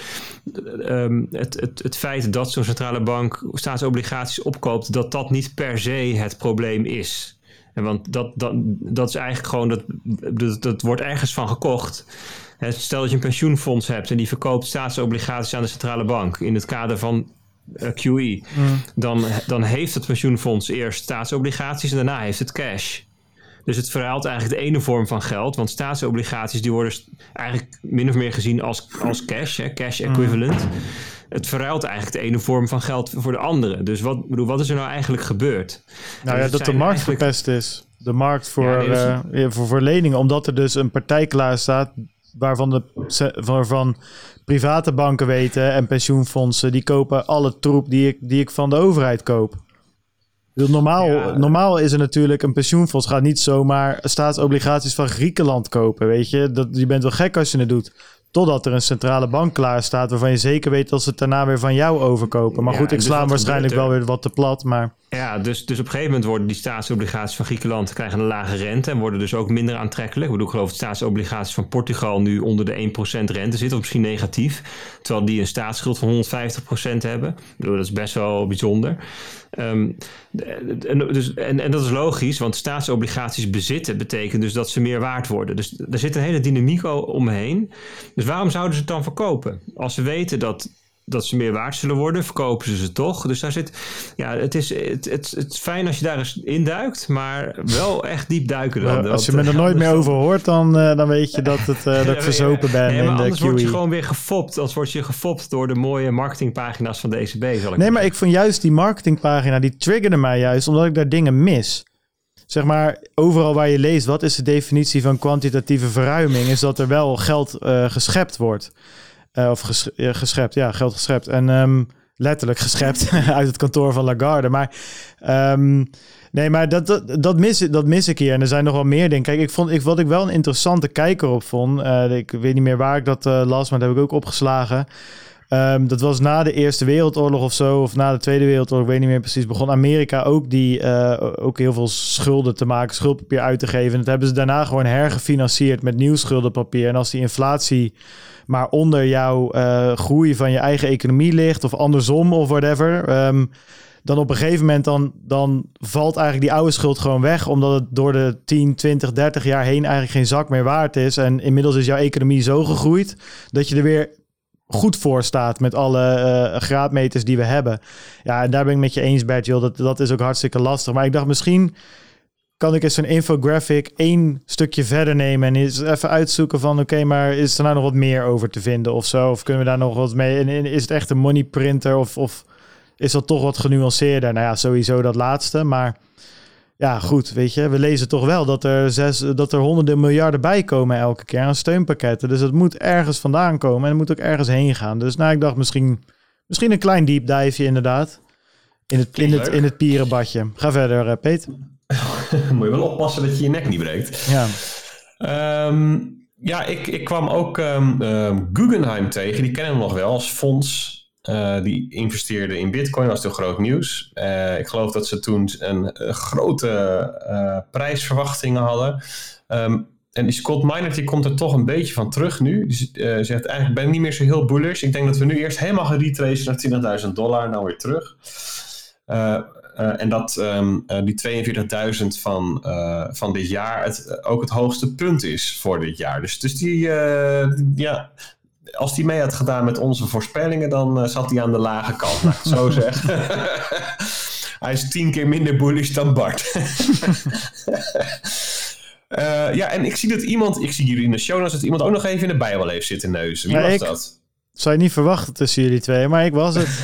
ehm, het, het, het feit dat zo'n centrale bank staatsobligaties opkoopt, dat dat niet per se het probleem is. En want dat, dat, dat is eigenlijk gewoon, dat, dat, dat wordt ergens van gekocht. Stel dat je een pensioenfonds hebt en die verkoopt staatsobligaties aan de centrale bank in het kader van eh, QE. Dan, dan heeft het pensioenfonds eerst staatsobligaties en daarna heeft het cash. Dus het verhaalt eigenlijk de ene vorm van geld. Want staatsobligaties die worden eigenlijk min of meer gezien als, als cash, hè, cash equivalent. Het verruilt eigenlijk de ene vorm van geld voor de andere. Dus wat, bedoel, wat is er nou eigenlijk gebeurd? Nou Dus ja, het dat de markt eigenlijk- verpest is. De markt voor, Ja, nee, dus- eh, ja, voor, voor leningen. Omdat er dus een partij klaar staat waarvan, de, waarvan private banken weten en pensioenfondsen... die kopen alle troep die ik, die ik van de overheid koop. Bedoel, Normaal, Ja. normaal is er natuurlijk een pensioenfonds gaat niet zomaar staatsobligaties van Griekenland kopen, weet je. Dat, je bent wel gek als je het doet. Totdat er een centrale bank klaar staat waarvan je zeker weet dat ze het daarna weer van jou overkopen. Maar Ja, goed, ik dus sla hem waarschijnlijk wel er? weer wat te plat, maar... Ja, dus, dus op een gegeven moment worden die staatsobligaties van Griekenland krijgen een lage rente en worden dus ook minder aantrekkelijk. Ik bedoel, ik geloof dat staatsobligaties van Portugal nu onder de 1% rente zitten, of misschien negatief. Terwijl die een staatsschuld van 150% hebben. Ik dat is best wel bijzonder. Ehm, en, dus, en, dat is logisch, want staatsobligaties bezitten betekent dus dat ze meer waard worden. Dus er zit een hele dynamiek omheen. Dus waarom zouden ze het dan verkopen? Als ze weten dat dat ze meer waard zullen worden, verkopen ze ze toch. Dus daar zit, ja, het is, het, het, het is fijn als je daar eens induikt, maar wel echt diep duiken dan. als je me er nooit *laughs* meer over hoort, dan, uh, dan weet je dat, het, *laughs* uh, dat ik verzopen ben nee, in de anders QE. word je gewoon weer gefopt. Anders word je gefopt door de mooie marketingpagina's van de ECB. Zal ik nee, maar ik vond juist die marketingpagina, die triggerde mij juist, omdat ik daar dingen mis. Zeg maar, overal waar je leest, wat is de definitie van kwantitatieve verruiming, is dat er wel geld uh, geschept wordt. Uh, of ja, geschept, ja, geld geschept. En um, letterlijk geschept *laughs* uit het kantoor van Lagarde. Maar um, nee, maar dat, dat, dat, mis, dat mis ik hier. En er zijn nog wel meer dingen. Kijk, ik vond, ik, wat ik wel een interessante kijker op vond. Uh, ik weet niet meer waar ik dat uh, las, maar dat heb ik ook opgeslagen. Um, dat was na de Eerste Wereldoorlog of zo, of na de Tweede Wereldoorlog, ik weet niet meer precies, begon Amerika ook, die, uh, ook heel veel schulden te maken, schuldpapier uit te geven. En dat hebben ze daarna gewoon hergefinancierd met nieuw schuldenpapier. En als die inflatie maar onder jouw uh, groei van je eigen economie ligt, of andersom, of whatever. Um, dan op een gegeven moment dan, dan valt eigenlijk die oude schuld gewoon weg. Omdat het door de 10, 20, 30 jaar heen eigenlijk geen zak meer waard is. En inmiddels is jouw economie zo gegroeid dat je er weer goed voor staat met alle uh, graadmeters die we hebben. Ja, en daar ben ik met je eens, Bert, joh, dat, dat is ook hartstikke lastig. Maar ik dacht misschien kan ik eens zo'n infographic één stukje verder nemen en eens even uitzoeken van oké, maar is er nou nog wat meer over te vinden of zo? Of kunnen we daar nog wat mee? En is het echt een money printer of, of is dat toch wat genuanceerder? Nou ja, sowieso dat laatste, maar ja, goed, weet je, we lezen toch wel dat er, zes, dat er honderden miljarden bij komen elke keer aan steunpakketten. Dus het moet ergens vandaan komen en het moet ook ergens heen gaan. Dus nou, ik dacht misschien, misschien een klein deep diveje inderdaad. In het, in het, in het pierenbadje. Ga verder, uh, Peet. *laughs* moet je wel oppassen dat je je nek niet breekt. Ja. Um, ja, ik, ik kwam ook um, um, Guggenheim tegen. Die kennen we nog wel als fonds. Uh, die investeerde in Bitcoin, dat was toen groot nieuws. Uh, ik geloof dat ze toen een, een grote prijsverwachtingen hadden. Um, en die Scott Minert die komt er toch een beetje van terug nu. Die zegt eigenlijk ben ik niet meer zo heel bullish. Ik denk dat we nu eerst helemaal gaan retracen naar 20.000 dollar, nou weer terug. En dat uh, die 42.000 van, van dit jaar het, ook het hoogste punt is voor dit jaar. Dus, dus die, ja, als die mee had gedaan met onze voorspellingen, dan zat hij aan de lage kant, laat ik het zo zeggen. *laughs* hij is tien keer minder bullish dan Bart. Uh, *laughs* ja, en ik zie dat iemand, ik zie hier in de show notes dat iemand ook nog even in de Bijbel heeft zitten neuzen. Wie Ja, was ik- dat? Zou je niet verwachten tussen jullie twee, maar ik was het. *laughs*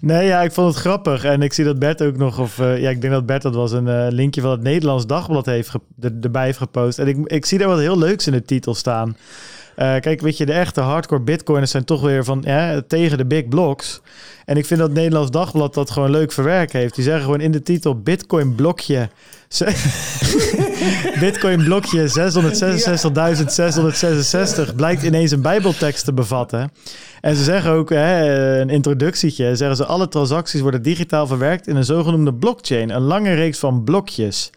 nee, ja, ik vond het grappig. En ik zie dat Bert ook nog, of eh, ja, ik denk dat Bert dat was een eh, linkje van het Nederlands Dagblad heeft ge- er- erbij heeft gepost. En ik, ik zie daar wat heel leuks in de titel staan. Eh, kijk, weet je, de echte hardcore bitcoiners zijn toch weer van ja, tegen de big blocks. En ik vind dat Nederlands Dagblad dat gewoon leuk verwerkt heeft. Die zeggen gewoon in de titel Bitcoin blokje. *laughs* Bitcoin blokje 666.666 blijkt ineens een bijbeltekst te bevatten. En ze zeggen ook, hè, een introductietje, zeggen ze alle transacties worden digitaal verwerkt in een zogenoemde blockchain. Een lange reeks van blokjes.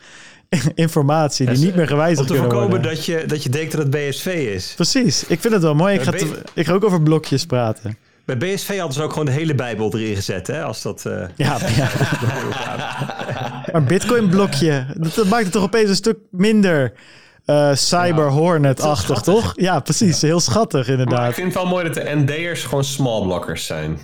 *laughs* Informatie die niet meer Om gewijzigd te kunnen voorkomen worden. dat je, dat je denkt dat het BSV is. Precies, ik vind het wel mooi. Ik ga, te- ik ga ook over blokjes praten. Bij BSV hadden ze ook gewoon de hele Bijbel erin gezet, hè? Als dat... eh, Ja, *laughs* ja. maar Bitcoin blokje, dat, dat maakt het toch opeens een stuk minder eh cyber hornet-achtig, toch? Ja, precies. Heel schattig Maar ik inderdaad. vind het wel mooi dat de ND'ers gewoon small blockers zijn.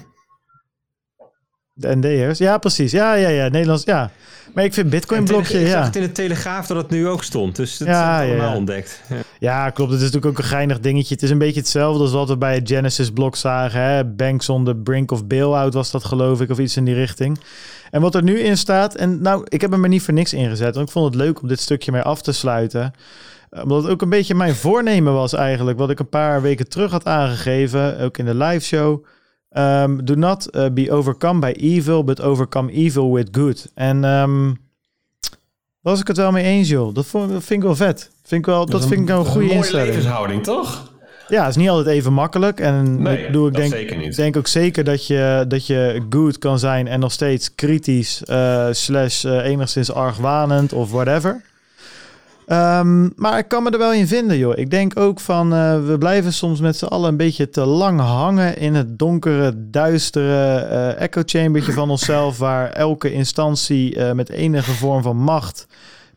De ND'ers. Ja, precies. Ja, ja, ja. Nederlands, ja. Maar ik vind Bitcoin blokje, Ik zag ja. het in de Telegraaf dat het nu ook stond. Dus dat Ja, is ja, allemaal ja. ontdekt. Ja. Ja, klopt. Het is natuurlijk ook een geinig dingetje. Het is een beetje hetzelfde als wat we bij het Genesis blok zagen. Hè? Banks on the brink of bailout was dat geloof ik, of iets in die richting. En wat er nu in staat, en nou, ik heb hem er niet voor niks ingezet. Want ik vond het leuk om dit stukje mee af te sluiten. Omdat het ook een beetje mijn voornemen was eigenlijk. Wat ik een paar weken terug had aangegeven, ook in de live show. Ehm, do not uh, be overcome by evil, but overcome evil with good. En ehm was ik het wel mee eens, joh. Dat, vond, dat vind ik wel vet. Vind ik wel, dat, vind ik nou een goede mooie instelling. levenshouding, toch? Ja, het is niet altijd even makkelijk. En Nee, ik, bedoel, ik dat denk, zeker niet. denk ook zeker dat je, dat je good kan zijn en nog steeds kritisch, eh, slash eh, enigszins argwanend of whatever. Ehm, maar ik kan me er wel in vinden, joh. Ik denk ook van, eh, we blijven soms met z'n allen een beetje te lang hangen in het donkere, duistere eh echo chambertje van onszelf, waar elke instantie eh, met enige vorm van macht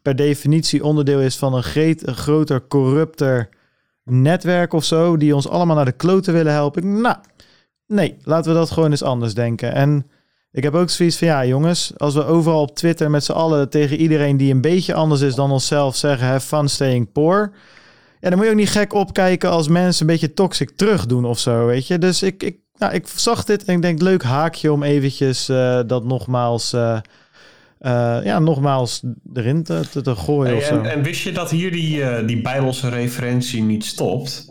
per definitie onderdeel is van een, greet, een groter, corrupter, netwerk of zo, die ons allemaal naar de kloten willen helpen. Nou, nee, laten we dat gewoon eens anders denken. En ik heb ook zoiets van, ja jongens, als we overal op Twitter met z'n allen tegen iedereen die een beetje anders is dan onszelf zeggen, have fun staying poor. Ja, dan moet je ook niet gek opkijken als mensen een beetje toxic terug doen of zo, weet je. Dus ik, ik, nou, ik zag dit en ik denk, leuk haakje om eventjes uh, dat nogmaals... Uh, uh, ja, nogmaals erin te, te, te gooien. Hey, en, en, wist je dat hier die, die Bijbelse referentie niet stopt?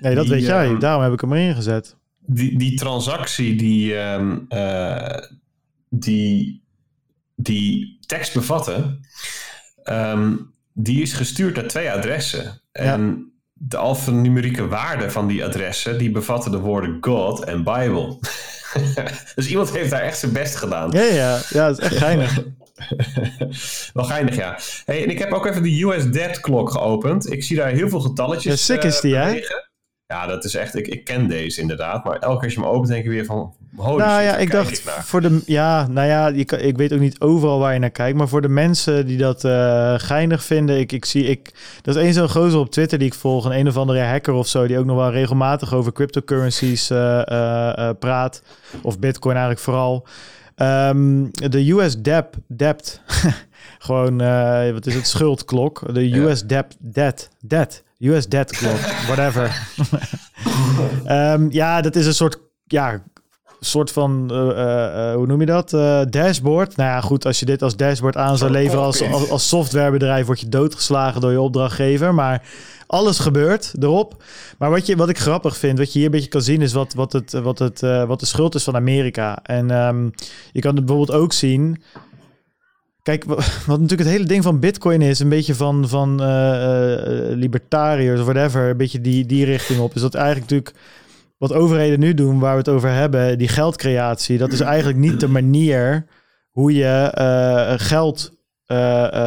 Nee, dat die, weet jij. Daarom heb ik hem erin gezet. Die, die transactie die, um, uh, die, die tekst bevatte, um, die is gestuurd naar twee adressen. En ja. de alfanumerieke waarden van die adressen, die bevatten de woorden God en Bible. *laughs* dus iemand heeft daar echt zijn best gedaan. Ja, ja, ja, dat is echt geinig. *laughs* Wel geinig, ja. Hey, en ik heb ook even de US Debt Clock geopend. Ik zie daar heel veel getalletjes. Ja, sick is die, uh, hè? Ja, dat is echt... Ik, ik ken deze inderdaad. Maar elke keer als je hem opent, denk ik weer van... Holy nou shit, ja, ik dacht ik voor de... Ja, nou ja, kan- ik weet ook niet overal waar je naar kijkt. Maar voor de mensen die dat eh, geinig vinden... Ik, ik zie... Ik, dat is één zo'n gozer op Twitter die ik volg. Een een of andere hacker of zo... die ook nog wel regelmatig over cryptocurrencies eh, eh, praat. Of bitcoin eigenlijk vooral. Ehm, de US debt... debt *laughs* gewoon, wat is het? Schuldklok. De Ja. US debt... debt... debt... US debt clock, whatever. *laughs* Ehm, ja, dat is een soort, ja, soort van, eh, eh, eh, hoe noem je dat? Dashboard. Nou ja, goed, als je dit als dashboard aan zou leveren als, als, als softwarebedrijf, word je doodgeslagen door je opdrachtgever. Maar alles gebeurt erop. Maar wat, je, wat ik grappig vind, wat je hier een beetje kan zien, is wat, wat, het, wat, het, wat de schuld is van Amerika. En ehm, je kan het bijvoorbeeld ook zien. Kijk, wa- *laughs* wat natuurlijk het hele ding van Bitcoin is, een beetje van, van eh, eh, libertariërs of whatever, een beetje die, die richting op. Is dat eigenlijk natuurlijk wat overheden nu doen, waar we het over hebben, die geldcreatie, dat is eigenlijk niet de manier hoe je eh, geld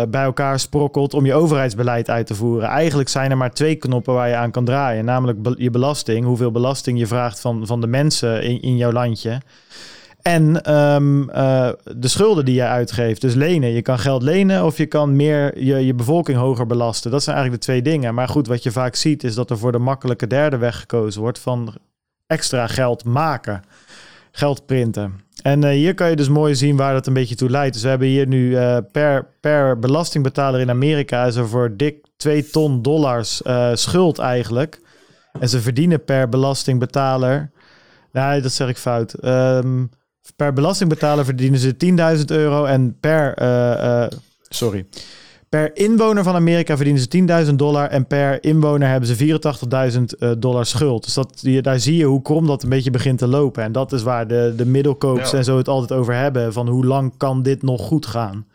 bij elkaar sprokkelt om je overheidsbeleid uit te voeren. Eigenlijk zijn er maar twee knoppen waar je aan kan draaien, namelijk je belasting, hoeveel belasting je vraagt van, van de mensen in, in jouw landje. En ehm, eh, de schulden die je uitgeeft. Dus lenen. Je kan geld lenen of je kan meer je, je bevolking hoger belasten. Dat zijn eigenlijk de twee dingen. Maar goed, wat je vaak ziet is dat er voor de makkelijke derde weg gekozen wordt van extra geld maken. Geld printen. En eh, hier kan je dus mooi zien waar dat een beetje toe leidt. Dus we hebben hier nu eh, per, per belastingbetaler in Amerika is er voor dik 2 ton dollars schuld eigenlijk. En ze verdienen per belastingbetaler. Nee, dat zeg ik fout. Ehm, per belastingbetaler verdienen ze 10.000 euro en per. eh, eh, sorry. Per inwoner van Amerika verdienen ze 10.000 dollar en per inwoner hebben ze 84.000 eh, dollar schuld. Dus dat, daar zie je hoe krom dat een beetje begint te lopen. En dat is waar de, de middelkoops Ja. en zo het altijd over hebben. Van hoe lang kan dit nog goed gaan?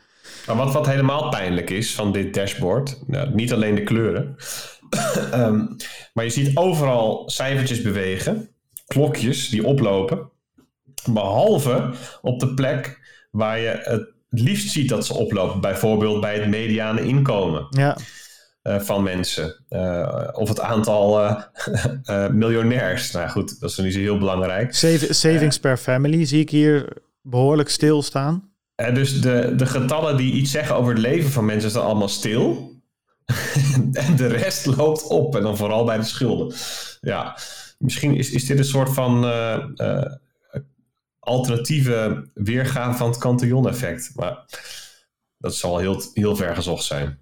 Maar wat, wat helemaal pijnlijk is van dit dashboard, nou, niet alleen de kleuren, *coughs* Ehm, maar je ziet overal cijfertjes bewegen, klokjes die oplopen, behalve op de plek waar je het liefst ziet dat ze oplopen, bijvoorbeeld bij het mediane inkomen Ja, eh, van mensen. Eh, of het aantal eh, *laughs* miljonairs. Nou goed, dat is niet zo heel belangrijk. Save- savings per family zie ik hier behoorlijk stilstaan. En dus de, de getallen die iets zeggen over het leven van mensen staan allemaal stil. *laughs* en de rest loopt op. En dan vooral bij de schulden. Ja, misschien is, is dit een soort van alternatieve weergave van het Cantillon-effect. Maar dat zal heel, heel ver gezocht zijn.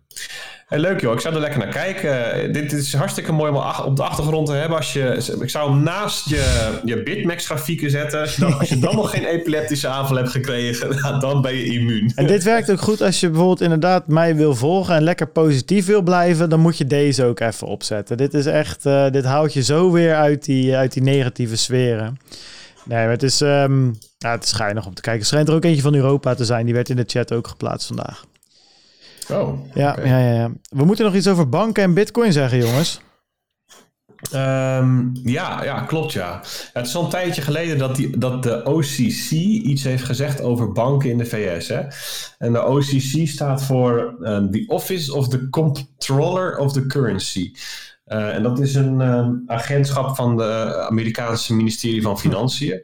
Leuk joh, ik zou er lekker naar kijken. Dit is hartstikke mooi om op de achtergrond te hebben. Als je, ik zou hem naast je, je Bitmax grafieken zetten. Als je, dan, nog geen epileptische aanval hebt gekregen, *laughs* nou, dan ben je immuun. En dit werkt ook goed als je bijvoorbeeld inderdaad mij wil volgen en lekker positief wil blijven, dan moet je deze ook even opzetten. Dit is echt, eh, dit houdt je zo weer uit die, uit die negatieve sferen. Nee, maar het is, ehm, ja, het is schijnig om te kijken. Er schijnt er ook eentje van Europa te zijn, die werd in de chat ook geplaatst vandaag. Oh, Ja, ja, ja, ja. We moeten nog iets over banken en bitcoin zeggen, jongens. Ehm, ja, ja, klopt ja. Het is al een tijdje geleden dat, die, dat de OCC iets heeft gezegd over banken in de VS. Hè? En de OCC staat voor eh, The Office of the Comptroller of the Currency. Eh, en dat is een ehm, agentschap van de Amerikaanse ministerie van Financiën.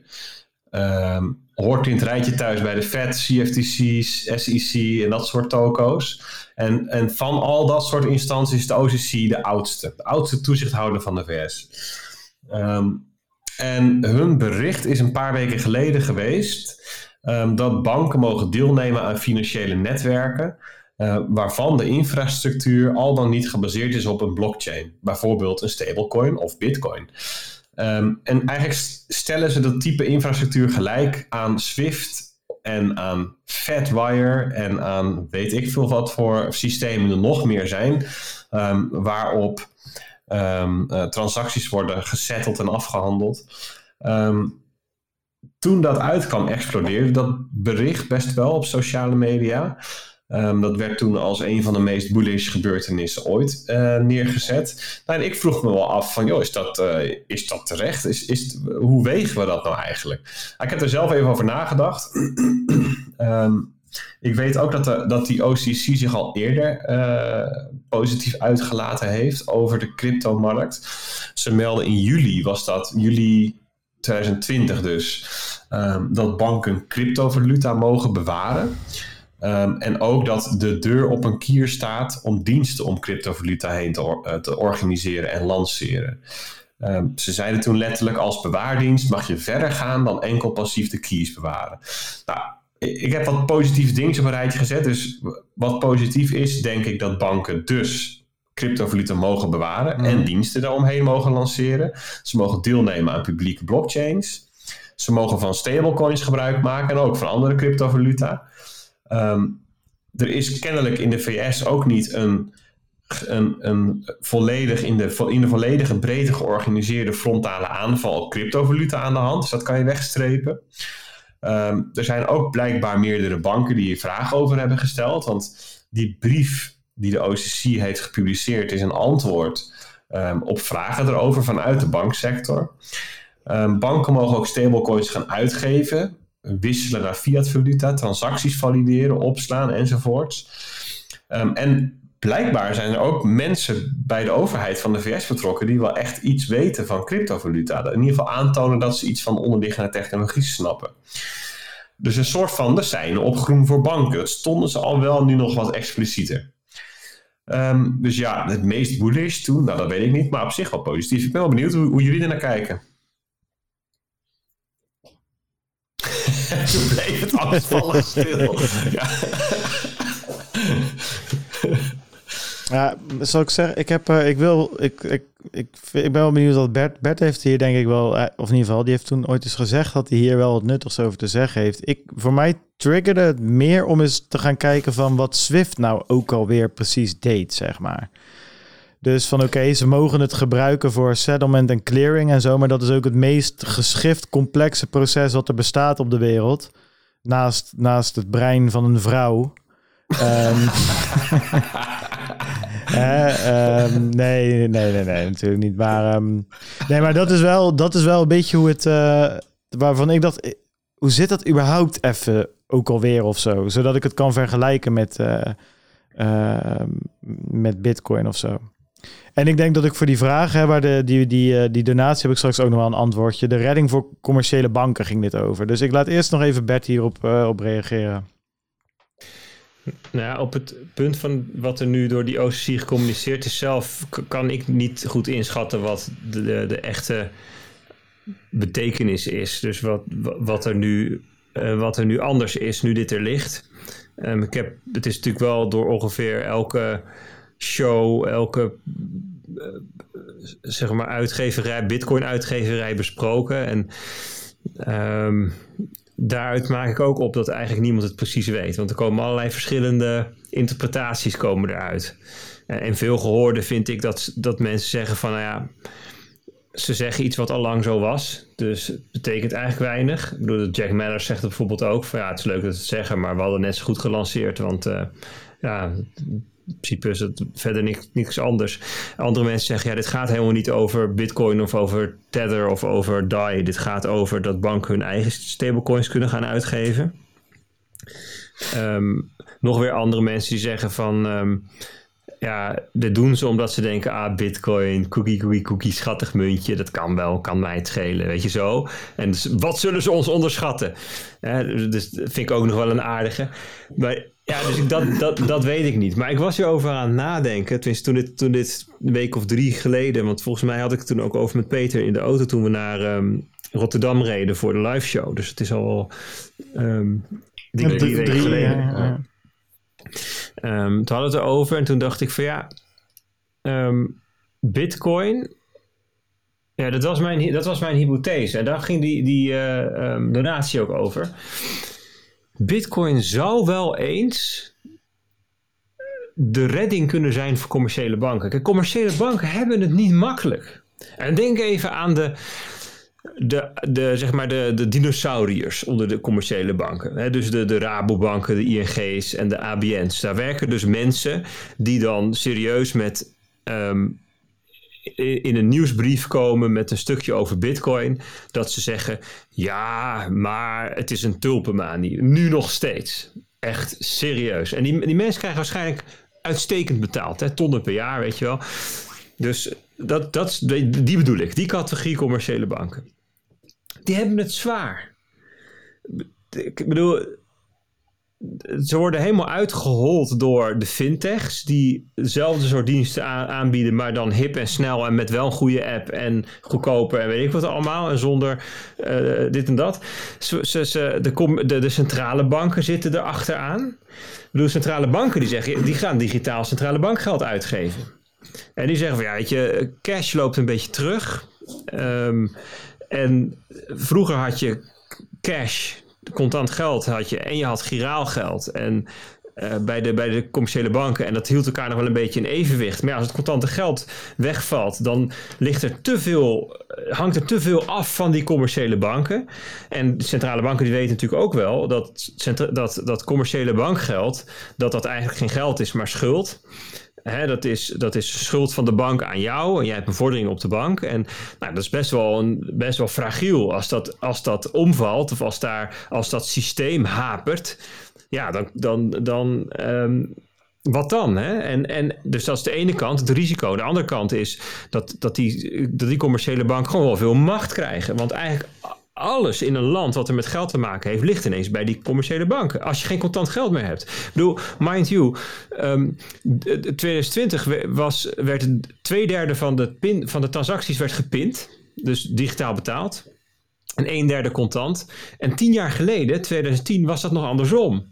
Ehm, hoort in het rijtje thuis bij de Fed, CFTC's, SEC en dat soort toko's. En, en van al dat soort instanties is de OCC de oudste. De oudste toezichthouder van de VS. Ehm, en hun bericht is een paar weken geleden geweest dat banken mogen deelnemen aan financiële netwerken. Uh, waarvan de infrastructuur al dan niet gebaseerd is op een blockchain. Bijvoorbeeld een stablecoin of bitcoin. Um, en eigenlijk stellen ze dat type infrastructuur gelijk aan Swift en aan Fedwire en aan weet ik veel wat voor systemen er nog meer zijn, um, waarop um, uh, transacties worden gesetteld en afgehandeld. toen dat uitkwam, explodeerde dat bericht best wel op sociale media. Um, dat werd toen als een van de meest bullish gebeurtenissen ooit uh, neergezet. Nou, en ik vroeg me wel af van, joh, is dat, uh, is dat terecht? Is, is, hoe wegen we dat nou eigenlijk? Nou, ik heb er zelf even over nagedacht. um, *clears throat* ik weet ook dat, de, dat die OCC zich al eerder uh, positief uitgelaten heeft over de cryptomarkt. Ze melden in juli, was dat juli 2020 dus, um, dat banken cryptovaluta mogen bewaren. Um, en ook dat de deur op een kier staat om diensten om cryptovaluta heen te, or te organiseren en lanceren. Um, ze zeiden toen letterlijk als bewaardienst mag je verder gaan dan enkel passief de keys bewaren. Nou, ik heb wat positieve dingen op een rijtje gezet. Dus wat positief is, denk ik dat banken dus cryptovaluta mogen bewaren mm. en diensten daaromheen mogen lanceren. Ze mogen deelnemen aan publieke blockchains. Ze mogen van stablecoins gebruik maken en ook van andere cryptovaluta. Um, er is kennelijk in de VS ook niet een, een, een volledig in de, in volledige breedte georganiseerde frontale aanval cryptovaluta aan de hand. Dus dat kan je wegstrepen. Um, er zijn ook blijkbaar meerdere banken die hier vragen over hebben gesteld. Want die brief die de OCC heeft gepubliceerd is een antwoord um, op vragen erover vanuit de banksector. Banken mogen ook stablecoins gaan uitgeven wisselen naar fiat valuta, transacties valideren, opslaan enzovoorts. Um, en blijkbaar zijn er ook mensen bij de overheid van de VS betrokken die wel echt iets weten van cryptovaluta. In ieder geval aantonen dat ze iets van onderliggende technologie snappen. Dus een soort van de zijn op voor banken. Stonden ze al wel nu nog wat explicieter. Um, dus ja, het meest bullish toen, nou dat weet ik niet, maar op zich wel positief. Ik ben wel benieuwd hoe, hoe jullie er naar kijken. *laughs* Toen bleef het angstvallig stil. *laughs* ja. Ja, zal ik zeggen, ik heb, uh, ik wil, ik, ik, ik, ik ben wel benieuwd wat Bert, Bert heeft hier denk ik wel, uh, of in ieder geval, die heeft toen ooit eens gezegd dat hij hier wel wat nuttigs over te zeggen heeft. Ik, voor mij triggerde het meer om eens te gaan kijken van wat Swift nou ook alweer precies deed, zeg maar. Dus van oké, ze mogen het gebruiken voor settlement en clearing en zo, maar dat is ook het meest geschift complexe proces wat er bestaat op de wereld. Naast, naast het brein van een vrouw. *laughs* uh, um, nee, nee, nee, nee, natuurlijk niet. Maar, um, nee, maar dat is, wel, dat is wel een beetje hoe het. Uh, waarvan ik dacht, hoe zit dat überhaupt even ook alweer of zo? Zodat ik het kan vergelijken met, uh, met Bitcoin of zo. En ik denk dat ik voor die vraag, hè, waar de, die, die, eh, die donatie, heb ik straks ook nog wel een antwoordje. De redding voor commerciële banken ging dit over. Dus ik laat eerst nog even Bert hierop uh, op reageren. Nou op het punt van wat er nu door die OCC gecommuniceerd is zelf, kan ik niet goed inschatten wat de, de, echte betekenis is. Dus wat, wat, er nu, uh, wat er nu anders is, nu dit er ligt. Um, ik heb, het is natuurlijk wel door ongeveer elke show, elke uh, zeg maar uitgeverij, bitcoin uitgeverij besproken. En um, daaruit maak ik ook op dat eigenlijk niemand het precies weet. Want er komen allerlei verschillende interpretaties komen eruit. En, veel gehoorde vind ik dat, dat mensen zeggen van nou ja, ze zeggen iets wat al lang zo was. Dus het betekent eigenlijk weinig. Ik bedoel, Jack Mallers zegt bijvoorbeeld ook. Van, ja, het is leuk dat ze het zeggen, maar we hadden net zo goed gelanceerd. Want uh, ja, in principe is het verder niks, anders. Andere mensen zeggen, ja, dit gaat helemaal niet over Bitcoin of over Tether of over DAI. Dit gaat over dat banken hun eigen stablecoins kunnen gaan uitgeven. Um, nog weer andere mensen die zeggen van, um, ja, dit doen ze omdat ze denken, ah, bitcoin, cookie, cookie, cookie, schattig muntje, dat kan wel, kan mij het schelen, weet je zo. En dus, wat zullen ze ons onderschatten? dus dat vind ik ook nog wel een aardige. Maar ja, dus ik, dat, dat, dat weet ik niet. Maar ik was hierover aan het nadenken, tenminste toen dit, toen dit een week of drie geleden, want volgens mij had ik het toen ook over met Peter in de auto toen we naar ehm, Rotterdam reden voor de live show. Dus het is al um, drie, drie weken geleden. Ja, Um, toen hadden we het erover en toen dacht ik van ja, Bitcoin, ja, dat was mijn, dat was mijn hypothese. En daar ging die, die uh, um, donatie ook over. Bitcoin zou wel eens de redding kunnen zijn voor commerciële banken. Commerciële banken hebben het niet makkelijk. En denk even aan de, de, de, zeg maar de, de dinosauriërs onder de commerciële banken. Dus de, de Rabobanken, de ING's en de ABN's. Daar werken dus mensen die dan serieus met um, in een nieuwsbrief komen met een stukje over bitcoin. Dat ze zeggen, ja, maar het is een tulpenmanie. Nu nog steeds. Echt serieus. En die, die mensen krijgen waarschijnlijk uitstekend betaald. Hè? Tonnen per jaar, weet je wel. Dus dat, dat, die bedoel ik. Die categorie commerciële banken. Die hebben het zwaar. Ik bedoel, ze worden helemaal uitgehold door de fintechs die dezelfde soort diensten aanbieden, maar dan hip en snel en met wel een goede app en goedkoper en weet ik wat allemaal en zonder uh, dit en dat. Ze, ze, de, de, centrale banken zitten er achteraan. Ik bedoel, centrale banken die zeggen, die gaan digitaal centrale bankgeld uitgeven. En die zeggen van ja, weet je, cash loopt een beetje terug. Um, en vroeger had je cash, contant geld had je en je had giraal geld. En uh, bij, de, bij de commerciële banken. En dat hield elkaar nog wel een beetje in evenwicht. Maar als het contante geld wegvalt, dan ligt er te veel, eh, hangt er te veel af van die commerciële banken. En de centrale banken die weten natuurlijk ook wel dat, dat, dat commerciële bankgeld, dat dat eigenlijk geen geld is, maar schuld. Hè, dat, is, dat is schuld van de bank aan jou en jij hebt een vordering op de bank. En nou, dat is best wel, een, best wel fragiel als dat, als dat omvalt of als, daar, als dat systeem hapert. Ja, dan, dan, dan um, wat dan? Hè? En, en, dus dat is de ene kant, het risico. De andere kant is dat, dat, die, dat die commerciële bank gewoon wel veel macht krijgen. Want eigenlijk alles in een land wat er met geld te maken heeft, ligt ineens bij die commerciële banken. Als je geen contant geld meer hebt. Ik bedoel, mind you, um, 2020 was, werd twee derde van de, pin, van de transacties werd gepind. Dus digitaal betaald. En een derde contant. En tien jaar geleden, 2010, was dat nog andersom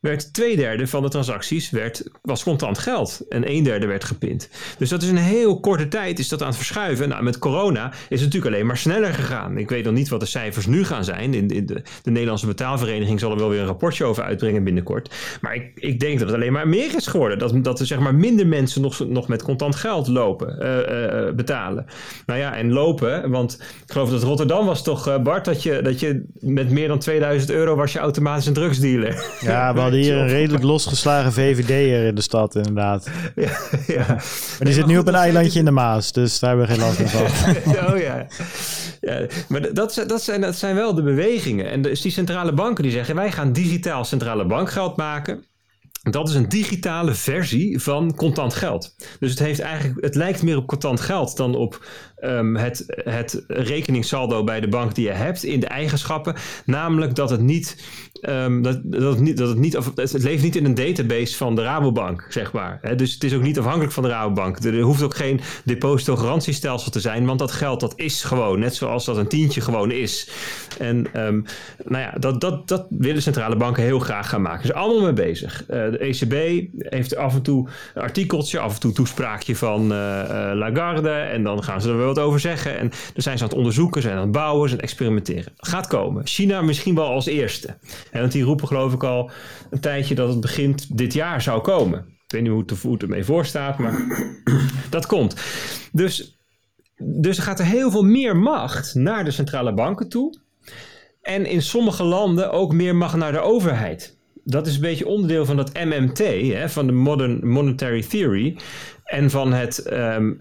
werd twee derde van de transacties werd, was contant geld. En een derde werd gepind. Dus dat is een heel korte tijd is dat aan het verschuiven. Nou, met corona is het natuurlijk alleen maar sneller gegaan. Ik weet nog niet wat de cijfers nu gaan zijn. In, in de, de, Nederlandse betaalvereniging zal er wel weer een rapportje over uitbrengen binnenkort. Maar ik, ik denk dat het alleen maar meer is geworden. Dat, dat er zeg maar minder mensen nog, nog met contant geld lopen, uh, uh, betalen. Nou ja, en lopen, want ik geloof dat Rotterdam was toch, Bart, dat je, dat je met meer dan 2000 euro was je automatisch een drugsdealer. Ja, *laughs* hadden hier een redelijk losgeslagen VVD'er in de stad, inderdaad. *laughs* Ja, ja. Maar die zit nu op een eilandje in de Maas, dus daar hebben we geen last meer van. *laughs* oh ja. ja. Maar dat, dat, zijn, dat zijn wel de bewegingen. En dus die centrale banken die zeggen, wij gaan digitaal centrale bankgeld maken. Dat is een digitale versie van contant geld. Dus het, heeft eigenlijk, het lijkt meer op contant geld dan op um, het, het rekeningssaldo bij de bank die je hebt in de eigenschappen. Namelijk dat het niet Um, dat, dat, het niet, dat het, niet, het leeft niet in een database van de Rabobank, zeg maar. Dus het is ook niet afhankelijk van de Rabobank. Er, hoeft ook geen depositogarantiestelsel te zijn, want dat geld dat is gewoon, net zoals dat een tientje gewoon is. En um, nou ja, dat, dat, dat willen centrale banken heel graag gaan maken. Ze zijn allemaal mee bezig. Uh, de ECB heeft af en toe een artikeltje, af en toe toespraakje van uh, uh, Lagarde. En dan gaan ze er wel wat over zeggen. En dan zijn ze aan het onderzoeken, zijn aan het bouwen, zijn experimenteren. Gaat komen. China misschien wel als eerste. En want die roepen geloof ik al een tijdje dat het begint dit jaar zou komen. Ik weet niet hoe het, hoe het ermee voor staat, maar *clears throat* dat komt. Dus, dus er gaat er heel veel meer macht naar de centrale banken toe. En in sommige landen ook meer macht naar de overheid. Dat is een beetje onderdeel van dat MMT, hè, van de Modern Monetary Theory. En van het, um,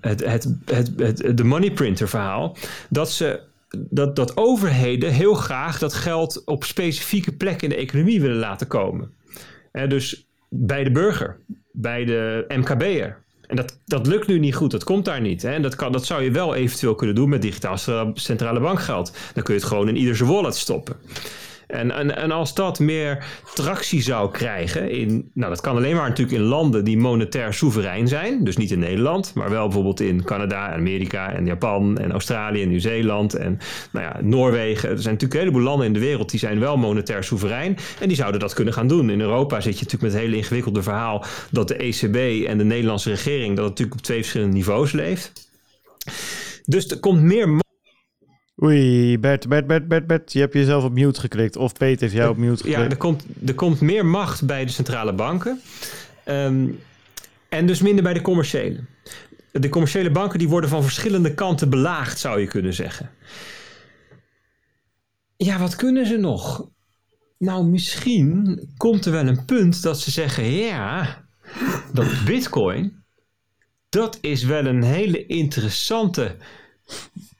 het, het, het, het, de money printer verhaal. Dat ze dat, dat overheden heel graag dat geld op specifieke plekken in de economie willen laten komen. dus bij de burger, bij de MKB'er. En dat, dat lukt nu niet goed, dat komt daar niet. Hè? En dat, kan, dat zou je wel eventueel kunnen doen met digitaal centrale bankgeld. Dan kun je het gewoon in ieder zijn wallet stoppen. En, en, en als dat meer tractie zou krijgen, in, nou dat kan alleen maar natuurlijk in landen die monetair soeverein zijn, dus niet in Nederland, maar wel bijvoorbeeld in Canada, Amerika en Japan en Australië en Nieuw-Zeeland en nou ja, Noorwegen. Er zijn natuurlijk een heleboel landen in de wereld die zijn wel monetair soeverein en die zouden dat kunnen gaan doen. In Europa zit je natuurlijk met het hele ingewikkelde verhaal dat de ECB en de Nederlandse regering dat natuurlijk op twee verschillende niveaus leeft. Dus er komt meer Oei, Bert, Bert, Bert, Bert, Bert, je hebt jezelf op mute geklikt. Of Peter heeft jou op mute geklikt. Ja, er komt, er komt meer macht bij de centrale banken. Ehm, en dus minder bij de commerciële. De commerciële banken die worden van verschillende kanten belaagd, zou je kunnen zeggen. Ja, wat kunnen ze nog? Nou, misschien komt er wel een punt dat ze zeggen: ja, dat Bitcoin, dat is wel een hele interessante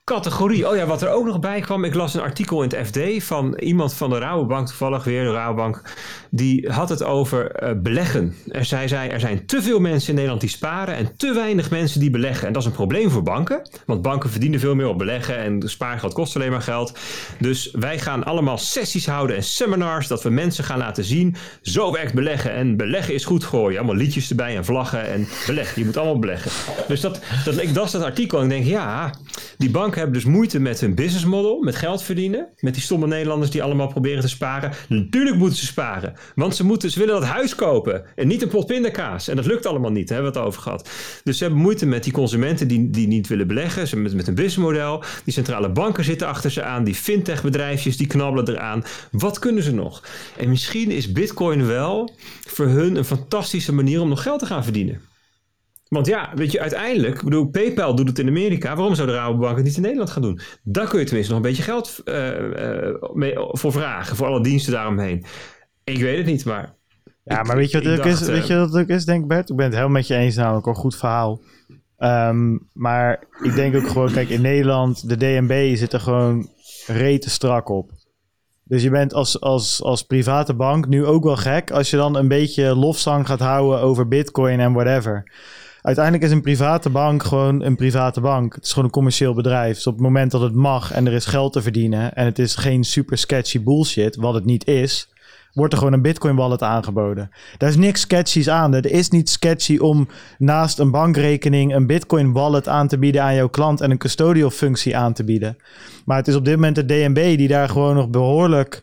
categorie. Oh ja, wat er ook nog bij kwam. Ik las een artikel in het FD van iemand van de Rabobank, toevallig weer de Rabobank. Die had het over uh, beleggen. Er, zij zei, er zijn te veel mensen in Nederland die sparen en te weinig mensen die beleggen. En dat is een probleem voor banken. Want banken verdienen veel meer op beleggen en spaargeld kost alleen maar geld. Dus wij gaan allemaal sessies houden en seminars dat we mensen gaan laten zien. Zo werkt beleggen. En beleggen is goed gooien. Allemaal liedjes erbij en vlaggen en beleggen. Je moet allemaal beleggen. Dus dat, dat, ik las dat artikel en ik denk, ja, die banken hebben dus moeite met hun business model, met geld verdienen. Met die stomme Nederlanders die allemaal proberen te sparen. Natuurlijk moeten ze sparen. Want ze, moeten, ze willen dat huis kopen en niet een pot pindakaas. En dat lukt allemaal niet, daar hebben we het over gehad. Dus ze hebben moeite met die consumenten die, die niet willen beleggen. Ze met, met een businessmodel. Die centrale banken zitten achter ze aan. Die fintech bedrijfjes die knabbelen eraan. Wat kunnen ze nog? En misschien is bitcoin wel voor hun een fantastische manier om nog geld te gaan verdienen. Want ja, weet je, uiteindelijk, ik bedoel, PayPal doet het in Amerika. Waarom zou de Rabobank het niet in Nederland gaan doen? Daar kun je tenminste nog een beetje geld uh, uh, mee, voor vragen, voor alle diensten daaromheen. Ik weet het niet, maar. Ja, maar weet je wat het is? weet je wat het is, denk Bert? Ik ben het helemaal met je eens, namelijk een goed verhaal. Um, maar ik denk ook gewoon, kijk, in Nederland, de DNB zit er gewoon rete strak op. Dus je bent als, als, als private bank nu ook wel gek als je dan een beetje lofzang gaat houden over Bitcoin en whatever uiteindelijk is een private bank gewoon een private bank. Het is gewoon een commercieel bedrijf. Dus op het moment dat het mag en er is geld te verdienen en het is geen super sketchy bullshit, wat het niet is, wordt er gewoon een Bitcoin wallet aangeboden. Daar is niks sketchy's aan. Het is niet sketchy om naast een bankrekening een Bitcoin wallet aan te bieden aan jouw klant en een custodial functie aan te bieden. Maar het is op dit moment de DNB die daar gewoon nog behoorlijk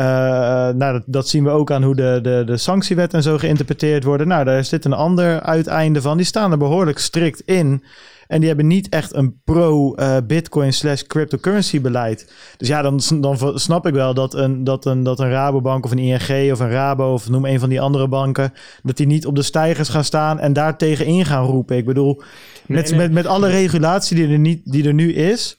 uh, nou, dat, dat, zien we ook aan hoe de, de, de sanctiewet en zo geïnterpreteerd worden. Nou, daar zit een ander uiteinde van. Die staan er behoorlijk strikt in. En die hebben niet echt een pro-Bitcoin uh, slash cryptocurrency beleid. Dus ja, dan, dan snap ik wel dat een, dat, een, dat een Rabobank of een ING of een Rabo of noem een van die andere banken... dat die niet op de stijgers gaan staan en daar tegenin gaan roepen. Ik bedoel, met, Met, met alle regulatie die er, niet, die er nu is...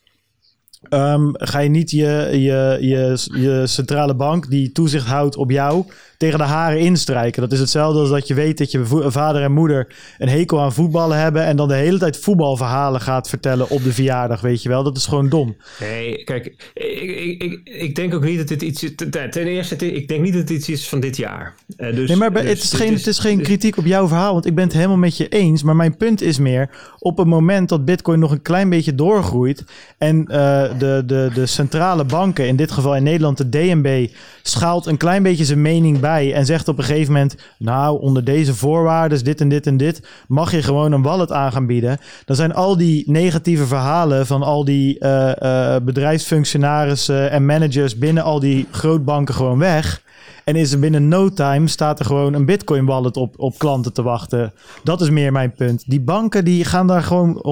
Um, ga je niet je, je, je, je centrale bank die toezicht houdt op jou tegen de haren instrijken. Dat is hetzelfde als dat je weet dat je vader en moeder een hekel aan voetballen hebben en dan de hele tijd voetbalverhalen gaat vertellen op de verjaardag, weet je wel. Dat is gewoon dom. Nee, kijk, ik, ik, ik, denk ook niet dat dit iets is. Ten eerste, ik denk niet dat dit iets is van dit jaar. Uh, dus, nee, maar dus, het is geen, het is geen kritiek op jouw verhaal, want ik ben het helemaal met je eens. Maar mijn punt is meer, op het moment dat Bitcoin nog een klein beetje doorgroeit en uh, de, de, de centrale banken, in dit geval in Nederland de DNB, schaalt een klein beetje zijn mening bij en zegt op een gegeven moment: Nou, onder deze voorwaarden, dit en dit en dit, mag je gewoon een wallet aan gaan bieden. Dan zijn al die negatieve verhalen van al die uh, uh, bedrijfsfunctionarissen en managers binnen al die grootbanken gewoon weg. En is er binnen no time staat er gewoon een Bitcoin wallet op, op klanten te wachten. Dat is meer mijn punt. Die banken die gaan daar gewoon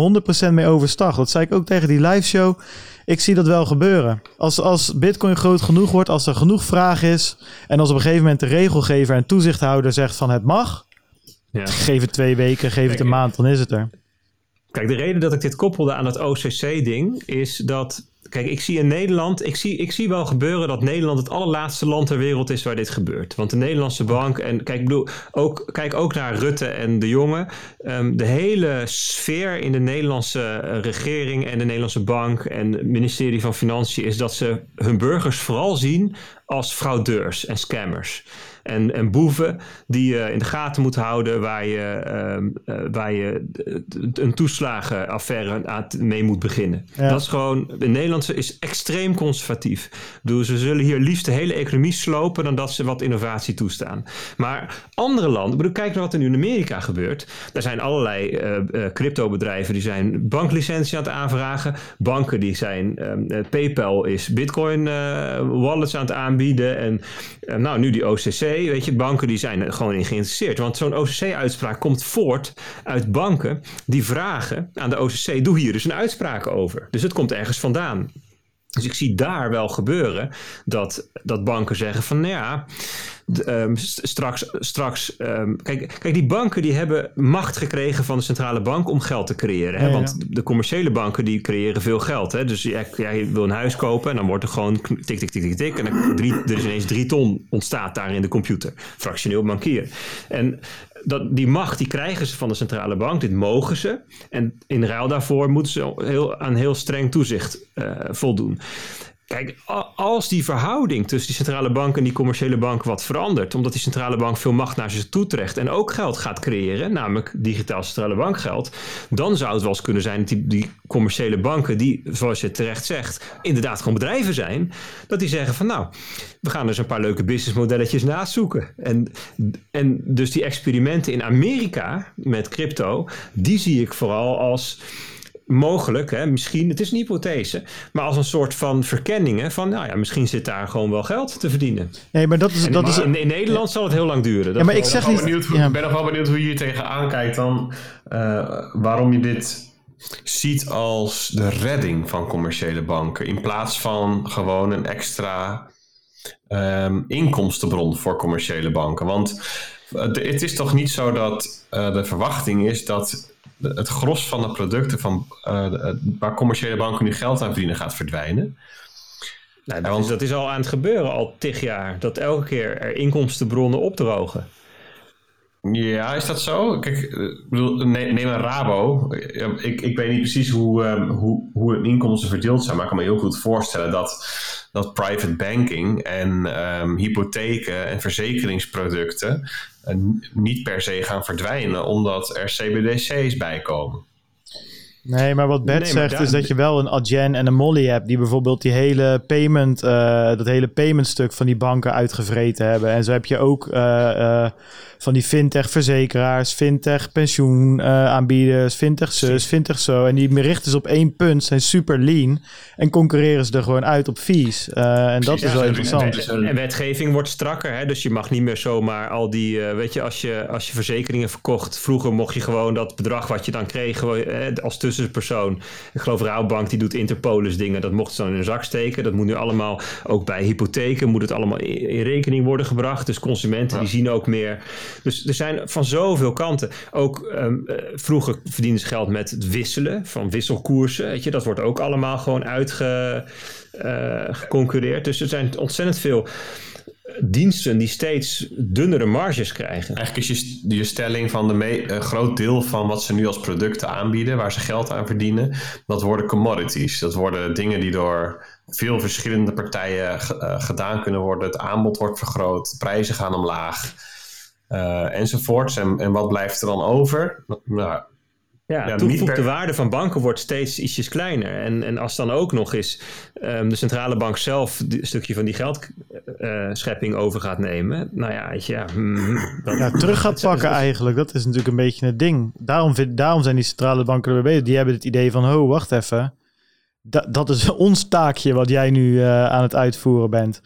100% mee overstag. Dat zei ik ook tegen die live show. Ik zie dat wel gebeuren. Als, als Bitcoin groot genoeg wordt, als er genoeg vraag is. En als op een gegeven moment de regelgever en toezichthouder zegt van het mag. Ja. Geef het twee weken, geef het een maand, dan is het er. Kijk, de reden dat ik dit koppelde aan het OCC-ding is dat Kijk, ik zie in Nederland, ik zie, ik zie wel gebeuren dat Nederland het allerlaatste land ter wereld is waar dit gebeurt. Want de Nederlandse bank, en kijk, ik bedoel, ook, kijk ook naar Rutte en de Jonge. Ehm, de hele sfeer in de Nederlandse eh, regering en de Nederlandse bank en het ministerie van Financiën is dat ze hun burgers vooral zien als fraudeurs en scammers. En, en boeven die je in de gaten moet houden, waar je, ehm, eh, waar je een toeslagenaffaire aan mee moet beginnen. Dat is gewoon, de Nederlandse is extreem conservatief. Dus ze zullen hier liefst de hele economie slopen dan dat ze wat innovatie toestaan. Maar andere landen, bedoel, kijk naar wat er nu in Amerika gebeurt. Daar zijn allerlei uh, cryptobedrijven die zijn banklicentie aan het aanvragen. Banken die zijn, ehm, PayPal is bitcoin wallets aan het aanbieden. En nou, nu die OCC, weet je, banken die zijn er gewoon in geïnteresseerd. Want zo'n OCC-uitspraak komt voort uit banken die vragen aan de OCC, doe hier dus een uitspraak over. Dus het komt ergens vandaan. Dus ik zie daar wel gebeuren dat, dat banken zeggen van nou ja, um, straks, straks um, kijk, kijk, die banken die hebben macht gekregen van de centrale bank om geld te creëren. Hè? Want de commerciële banken die creëren veel geld. Hè? Dus jij, jij, wil een huis kopen en dan wordt er gewoon tik, tik, tik, tik, tik. En dan drie, er is ineens drie ton ontstaat daar in de computer. Fractioneel bankieren. En dat, die macht die krijgen ze van de centrale bank, dit mogen ze. En in ruil daarvoor moeten ze heel, aan heel streng toezicht uh, voldoen. Kijk, als die verhouding tussen die centrale bank en die commerciële bank wat verandert, omdat die centrale bank veel macht naar zich toe trekt en ook geld gaat creëren, namelijk digitaal centrale bankgeld, dan zou het wel eens kunnen zijn dat die, die commerciële banken, die, zoals je terecht zegt, inderdaad gewoon bedrijven zijn, dat die zeggen van nou, we gaan dus een paar leuke businessmodelletjes naast zoeken. En, en dus die experimenten in Amerika met crypto, die zie ik vooral als mogelijk, hè, misschien, het is een hypothese, maar als een soort van verkenningen van, nou ja, misschien zit daar gewoon wel geld te verdienen. Nee, maar dat is... dat is in, in, Nederland zal het heel lang duren. Dat ja, maar ik zeg niet... Benieuwd, ja. Ik ben nog wel benieuwd hoe je hier tegenaan kijkt dan, uh, waarom je dit ziet als de redding van commerciële banken, in plaats van gewoon een extra um, inkomstenbron voor commerciële banken. Want uh, het is toch niet zo dat uh, de verwachting is dat het gros van de producten van, uh, waar commerciële banken nu geld aan verdienen gaat verdwijnen. Nou, dat, is, dat is al aan het gebeuren, al tig jaar. Dat elke keer er inkomstenbronnen opdrogen. Ja, is dat zo? Kijk, neem, neem een Rabo. Ik, ik weet niet precies hoe, um, hoe, hoe een inkomsten verdeeld zijn, maar ik kan me heel goed voorstellen dat, dat private banking en um, hypotheken en verzekeringsproducten niet per se gaan verdwijnen omdat er CBDC's bij komen. Nee, maar wat Bert nee, zegt daar... is dat je wel een Adyen en een Molly hebt die bijvoorbeeld die hele payment, uh, dat hele paymentstuk van die banken uitgevreten hebben. En zo heb je ook uh, uh, van die fintech verzekeraars, fintech pensioenaanbieders, fintech zus, fintech zo. En die richten ze op één punt, zijn super lean en concurreren ze er gewoon uit op fees. En dat ja, is wel interessant. En, en, wetgeving wordt strakker, hè? dus je mag niet meer zomaar al die, weet je als, je, als je verzekeringen verkocht, vroeger mocht je gewoon dat bedrag wat je dan kreeg eh, als tussenpersoon. Ik geloof Rouwbank die doet Interpolis dingen, dat mocht ze dan in zak steken. Dat moet nu allemaal, ook bij hypotheken moet het allemaal in, in rekening worden gebracht. Dus consumenten ja. die zien ook meer dus er zijn van zoveel kanten. Ook um, uh, vroeger verdienen ze geld met het wisselen van wisselkoersen. Weet je, dat wordt ook allemaal gewoon uitgeconcurreerd. Uh, dus er zijn ontzettend veel diensten die steeds dunnere marges krijgen. Eigenlijk is je, stelling van een uh, groot deel van wat ze nu als producten aanbieden, waar ze geld aan verdienen, dat worden commodities. Dat worden dingen die door veel verschillende partijen uh, gedaan kunnen worden. Het aanbod wordt vergroot, de prijzen gaan omlaag uh, enzovoorts. En, en wat blijft er dan over? Nou, ja, ja toegevoegde waarde van banken wordt steeds ietsjes kleiner. En, en als dan ook nog eens um, de centrale bank zelf een stukje van die geldschepping uh, over gaat nemen. Nou ja, weet je, ja, *clears throat* mm, ja terug gaat *laughs* pakken eigenlijk. Dat is natuurlijk een beetje het ding. Daarom, vind, daarom zijn die centrale banken erbij bezig. Die hebben het idee van, oh, wacht even. Da, dat is *laughs* ons taakje wat jij nu uh, aan het uitvoeren bent.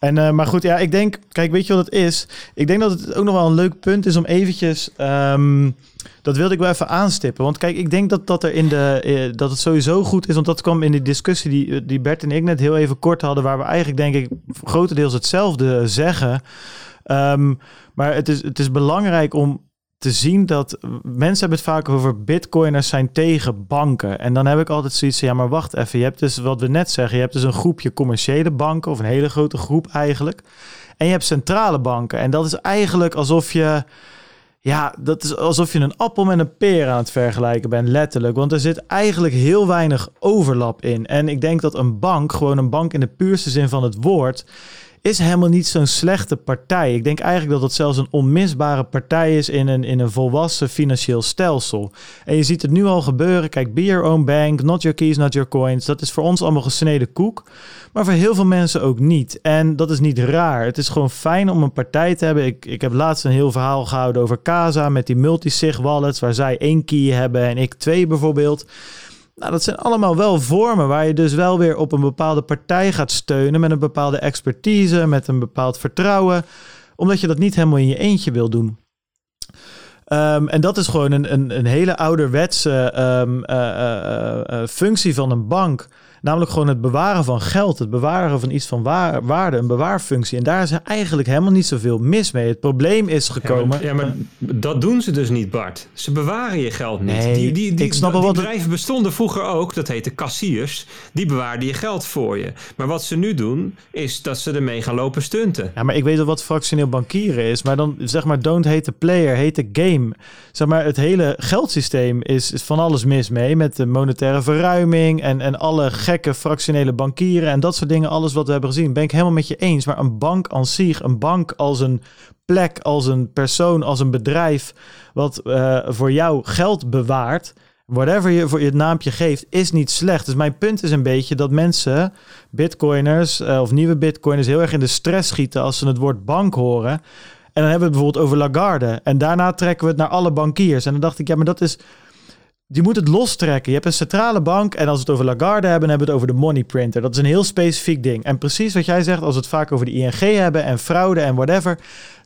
En, uh, maar goed, ja, ik denk, kijk, weet je wat het is? Ik denk dat het ook nog wel een leuk punt is om eventjes, um, dat wilde ik wel even aanstippen. Want kijk, ik denk dat, dat er in de, uh, dat het sowieso goed is, want dat kwam in die discussie die, die Bert en ik net heel even kort hadden, waar we eigenlijk denk ik grotendeels hetzelfde zeggen. Um, maar het is, het is belangrijk om te zien dat mensen hebben het vaak over bitcoiners zijn tegen banken. En dan heb ik altijd zoiets van, ja, maar wacht even. Je hebt dus wat we net zeggen, je hebt dus een groepje commerciële banken of een hele grote groep eigenlijk. En je hebt centrale banken. En dat is eigenlijk alsof je, ja, dat is alsof je een appel met een peer aan het vergelijken bent, letterlijk. Want er zit eigenlijk heel weinig overlap in. En ik denk dat een bank, gewoon een bank in de puurste zin van het woord, is helemaal niet zo'n slechte partij. Ik denk eigenlijk dat het zelfs een onmisbare partij is in een, in een volwassen financieel stelsel. En je ziet het nu al gebeuren. Kijk, be your own bank, not your keys, not your coins. Dat is voor ons allemaal gesneden koek. Maar voor heel veel mensen ook niet. En dat is niet raar. Het is gewoon fijn om een partij te hebben. Ik, ik heb laatst een heel verhaal gehouden over Casa met die multi-sig wallets, waar zij één key hebben en ik twee bijvoorbeeld. Nou, dat zijn allemaal wel vormen waar je dus wel weer op een bepaalde partij gaat steunen met een bepaalde expertise, met een bepaald vertrouwen, omdat je dat niet helemaal in je eentje wil doen. Ehm, en dat is gewoon een, een, een hele ouderwetse um, uh, functie van een bank. Namelijk gewoon het bewaren van geld, het bewaren van iets van waarde, een bewaarfunctie. En daar is eigenlijk helemaal niet zoveel mis mee. Het probleem is gekomen. Ja, maar, dat doen ze dus niet, Bart. Ze bewaren je geld niet. Nee, die, die, die, ik snap wel wat bedrijven bestonden vroeger ook, dat heette kassiers. Die bewaarden je geld voor je. Maar wat ze nu doen, is dat ze ermee gaan lopen stunten. Ja, maar ik weet wel wat fractioneel bankieren is. Maar dan zeg maar, don't hate the player, hate the game. Zeg maar, het hele geldsysteem is, is van alles mis mee. Met de monetaire verruiming en, en alle gekke fractionele bankieren en dat soort dingen, alles wat we hebben gezien, ben ik helemaal met je eens. Maar een bank als zich, een bank als een plek, als een persoon, als een bedrijf, wat uh, voor jou geld bewaart, whatever je voor je het naampje geeft, is niet slecht. Dus mijn punt is een beetje dat mensen, bitcoiners uh, of nieuwe bitcoiners, heel erg in de stress schieten als ze het woord bank horen. En dan hebben we het bijvoorbeeld over Lagarde. En daarna trekken we het naar alle bankiers. En dan dacht ik, ja, maar dat is je moet het lostrekken. Je hebt een centrale bank en als we het over Lagarde hebben, hebben we het over de money printer. Dat is een heel specifiek ding. En precies wat jij zegt, als we het vaak over de ING hebben en fraude en whatever,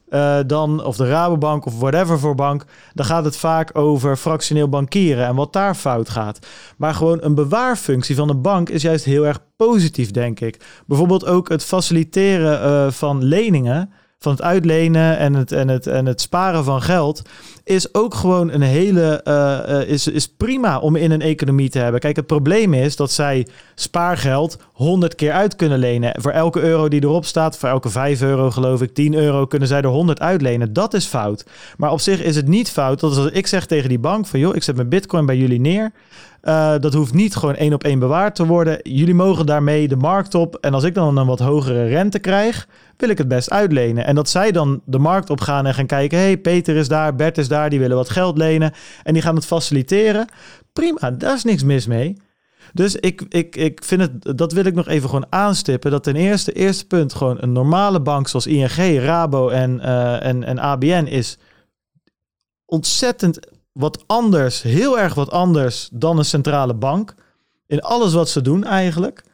uh, dan, of de Rabobank of whatever voor bank, dan gaat het vaak over fractioneel bankieren en wat daar fout gaat. Maar gewoon een bewaarfunctie van een bank is juist heel erg positief, denk ik. Bijvoorbeeld ook het faciliteren uh, van leningen van het uitlenen en het, en het, en het sparen van geld, is ook gewoon een hele, uh, is, is prima om in een economie te hebben. Kijk, het probleem is dat zij spaargeld 100 keer uit kunnen lenen. Voor elke euro die erop staat, voor elke 5 euro geloof ik, 10 euro, kunnen zij er 100 uitlenen. Dat is fout. Maar op zich is het niet fout dat als ik zeg tegen die bank van joh, ik zet mijn bitcoin bij jullie neer. Uh, dat hoeft niet gewoon één op één bewaard te worden. Jullie mogen daarmee de markt op. En als ik dan een wat hogere rente krijg, wil ik het best uitlenen. En dat zij dan de markt op gaan en gaan kijken: hey, Peter is daar, Bert is daar, die willen wat geld lenen. En die gaan het faciliteren. Prima, daar is niks mis mee. Dus ik, ik, ik vind het, dat wil ik nog even gewoon aanstippen. Dat ten eerste, eerste punt, gewoon een normale bank zoals ING, Rabo en, uh, en, en ABN is ontzettend wat anders, heel erg wat anders dan een centrale bank. In alles wat ze doen eigenlijk.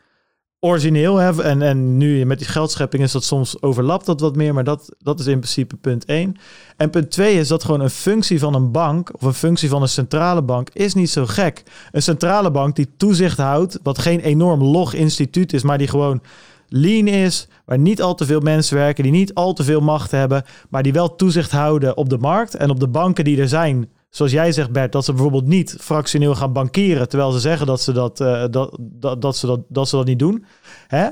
Origineel, hè? En, en nu met die geldschepping is dat soms overlapt dat wat meer, maar dat, dat is in principe punt 1. En punt 2 is dat gewoon een functie van een bank of een functie van een centrale bank is niet zo gek. Een centrale bank die toezicht houdt, wat geen enorm log instituut is, maar die gewoon lean is, waar niet al te veel mensen werken, die niet al te veel macht hebben, maar die wel toezicht houden op de markt en op de banken die er zijn zoals jij zegt, Bert, dat ze bijvoorbeeld niet fractioneel gaan bankieren, terwijl ze zeggen dat ze dat, uh, dat, dat, dat, ze dat, dat ze dat niet doen. Hè?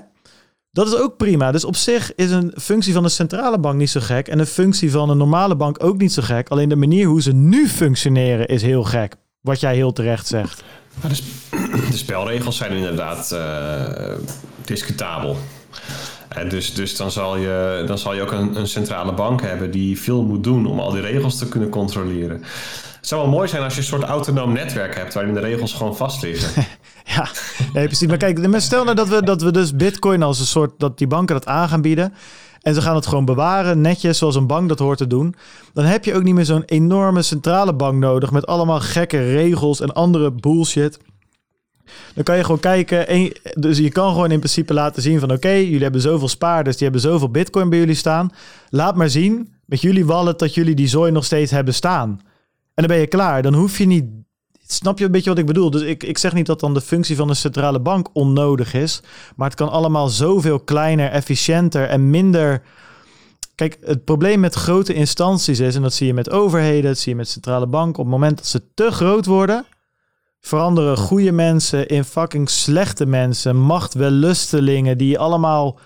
Dat is ook prima. Dus op zich is een functie van een centrale bank niet zo gek. En een functie van een normale bank ook niet zo gek. Alleen de manier hoe ze nu functioneren is heel gek. Wat jij heel terecht zegt. De, *clears throat* de spelregels zijn inderdaad uh, discutabel. En dus, dus dan, zal je, dan zal je ook een, een centrale bank hebben die veel moet doen om al die regels te kunnen controleren. Zou wel mooi zijn als je een soort autonoom netwerk hebt waarin de regels gewoon vast liggen. *laughs* ja, nee, precies. Maar kijk, stel nou dat we, dat we dus Bitcoin als een soort dat die banken dat aan gaan bieden. En ze gaan het gewoon bewaren, netjes zoals een bank dat hoort te doen. Dan heb je ook niet meer zo'n enorme centrale bank nodig met allemaal gekke regels en andere bullshit. Dan kan je gewoon kijken. En, dus je kan gewoon in principe laten zien van oké, jullie hebben zoveel spaarders, die hebben zoveel bitcoin bij jullie staan. Laat maar zien met jullie wallet dat jullie die zooi nog steeds hebben staan. Dan ben je klaar. Dan hoef je niet. Snap je een beetje wat ik bedoel? Dus ik, ik zeg niet dat dan de functie van een centrale bank onnodig is. Maar het kan allemaal zoveel kleiner, efficiënter en minder. Kijk, het probleem met grote instanties is, en dat zie je met overheden, dat zie je met centrale banken, op het moment dat ze te groot worden, veranderen goede mensen in fucking slechte mensen, machtwellustelingen die allemaal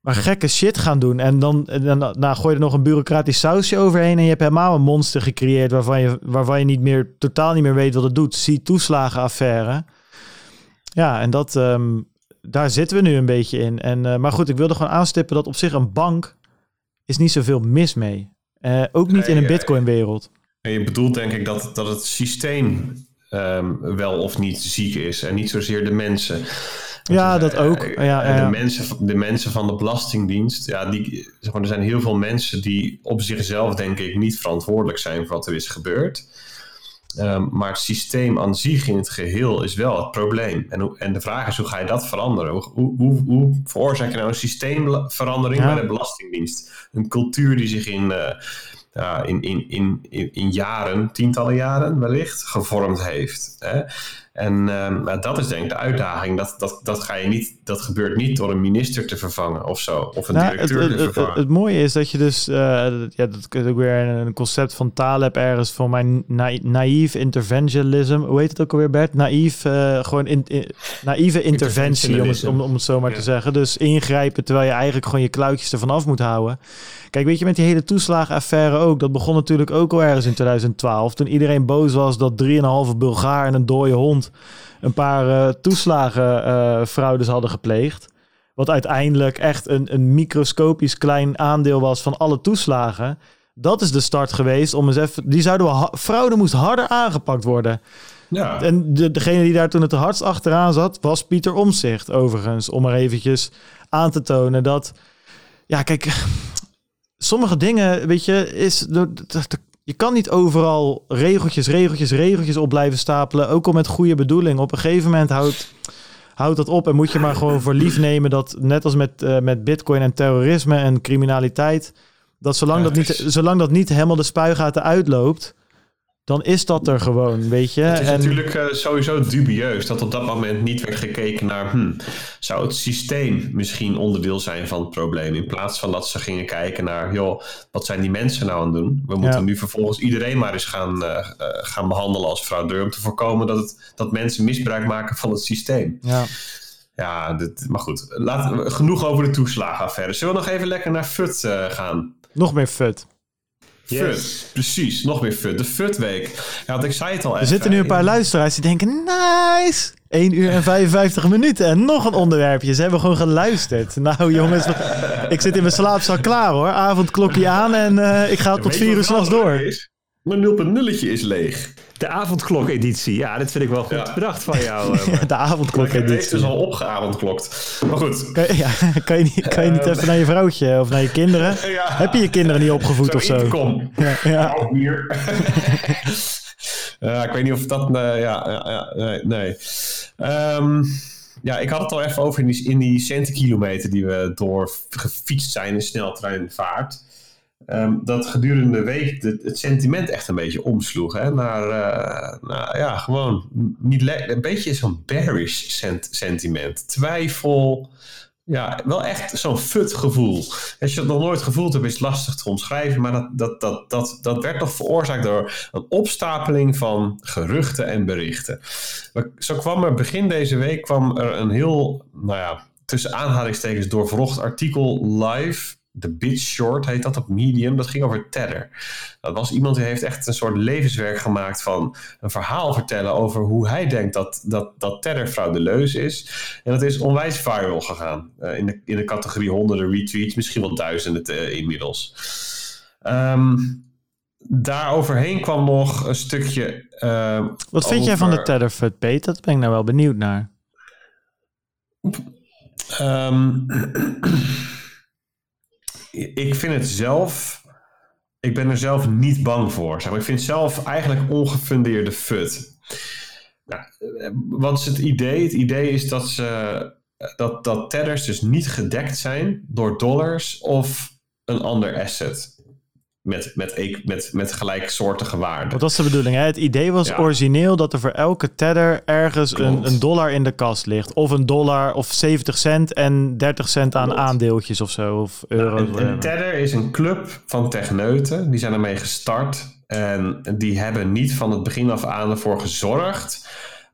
maar gekke shit gaan doen. En dan, dan nou, gooi je er nog een bureaucratisch sausje overheen en je hebt helemaal een monster gecreëerd waarvan je, waarvan je niet meer, totaal niet meer weet wat het doet. Zie toeslagenaffaire. Ja, en dat, um, daar zitten we nu een beetje in. En, uh, maar goed, ik wilde gewoon aanstippen dat op zich een bank is niet zoveel mis mee. Uh, ook niet in een Bitcoin-wereld. En je bedoelt denk ik dat, dat het systeem um, wel of niet ziek is en niet zozeer de mensen. Ja, dat ook. Ja, ja, De, mensen, de mensen van de Belastingdienst, ja, die, zeg maar, er zijn heel veel mensen die op zichzelf, denk ik, niet verantwoordelijk zijn voor wat er is gebeurd. Um, maar het systeem aan zich in het geheel is wel het probleem. En, en de vraag is, hoe ga je dat veranderen? Hoe, hoe, hoe veroorzaak je nou een systeemverandering bij de Belastingdienst? Een cultuur die zich in... Uh, ja, in, in, in, in, jaren, tientallen jaren wellicht, gevormd heeft. Hè? En uh, dat is denk ik de uitdaging. Dat, dat, dat, ga je niet, dat gebeurt niet door een minister te vervangen of zo. Of een nou, directeur het, te vervangen. Het, het, mooie is dat je dus... Uh, ja, dat is ook weer een concept van Taleb ergens... voor mijn na naïef interventionism. Hoe heet het ook alweer, Bert? Naïef, uh, gewoon in, in, naïeve interventie, om het, om, om het zo maar ja. te zeggen. Dus ingrijpen terwijl je eigenlijk gewoon je kluitjes ervan af moet houden. Kijk, weet je, met die hele toeslagenaffaire ook. Dat begon natuurlijk ook al ergens in 2012. Toen iedereen boos was dat 3,5 Bulgaar en een dode hond een paar uh, toeslagenfraudes uh, hadden gepleegd. Wat uiteindelijk echt een, een microscopisch klein aandeel was van alle toeslagen. Dat is de start geweest om eens even. Die zouden we. Fraude moest harder aangepakt worden. Ja. En de, degene die daar toen het hardst achteraan zat, was Pieter Omzicht, overigens. Om er eventjes aan te tonen dat. Ja, kijk. Sommige dingen, weet je, is. Je kan niet overal regeltjes, regeltjes, regeltjes op blijven stapelen. Ook al met goede bedoeling. Op een gegeven moment houdt, houdt dat op. En moet je maar gewoon voor lief nemen dat, net als met, uh, met bitcoin en terrorisme en criminaliteit. Dat zolang, dat niet, zolang dat niet helemaal de spuigaten uitloopt dan is dat er gewoon, weet je. Het is en... natuurlijk uh, sowieso dubieus dat op dat moment niet werd gekeken naar... Hmm, zou het systeem misschien onderdeel zijn van het probleem... in plaats van dat ze gingen kijken naar... joh, wat zijn die mensen nou aan het doen? We moeten ja. nu vervolgens iedereen maar eens gaan, uh, uh, gaan behandelen als fraudeur... om te voorkomen dat, het, dat mensen misbruik maken van het systeem. Ja. Ja, dit, maar goed. Laat, genoeg over de toeslagenaffaire. Zullen we nog even lekker naar FUT gaan? Nog meer FUT. Yes. FUT, precies. Nog meer FUT. De FUT-week. Ja, want ik zei het al Er zitten nu een paar luisteraars die denken, nice! 1 uur en 55 *laughs* minuten en nog een onderwerpje. Ze hebben gewoon geluisterd. Nou jongens, ik zit in mijn slaapzak klaar hoor. Avondklokje aan en uh, ik ga tot 4 uur s'nachts door. Mijn 0.0 is leeg. De avondklok-editie. Ja, dat vind ik wel goed ja. bedacht van jou. Uh, *laughs* ja, de avondklok-editie. Het is dus al opgeavondklokt. Maar goed. Kan, ja, *laughs* kan je niet, kan je niet uh, even naar je vrouwtje of naar je kinderen? *laughs* Ja. Heb je je kinderen niet opgevoed zo of zo? Kom. Ja, ja. Nou, hier. uh, ik weet niet of dat... ja, ja, nee. nee. Um, ja, ik had het al even over in die, in die die we door gefietst zijn in sneltreinvaart. Um, dat gedurende de week het, sentiment echt een beetje omsloeg. Hè, naar, uh, nou ja, gewoon niet een beetje zo'n bearish sent sentiment. Twijfel. Ja, wel echt zo'n fut gevoel. Als je het nog nooit gevoeld hebt, is het lastig te omschrijven. Maar dat, dat, dat, dat, dat werd toch veroorzaakt door een opstapeling van geruchten en berichten. Zo kwam er begin deze week kwam er een heel, nou ja, tussen aanhalingstekens doorvrocht artikel live de Bit Short heet dat op Medium. Dat ging over Tether. Dat was iemand die heeft echt een soort levenswerk gemaakt van een verhaal vertellen over hoe hij denkt dat, dat, dat Tether fraudeleus is. En dat is onwijs viral gegaan. Uh, in, de, in de categorie honderden retweets, misschien wel duizenden uh, inmiddels. Um, daar overheen kwam nog een stukje. Uh, Wat vind over... jij van de Tetherfut, Peter? Dat ben ik nou wel benieuwd naar. Um, *clears throat* ik vind het zelf. Ik ben er zelf niet bang voor. Ik vind het zelf eigenlijk ongefundeerde fut. Nou, wat is het idee? Het idee is dat, ze, dat, dat tethers dus niet gedekt zijn door dollars of een ander asset met, met, met, met gelijksoortige waarden. Wat was de bedoeling? Hè? Het idee was ja. origineel dat er voor elke tether ergens een, een, dollar in de kast ligt. Of een dollar of 70 cent en 30 cent aan Klopt. aandeeltjes of zo. Of euro's. Nou, een, een tether is een club van techneuten. Die zijn ermee gestart. En die hebben niet van het begin af aan ervoor gezorgd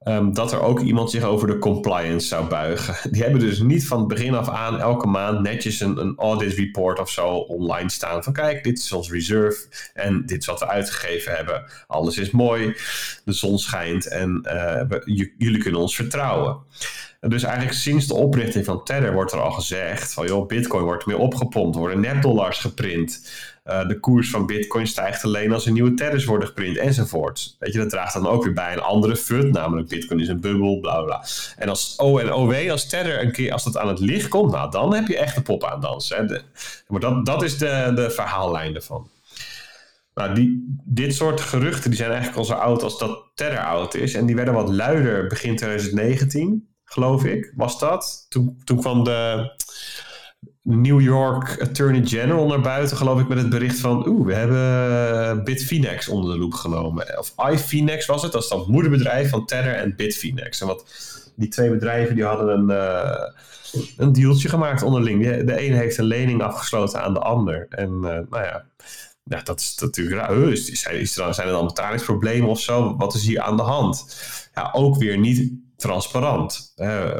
ehm, dat er ook iemand zich over de compliance zou buigen. *laughs* Die hebben dus niet van begin af aan elke maand netjes een, een audit report of zo online staan. Van kijk, dit is ons reserve en dit is wat we uitgegeven hebben. Alles is mooi, de zon schijnt en uh, jullie kunnen ons vertrouwen. En dus eigenlijk sinds de oprichting van Tether wordt er al gezegd van joh, bitcoin wordt meer opgepompt, worden nepdollars geprint. Uh, de koers van bitcoin stijgt alleen als er nieuwe tethers worden geprint enzovoort. Weet je, dat draagt dan ook weer bij een andere fut, namelijk bitcoin is een bubbel, bla bla. En als O en OW, als tether een keer, als dat aan het licht komt, nou dan heb je echt de pop aan dansen. Maar dat, dat is de, de verhaallijn ervan. Nou, die, dit soort geruchten die zijn eigenlijk al zo oud als dat Tether oud is. En die werden wat luider begin 2019 geloof ik, was dat. Toen, toen kwam de New York Attorney General naar buiten, geloof ik, met het bericht van... Oeh, we hebben Bitfinex onder de loep genomen. Of iFinex was het, dat is dan het moederbedrijf van Tether en Bitfinex. En wat die twee bedrijven die hadden een, uh, een dealtje gemaakt onderling. De een heeft een lening afgesloten aan de ander. En uh, nou ja, ja, dat is natuurlijk raar. Is, is er, zijn er dan betalingsproblemen of zo? Wat is hier aan de hand? Ja, ook weer niet transparant.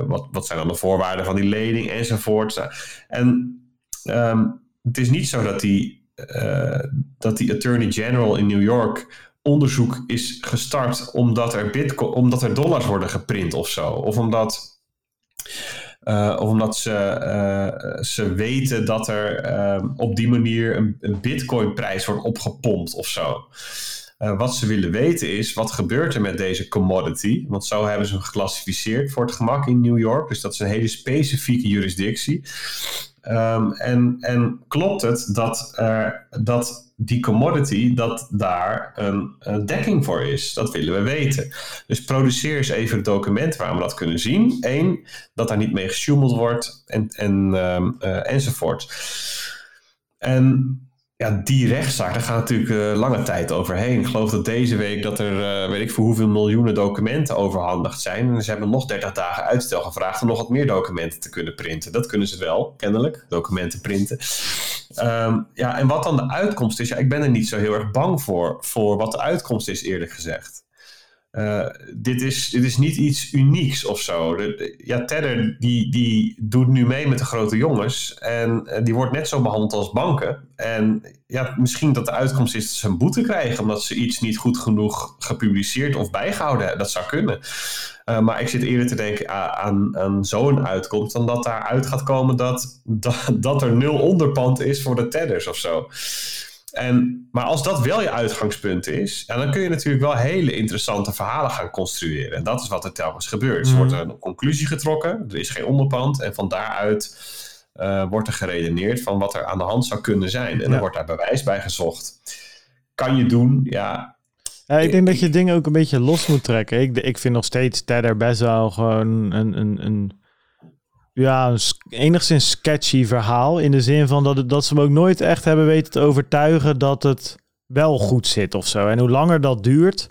wat, wat zijn dan de voorwaarden van die lening enzovoort. En um, het is niet zo dat die, uh, dat die Attorney General in New York onderzoek is gestart omdat er, bitcoin, omdat er dollars worden geprint of zo. Of omdat. Uh, of omdat ze, uh, ze weten dat er uh, op die manier een, een bitcoinprijs wordt opgepompt of zo. Uh, wat ze willen weten is, wat gebeurt er met deze commodity? Want zo hebben ze hem geclassificeerd voor het gemak in New York. Dus dat is een hele specifieke jurisdictie. Um, en, en klopt het dat, dat die commodity, dat daar een, een, dekking voor is? Dat willen we weten. Dus produceer eens even het document waar we dat kunnen zien. Eén, dat daar niet mee gesjoemeld wordt en, en, um, uh, enzovoort. En ja, die rechtszaak, daar gaat natuurlijk uh, lange tijd overheen. Ik geloof dat deze week dat er, uh, weet ik voor hoeveel miljoenen documenten overhandigd zijn. En ze hebben nog 30 dagen uitstel gevraagd om nog wat meer documenten te kunnen printen. Dat kunnen ze wel, kennelijk, documenten printen. Um, ja, en wat dan de uitkomst is, ja, ik ben er niet zo heel erg bang voor, voor wat de uitkomst is, eerlijk gezegd. Uh, dit, is, dit is niet iets unieks of zo. Ja, Tether die, die doet nu mee met de grote jongens. En uh, die wordt net zo behandeld als banken. En ja, misschien dat de uitkomst is dat ze een boete krijgen... omdat ze iets niet goed genoeg gepubliceerd of bijgehouden hebben. Dat zou kunnen. Uh, maar ik zit eerder te denken aan, zo'n uitkomst... dan dat daaruit gaat komen dat, *laughs* dat, dat er nul onderpand is voor de Tethers of zo. En, maar als dat wel je uitgangspunt is, ja, dan kun je natuurlijk wel hele interessante verhalen gaan construeren. En dat is wat er telkens gebeurt. Mm. Er wordt een conclusie getrokken, er is geen onderpand. En van daaruit uh, wordt er geredeneerd van wat er aan de hand zou kunnen zijn. En ja. dan wordt daar bewijs bij gezocht. Kan je doen, ja. ja ik denk dat je dingen ook een beetje los moet trekken. Ik, ik vind nog steeds Tether best wel gewoon een, een, een ja, enigszins sketchy verhaal. In de zin van dat, dat ze hem ook nooit echt hebben weten te overtuigen dat het wel goed zit of zo. En hoe langer dat duurt,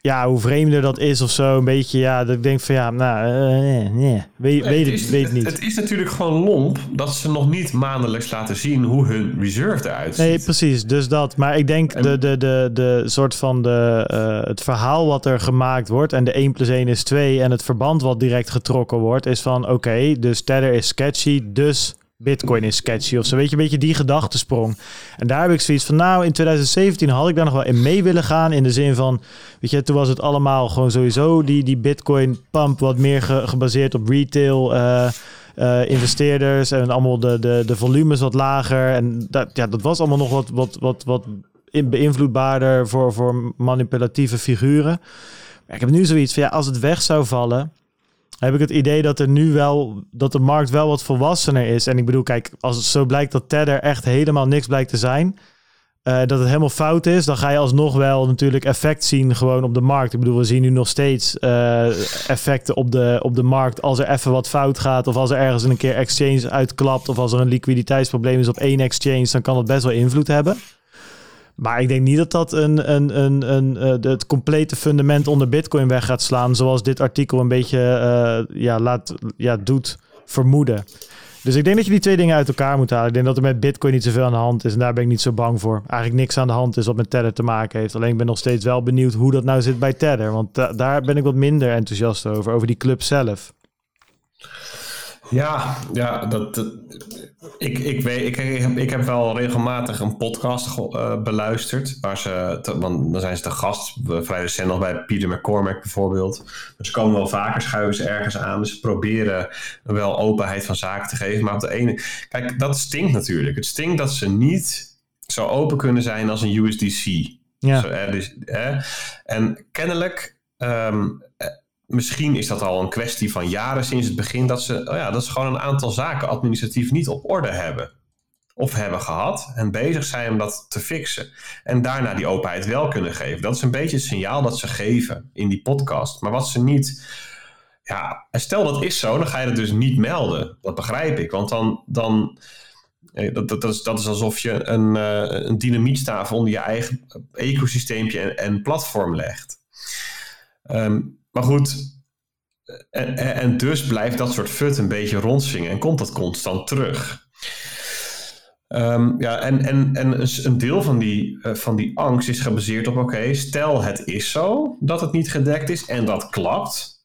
ja, hoe vreemder dat is of zo. Een beetje, ja, dat ik denk van ja, nou, uh, nee, nee. Weet, weet, het, is, weet niet. Het is natuurlijk gewoon lomp dat ze nog niet maandelijks laten zien hoe hun reserve eruit ziet. Nee, precies. Dus dat. Maar ik denk en... de, de, de, de soort van de, uh, het verhaal wat er gemaakt wordt en de 1 plus 1 is 2 en het verband wat direct getrokken wordt, is van oké, okay, dus Tether is sketchy, dus Bitcoin is sketchy of zo. Weet je, een beetje die gedachtesprong. En daar heb ik zoiets van, nou, in 2017 had ik daar nog wel in mee willen gaan. In de zin van, weet je, toen was het allemaal gewoon sowieso die, die Bitcoin pump wat meer ge, gebaseerd op retail uh, uh, investeerders. En allemaal de, de, de volumes wat lager. En dat, ja, dat was allemaal nog wat, wat, wat, wat beïnvloedbaarder voor, voor manipulatieve figuren. Maar ik heb nu zoiets van, ja, als het weg zou vallen heb ik het idee dat er nu wel dat de markt wel wat volwassener is. En ik bedoel, kijk, als het zo blijkt dat Tether echt helemaal niks blijkt te zijn, uh, dat het helemaal fout is, dan ga je alsnog wel natuurlijk effect zien gewoon op de markt. Ik bedoel, we zien nu nog steeds uh, effecten op de, op de markt als er even wat fout gaat of als er ergens een keer exchange uitklapt of als er een liquiditeitsprobleem is op één exchange, dan kan dat best wel invloed hebben. Maar ik denk niet dat dat een, een, een, een, uh, het complete fundament onder Bitcoin weg gaat slaan. Zoals dit artikel een beetje uh, ja, laat, ja, doet vermoeden. Dus ik denk dat je die twee dingen uit elkaar moet halen. Ik denk dat er met Bitcoin niet zoveel aan de hand is. En daar ben ik niet zo bang voor. Eigenlijk niks aan de hand is wat met Tether te maken heeft. Alleen ik ben nog steeds wel benieuwd hoe dat nou zit bij Tether. Want daar ben ik wat minder enthousiast over. Over die club zelf. Ja, ja dat, ik, ik, weet, ik, ik, heb, wel regelmatig een podcast uh, beluisterd. Waar ze, te, want dan zijn ze te gast, vrij recent nog bij Peter McCormack bijvoorbeeld. Dus ze komen wel vaker, schuiven ze ergens aan. Dus ze proberen wel openheid van zaken te geven. Maar op de ene. Kijk, dat stinkt natuurlijk. Het stinkt dat ze niet zo open kunnen zijn als een USDC. Ja. Zo, dus, En kennelijk. Um, misschien is dat al een kwestie van jaren sinds het begin dat ze, oh ja, dat ze gewoon een aantal zaken administratief niet op orde hebben. Of hebben gehad en bezig zijn om dat te fixen. En daarna die openheid wel kunnen geven. Dat is een beetje het signaal dat ze geven in die podcast. Maar wat ze niet. Ja, stel dat is zo, dan ga je het dus niet melden. Dat begrijp ik. Want dan. dan eh, dat, dat, is, dat is alsof je een, uh, een dynamietstaaf onder je eigen ecosysteempje en, en platform legt. Um, maar goed, en, en, dus blijft dat soort fut een beetje rondzingen en komt dat constant terug. Um, ja, en, en, en een deel van die, van die angst is gebaseerd op: oké, stel het is zo dat het niet gedekt is en dat klapt.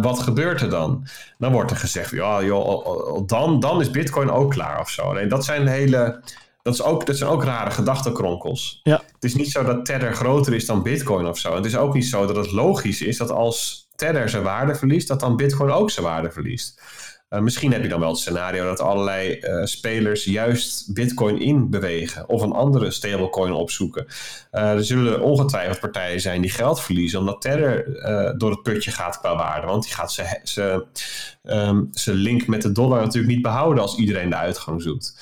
Wat gebeurt er dan? Dan wordt er gezegd: ja, joh, dan, dan is Bitcoin ook klaar of zo. Dat zijn hele. Dat, is ook, dat zijn ook rare gedachtenkronkels. Ja. Het is niet zo dat Tether groter is dan Bitcoin of zo. Het is ook niet zo dat het logisch is dat als Tether zijn waarde verliest, dat dan Bitcoin ook zijn waarde verliest. Uh, misschien heb je dan wel het scenario dat allerlei uh, spelers juist Bitcoin inbewegen of een andere stablecoin opzoeken. Uh, er zullen ongetwijfeld partijen zijn die geld verliezen omdat Tether door het putje gaat qua waarde. Want die gaat um, ze link met de dollar natuurlijk niet behouden als iedereen de uitgang zoekt.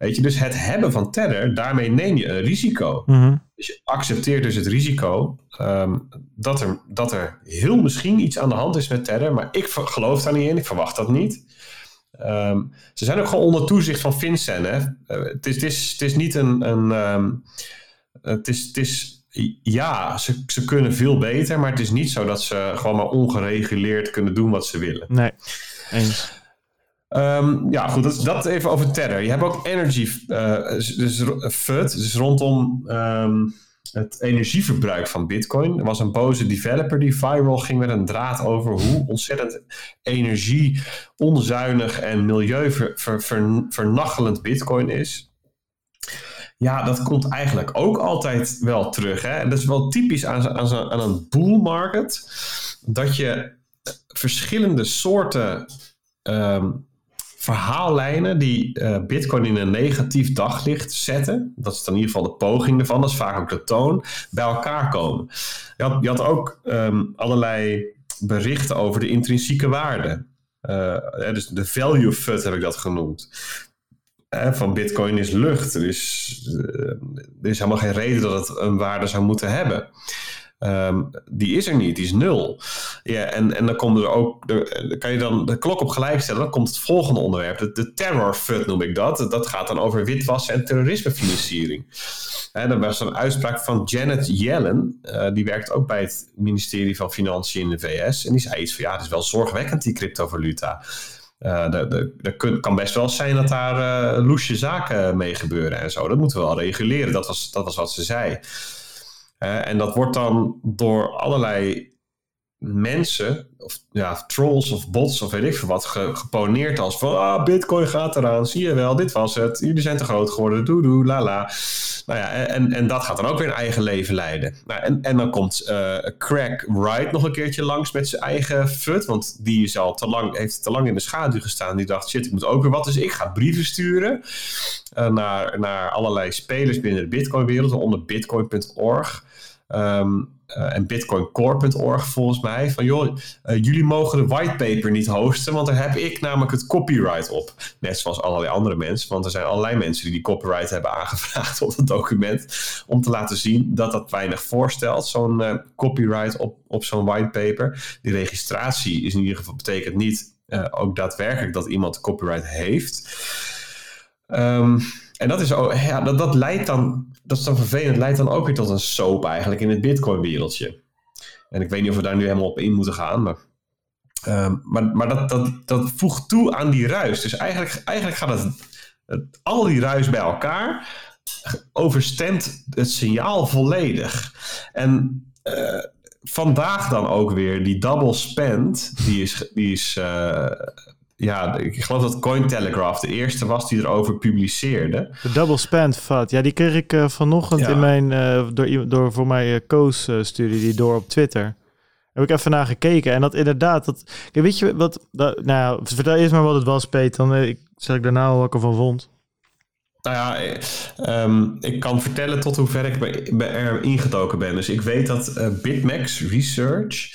Weet je, dus het hebben van Tether, daarmee neem je een risico. Mhm. Dus je accepteert dus het risico ehm, dat, er, dat er heel misschien iets aan de hand is met Tether, maar ik geloof daar niet in, ik verwacht dat niet. Ehm, ze zijn ook gewoon onder toezicht van FinCEN. Hè? Uh, het, is, het, is, het is niet een. een um, het is, het is, ja, ze, ze kunnen veel beter, maar het is niet zo dat ze gewoon maar ongereguleerd kunnen doen wat ze willen. Nee, eens. Um, ja, goed, dat, dat even over Tether. Je hebt ook energy, uh, dus FUD, dus rondom um, het energieverbruik van Bitcoin. Er was een boze developer die viral ging met een draad over hoe ontzettend energie, onzuinig en milieuvernachelend Bitcoin is. Ja, dat komt eigenlijk ook altijd wel terug. Hè? Dat is wel typisch aan, aan, een bull market, dat je verschillende soorten um, verhaallijnen die uh, Bitcoin in een negatief daglicht zetten, dat is dan in ieder geval de poging ervan, dat is vaak ook de toon, bij elkaar komen. Je had, je had ook um, allerlei berichten over de intrinsieke waarde. Uh, dus de value FUD heb ik dat genoemd. Van Bitcoin is lucht. Er is, er is helemaal geen reden dat het een waarde zou moeten hebben. Um, die is er niet, die is nul. Ja, en, en dan komt er ook, kan je dan de klok op gelijk stellen, dan komt het volgende onderwerp, de, terror fund noem ik dat. Dat gaat dan over witwassen en terrorismefinanciering. En dan was er een uitspraak van Janet Yellen, uh, die werkt ook bij het ministerie van Financiën in de VS. En die zei iets van, ja, het is wel zorgwekkend die cryptovaluta. Uh, er kan best wel zijn dat daar uh, loesje zaken mee gebeuren en zo. Dat moeten we wel reguleren. Dat was, dat was wat ze zei. En dat wordt dan door allerlei mensen, of ja, trolls of bots of weet ik veel wat, geponeerd als van ah, Bitcoin gaat eraan, zie je wel, dit was het, jullie zijn te groot geworden, doe doe, la la. Nou ja, en, en dat gaat dan ook weer een eigen leven leiden. Nou, en, en dan komt uh, Craig Wright nog een keertje langs met zijn eigen fut, want die is al te lang, heeft te lang in de schaduw gestaan. Die dacht, shit, ik moet ook weer wat, dus ik ga brieven sturen uh, naar, naar allerlei spelers binnen de Bitcoin-wereld, onder bitcoin.org. Um, en bitcoincore.org volgens mij. Van joh, uh, jullie mogen de whitepaper niet hosten, want daar heb ik namelijk het copyright op. Net zoals allerlei andere mensen, want er zijn allerlei mensen die die copyright hebben *laughs* aangevraagd op het document. Om te laten zien dat dat weinig voorstelt, zo'n uh, copyright op, op zo'n whitepaper. Die registratie is in ieder geval betekent niet ook daadwerkelijk dat iemand copyright heeft. Um, en dat, is, ja, dat, dat leidt dan, dat is dan vervelend, leidt dan ook weer tot een soap eigenlijk in het Bitcoin-wereldje. En ik weet niet of we daar nu helemaal op in moeten gaan, maar Ehm, maar maar dat, dat, dat voegt toe aan die ruis. Dus eigenlijk, eigenlijk gaat het, al die ruis bij elkaar overstemt het signaal volledig. En uh, vandaag dan ook weer die double spend, die is, die is uh, ja, ik geloof dat Cointelegraph de eerste was die erover publiceerde. De double spend vat, ja, die kreeg ik uh, vanochtend in mijn, uh, door, door voor mij uh, Koos studie die door op Twitter. Heb ik even naar gekeken en dat inderdaad, dat, weet je wat, dat, nou ja, vertel eerst maar wat het was, Peter, dan ik, zeg ik daarna wat ik ervan vond. Nou ja, um, ik kan vertellen tot hoever ik bij, er ingedoken ben. Dus ik weet dat uh, Bitmax Research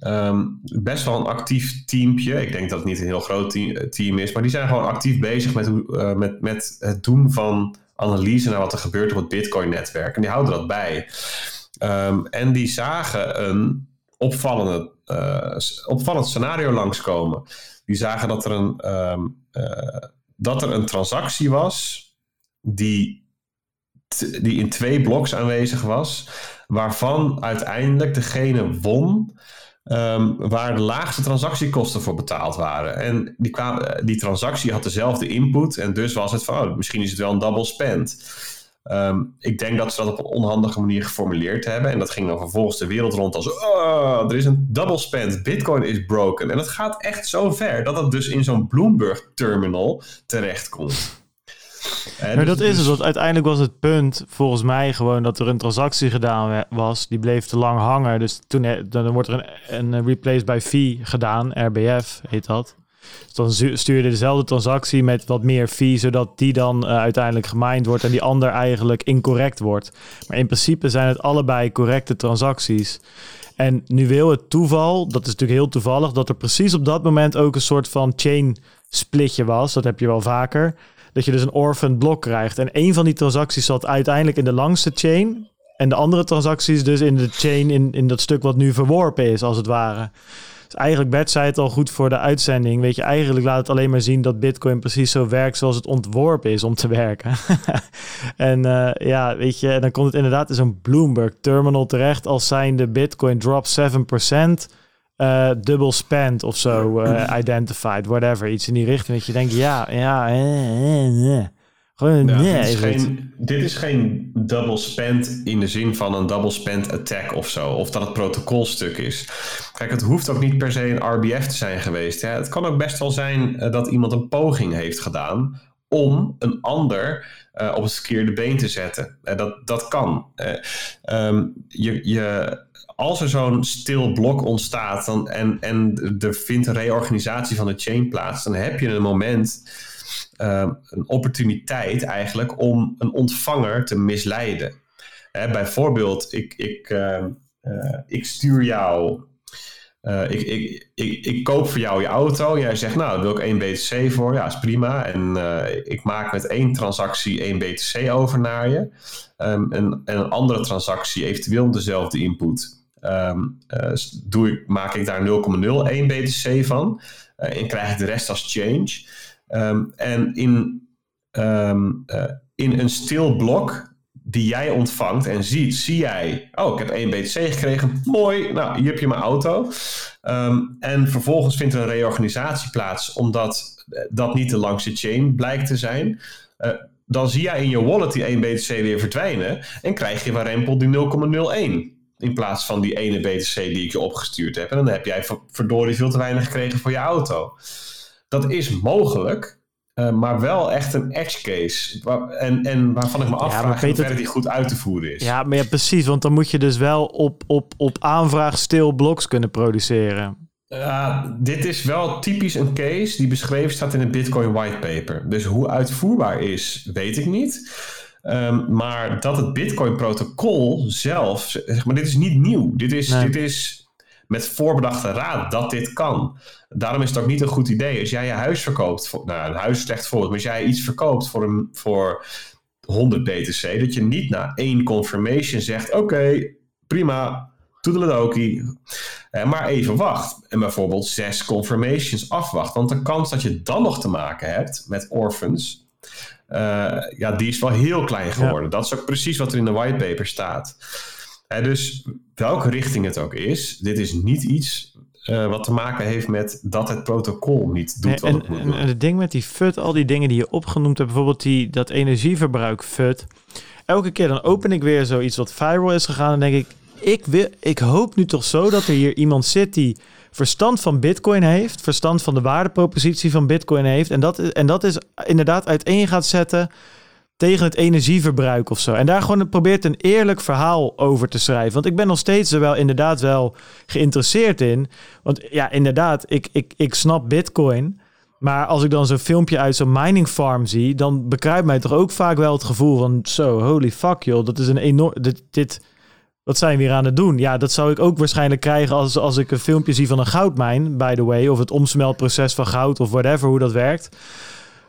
um, best wel een actief teampje. Ik denk dat het niet een heel groot team, is, maar die zijn gewoon actief bezig met, uh, met, met het doen van analyse naar wat er gebeurt op het Bitcoin-netwerk. En die houden dat bij. Um, en die zagen een opvallende, uh, opvallend scenario langskomen. Die zagen dat er een, dat er een transactie was die, die in twee bloks aanwezig was, waarvan uiteindelijk degene won um, waar de laagste transactiekosten voor betaald waren. En die, kwam, die transactie had dezelfde input en dus was het van, oh, misschien is het wel een double spend. Um, ik denk dat ze dat op een onhandige manier geformuleerd hebben. En dat ging dan vervolgens de wereld rond als... Oh, er is een double spend, bitcoin is broken. En het gaat echt zo ver dat het dus in zo'n Bloomberg terminal terechtkomt maar dat dus, is het, want uiteindelijk was het punt volgens mij gewoon dat er een transactie gedaan was, die bleef te lang hangen. Dus toen dan wordt er een, een replace by fee gedaan, RBF heet dat. Dus dan stuur je dezelfde transactie met wat meer fee, zodat die dan uh, uiteindelijk gemined wordt en die ander eigenlijk incorrect wordt. Maar in principe zijn het allebei correcte transacties. En nu wil het toeval, dat is natuurlijk heel toevallig, dat er precies op dat moment ook een soort van chain splitje was. Dat heb je wel vaker dat je dus een orphan blok krijgt. En een van die transacties zat uiteindelijk in de langste chain. En de andere transacties dus in de chain, in, in dat stuk wat nu verworpen is, als het ware. Dus eigenlijk, Bert zei het al goed voor de uitzending. Weet je, eigenlijk laat het alleen maar zien dat Bitcoin precies zo werkt zoals het ontworpen is om te werken. *laughs* en uh, ja, weet je, dan komt het inderdaad in zo'n Bloomberg terminal terecht als zijn de Bitcoin drop 7% uh, dubbel spend of zo uh, identified, whatever. Iets in die richting dat je denkt, ja, ja, eh, eh, Gewoon, ja, nee, dit, is geen, dit is geen double spend in de zin van een double spend attack of zo. Of dat het protocolstuk is. Kijk, het hoeft ook niet per se een RBF te zijn geweest. Hè. Het kan ook best wel zijn dat iemand een poging heeft gedaan om een ander uh, op het verkeerde been te zetten. Uh, dat, dat kan. Uh, um, je, je als er zo'n stil blok ontstaat dan, en, en er vindt een reorganisatie van de chain plaats, dan heb je een moment, uh, een opportuniteit eigenlijk om een ontvanger te misleiden. Bijvoorbeeld, ik, ik, uh, ik stuur jou. Ik, ik, ik, ik koop voor jou je auto. Jij zegt, nou, daar wil ik één BTC voor. Ja, is prima. En ik maak met één transactie één BTC over naar je. Um, en, en een andere transactie eventueel dezelfde input um, uh, doe ik, maak ik daar 0,01 BTC van en krijg ik de rest als change. Um, en in, in een stil blok die jij ontvangt en ziet, zie jij, oh, ik heb 1 BTC gekregen, mooi, nou, hier heb je mijn auto. en vervolgens vindt er een reorganisatie plaats, omdat dat niet de langste chain blijkt te zijn dan zie jij in je wallet die 1 BTC weer verdwijnen en krijg je rempel die 0,01. In plaats van die ene BTC die ik je opgestuurd heb. En dan heb jij verdorie veel te weinig gekregen voor je auto. Dat is mogelijk. Uh, maar wel echt een edge case. Waar, en, en waarvan ik me afvraag ja, hoe die goed uit te voeren is. Ja, maar ja, precies. Want dan moet je dus wel op, op, op aanvraag stil bloks kunnen produceren. Uh, dit is wel typisch een case die beschreven staat in het Bitcoin whitepaper. Dus hoe uitvoerbaar is, weet ik niet. Um, maar dat het Bitcoin-protocol zelf, zeg maar, dit is niet nieuw. Dit is, dit is met voorbedachte raad dat dit kan. Daarom is het ook niet een goed idee als jij je huis verkoopt. Voor, nou, een huis is slecht voorbeeld, maar als jij iets verkoopt voor, een, voor 100 BTC, dat je niet na één confirmation zegt: Oké, okay, prima, toedeledokie. Uh, maar even wacht. En bijvoorbeeld zes confirmations afwacht. Want de kans dat je dan nog te maken hebt met orphans uh, ja, die is wel heel klein geworden. Dat is ook precies wat er in de whitepaper staat. Dus welke richting het ook is, dit is niet iets uh, wat te maken heeft met dat het protocol niet doet wat en, het moet doen. En het ding met die FUT, al die dingen die je opgenoemd hebt, bijvoorbeeld die, dat energieverbruik FUT. Elke keer dan open ik weer zoiets wat viral is gegaan en denk ik, ik, wil, ik hoop nu toch zo dat er hier iemand zit die verstand van Bitcoin heeft, verstand van de waardepropositie van Bitcoin heeft. En dat, en dat is inderdaad uiteen gaat zetten tegen het energieverbruik of zo. En daar gewoon probeert een eerlijk verhaal over te schrijven. Want ik ben nog steeds er wel inderdaad wel geïnteresseerd in. Want ja, inderdaad, ik, ik, ik snap Bitcoin. Maar als ik dan zo'n filmpje uit zo'n mining farm zie, dan bekruipt mij toch ook vaak wel het gevoel van zo, holy fuck joh, dat is een enorm. Dit, dit, wat zijn we hier aan het doen? Ja, dat zou ik ook waarschijnlijk krijgen als, als ik een filmpje zie van een goudmijn, by the way. Of het omsmeltproces van goud of whatever, hoe dat werkt.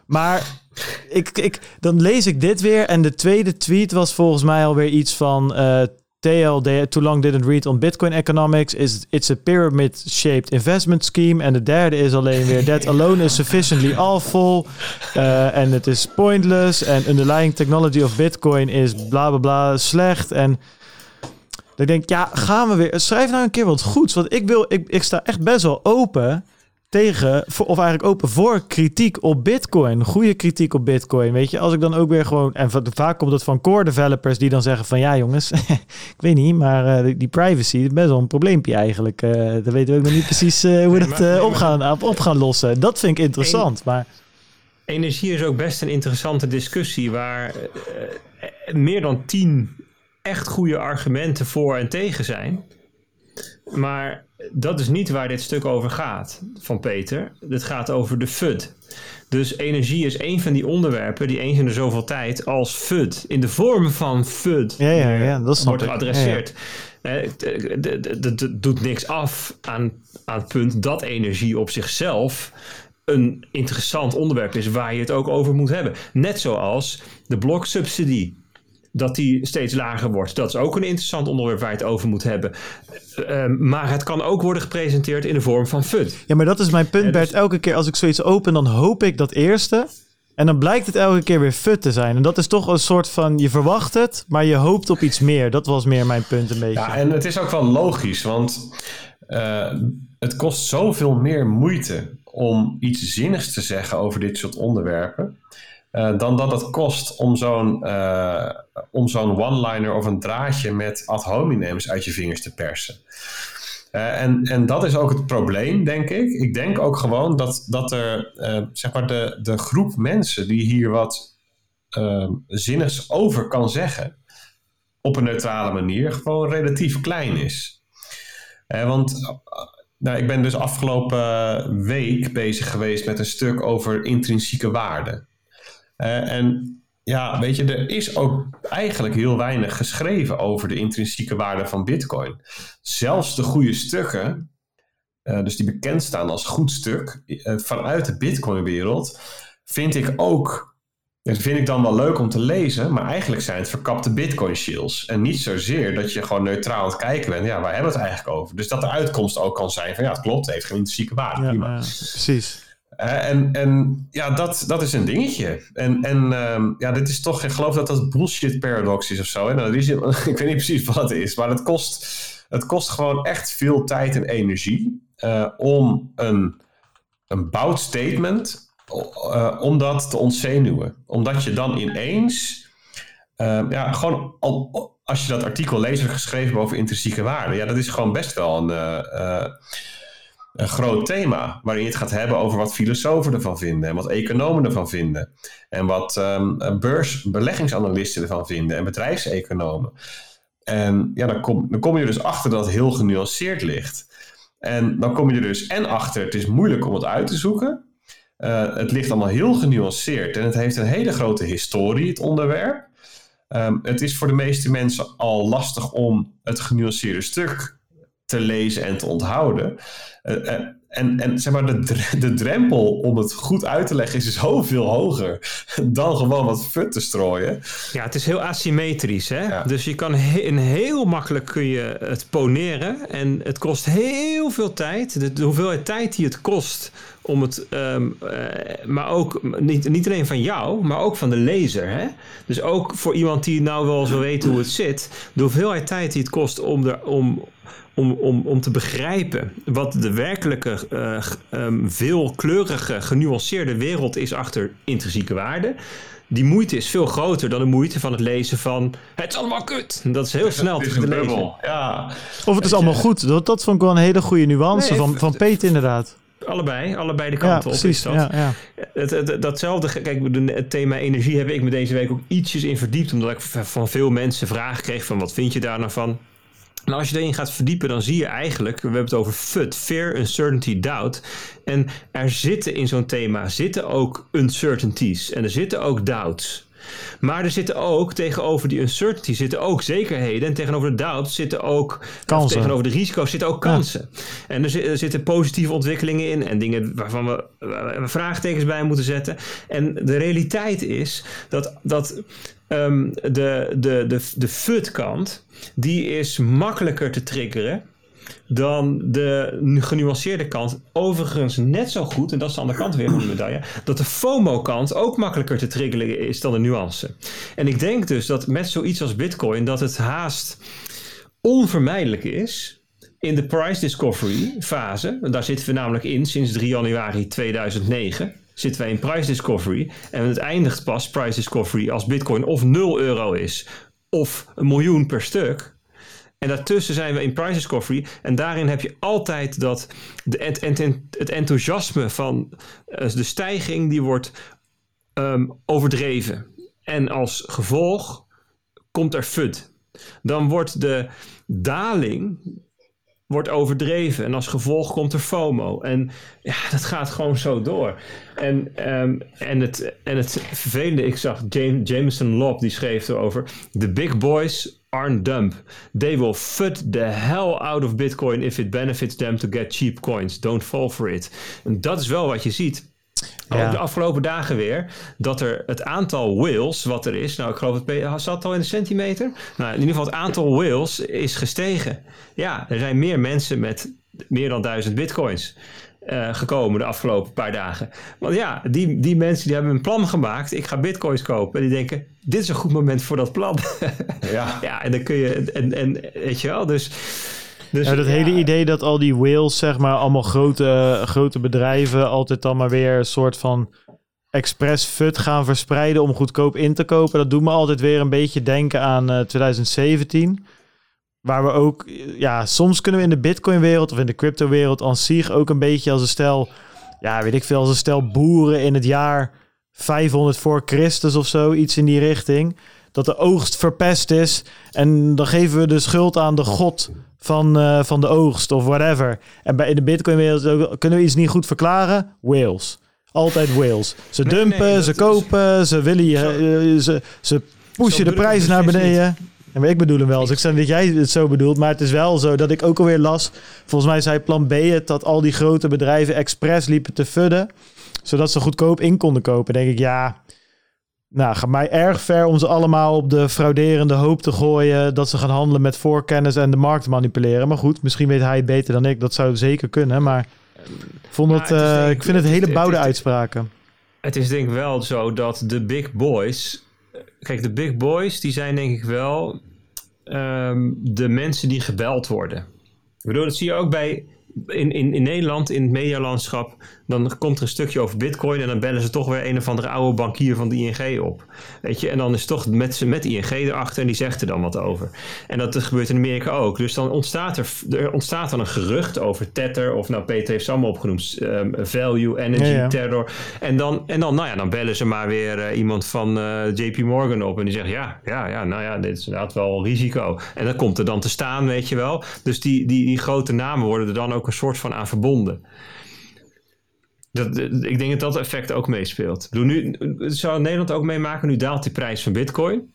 Maar ik, ik, dan lees ik dit weer. En de tweede tweet was volgens mij alweer iets van... Uh, TL too long didn't read on Bitcoin economics. Is it's a pyramid-shaped investment scheme. En de derde is alleen weer that alone is sufficiently awful. Uh, en het is pointless. En underlying technology of Bitcoin is bla bla bla slecht. En ik denk, ja, gaan we weer. Schrijf nou een keer wat goeds. Want ik wil, ik, ik sta echt best wel open tegen, of eigenlijk open voor kritiek op Bitcoin. Goede kritiek op Bitcoin. Weet je, als ik dan ook weer gewoon. En vaak komt het van core developers die dan zeggen: van ja, jongens, *laughs* ik weet niet, maar uh, die privacy is best wel een probleempje eigenlijk. Uh, dan weten we ook nog niet precies uh, hoe we dat op, gaan, op gaan lossen. Dat vind ik interessant. maar energie is ook best een interessante discussie waar meer dan tien echt goede argumenten voor en tegen zijn. Maar dat is niet waar dit stuk over gaat van Peter. Dit gaat over de FUD. Dus energie is een van die onderwerpen die eens in de zoveel tijd als FUD, in de vorm van FUD, ja, ja, ja, dat wordt geadresseerd. Het doet niks af aan, aan het punt dat energie op zichzelf een interessant onderwerp is waar je het ook over moet hebben. Net zoals de bloksubsidie dat die steeds lager wordt. Dat is ook een interessant onderwerp waar je het over moet hebben. Uh, maar het kan ook worden gepresenteerd in de vorm van FUD. Ja, maar dat is mijn punt, Bert. Dus... Elke keer als ik zoiets open, dan hoop ik dat eerste. En dan blijkt het elke keer weer FUD te zijn. En dat is toch een soort van, je verwacht het, maar je hoopt op iets meer. Dat was meer mijn punt een beetje. Ja, en het is ook wel logisch, want uh, het kost zoveel meer moeite om iets zinnigs te zeggen over dit soort onderwerpen. Uh, dan dat het kost om zo'n uh, om zo'n one-liner of een draadje met ad hominems uit je vingers te persen. Uh, en, en dat is ook het probleem, denk ik. Ik denk ook gewoon dat, dat er, zeg maar, de, de groep mensen die hier wat zinnigs over kan zeggen, op een neutrale manier, gewoon relatief klein is. want nou, ik ben dus afgelopen week bezig geweest met een stuk over intrinsieke waarde. Uh, en ja, weet je, er is ook eigenlijk heel weinig geschreven over de intrinsieke waarde van Bitcoin. Zelfs de goede stukken, uh, dus die bekend staan als goed stuk, uh, vanuit de Bitcoin-wereld, vind ik ook. Dat vind ik dan wel leuk om te lezen, maar eigenlijk zijn het verkapte Bitcoin-shills. En niet zozeer dat je gewoon neutraal aan het kijken bent. Ja, waar hebben we het eigenlijk over? Dus dat de uitkomst ook kan zijn van ja, het klopt, het heeft geen intrinsieke waarde. Ja, precies en, en ja, dat, dat is een dingetje. En, en um, ja, dit is toch, ik geloof dat dat bullshit paradox is of zo. Hè? Nou, is, *laughs* ik weet niet precies wat het is, maar het kost, het kost gewoon echt veel tijd en energie uh, om een, een bout statement, uh, om dat te ontzenuwen. Omdat je dan ineens, uh, ja, gewoon al, als je dat artikel leest, geschreven over intrinsieke waarde, ja, dat is gewoon best wel een een groot thema. Waarin je het gaat hebben over wat filosofen ervan vinden. En wat economen ervan vinden. En wat um, beursbeleggingsanalisten ervan vinden. En bedrijfseconomen. En ja, dan kom, dan je dus achter dat het heel genuanceerd ligt. En dan kom je er dus en achter, het is moeilijk om het uit te zoeken. Uh, het ligt allemaal heel genuanceerd. En het heeft een hele grote historie, het onderwerp. Um, het is voor de meeste mensen al lastig om het genuanceerde stuk te lezen en te onthouden. Uh, en, en zeg maar, de, de drempel om het goed uit te leggen is *laughs* zoveel hoger dan gewoon wat fut te strooien. Ja, het is heel asymmetrisch. Hè? Dus je kan he heel makkelijk kun je het poneren. En het kost heel veel tijd. De, de hoeveelheid tijd die het kost om het, um, uh, maar ook niet, niet alleen van jou, maar ook van de lezer. Hè? Dus ook voor iemand die nou wel zo weet hoe het zit, de hoeveelheid tijd die het kost om, er, om, om, om, om te begrijpen wat de werkelijke, uh, um, veelkleurige, genuanceerde wereld is achter intrinsieke waarde. Die moeite is veel groter dan de moeite van het lezen van het is allemaal kut. Dat is heel snel te lezen. Ja. Of het is allemaal goed. Dat, dat vond ik wel een hele goede nuance nee, van, van Peter inderdaad. Allebei, allebei de kanten ja, precies, op. Ja, ja. Het, het, datzelfde, kijk, het thema energie heb ik me deze week ook ietsjes in verdiept. Omdat ik van veel mensen vragen kreeg van wat vind je daar nou van? Nou, als je erin gaat verdiepen, dan zie je eigenlijk, we hebben het over FUD, Fear, Uncertainty, Doubt. En er zitten in zo'n thema, zitten ook uncertainties en er zitten ook doubts. Maar er zitten ook tegenover die uncertainty zitten ook zekerheden. En tegenover de doubts zitten ook kansen. tegenover de risico's zitten ook kansen. Ja. En er, er, zitten positieve ontwikkelingen in en dingen waarvan we, we vraagtekens bij moeten zetten. En de realiteit is dat, dat um, de, de, de, de FUD-kant, die is makkelijker te triggeren dan de genuanceerde kant. Overigens net zo goed, en dat is de andere kant weer van de medaille, dat de FOMO-kant ook makkelijker te triggeren is dan de nuance. En ik denk dus dat met zoiets als Bitcoin, dat het haast onvermijdelijk is in de price discovery fase. Daar zitten we namelijk in sinds 3 januari 2009 zitten wij in price discovery. En het eindigt pas price discovery als Bitcoin of 0 euro is of een miljoen per stuk. En daartussen zijn we in price discovery. En daarin heb je altijd dat de, het, enthousiasme van de stijging die wordt um, overdreven. En als gevolg komt er FUD. Dan wordt de daling wordt overdreven. En als gevolg komt er FOMO. En ja, dat gaat gewoon zo door. En, um, en, het, en het vervelende, ik zag James, Jameson Lobb, die schreef erover... The big boys aren't dumb. They will fut the hell out of Bitcoin if it benefits them to get cheap coins. Don't fall for it. En dat is wel wat je ziet. Ja. De afgelopen dagen weer. Dat er het aantal whales wat er is. Nou, ik geloof het zat al in de centimeter. Nou, in ieder geval het aantal whales is gestegen. Ja, er zijn meer mensen met meer dan duizend bitcoins. Uh, gekomen de afgelopen paar dagen. Want ja, die, die mensen die hebben een plan gemaakt. Ik ga bitcoins kopen. En die denken, dit is een goed moment voor dat plan. *laughs* ja. ja, en dan kun je... En, en weet je wel, dus... Dus, ja, dat hele idee dat al die whales, zeg maar, allemaal grote, grote bedrijven altijd dan maar weer een soort van expres fut gaan verspreiden om goedkoop in te kopen. Dat doet me altijd weer een beetje denken aan uh, 2017. Waar we ook, ja, soms kunnen we in de Bitcoin-wereld of in de crypto-wereld aan zich ook een beetje als een stel, ja, weet ik veel, als een stel boeren in het jaar 500 voor Christus of zo, iets in die richting. Dat de oogst verpest is. En dan geven we de schuld aan de god van, uh, van de oogst of whatever. En bij in de Bitcoin-wereld kunnen we iets niet goed verklaren. Whales. Altijd whales. Ze nee, dumpen, nee, ze kopen, is... ze willen je, uh, ze, ze pushen de prijzen naar beneden. Ja, maar ik bedoel hem wel. Dus ik zeg dat jij het zo bedoelt. Maar het is wel zo dat ik ook alweer las. Volgens mij zei plan B het dat al die grote bedrijven expres liepen te fudden. Zodat ze goedkoop in konden kopen. denk ik, ja. Nou, gaat mij erg ver om ze allemaal op de frauderende hoop te gooien. Dat ze gaan handelen met voorkennis en de markt manipuleren. Maar goed, misschien weet hij het beter dan ik. Dat zou zeker kunnen. Maar vond het, het uh, ik vind het, het hele bouwde uitspraken. Het is denk ik wel zo dat de big boys kijk, de big boys, die zijn denk ik wel um, de mensen die gebeld worden. Ik bedoel, dat zie je ook bij in, in, in Nederland, in het medialandschap, dan komt er een stukje over bitcoin en dan bellen ze toch weer een of andere oude bankier van de ING op. Weet je, en dan is toch met, met ING erachter en die zegt er dan wat over. En dat gebeurt in Amerika ook. Dus dan ontstaat er, er ontstaat dan een gerucht over Tether, of nou Peter heeft ze allemaal opgenoemd, um, value, energy, ja, ja. terror. En dan, en dan, nou ja, dan bellen ze maar weer uh, iemand van uh, JP Morgan op en die zegt ja, ja, ja, nou ja, dit is inderdaad wel risico. En dan komt er dan te staan, weet je wel. Dus die, die, die grote namen worden er dan ook een soort van aan verbonden. Dat, ik denk dat dat effect ook meespeelt. Doe nu, zou Nederland ook meemaken, nu daalt die prijs van bitcoin.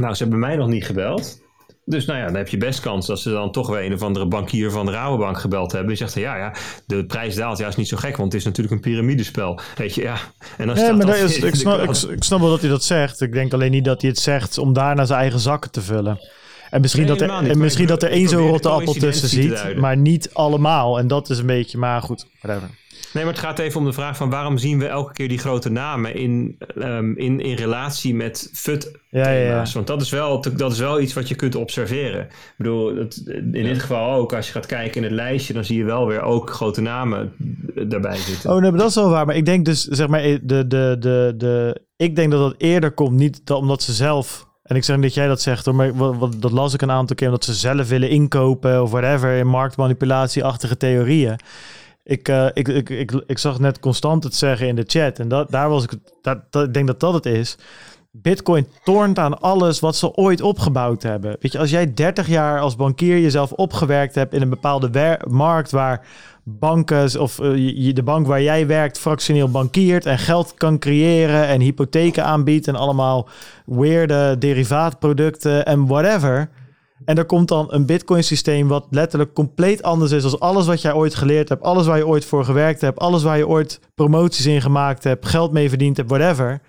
Nou, ze hebben mij nog niet gebeld. Dus nou ja, dan heb je best kans dat ze dan toch weer een of andere bankier van de Rabobank gebeld hebben. Die zegt, ja, ja, de prijs daalt juist niet zo gek, want het is natuurlijk een piramidespel. Weet je, ja. En dan Ja, staat maar dat is, ik, snap, ik, ik snap wel dat hij dat zegt. Ik denk alleen niet dat hij het zegt om daarna zijn eigen zakken te vullen. En misschien, Nee, dat, er, niet, en misschien dat er één zo'n rotte appel tussen ziet, maar niet allemaal. En dat is een beetje, maar goed, whatever. Nee, maar het gaat even om de vraag van waarom zien we elke keer die grote namen in, ehm, in, in relatie met FUT Ja, ja, ja. Want dat is, wel, dat is wel iets wat je kunt observeren. Ik bedoel, dat, in dit geval ook, als je gaat kijken in het lijstje, dan zie je wel weer ook grote namen daarbij zitten. Oh nee, maar dat is wel waar. Maar ik denk dus, zeg maar, de, de, de, de, ik denk dat dat eerder komt, niet dat, omdat ze zelf... En ik zeg niet dat jij dat zegt hoor, maar wat, wat- dat las ik een aantal keer, omdat ze zelf willen inkopen of whatever, in marktmanipulatieachtige theorieën. Ik, eh, ik, ik, ik, ik zag net constant het zeggen in de chat en dat, daar was ik, dat, dat, ik denk dat dat het is. Bitcoin tornt aan alles wat ze ooit opgebouwd hebben. Weet je, als jij 30 jaar als bankier jezelf opgewerkt hebt in een bepaalde markt waar banken of eh, de bank waar jij werkt fractioneel bankiert en geld kan creëren en hypotheken aanbiedt en allemaal weirde derivaatproducten en whatever. En er komt dan een Bitcoin systeem wat letterlijk compleet anders is dan alles wat jij ooit geleerd hebt, alles waar je ooit voor gewerkt hebt, alles waar je ooit promoties in gemaakt hebt, geld mee verdiend hebt, whatever.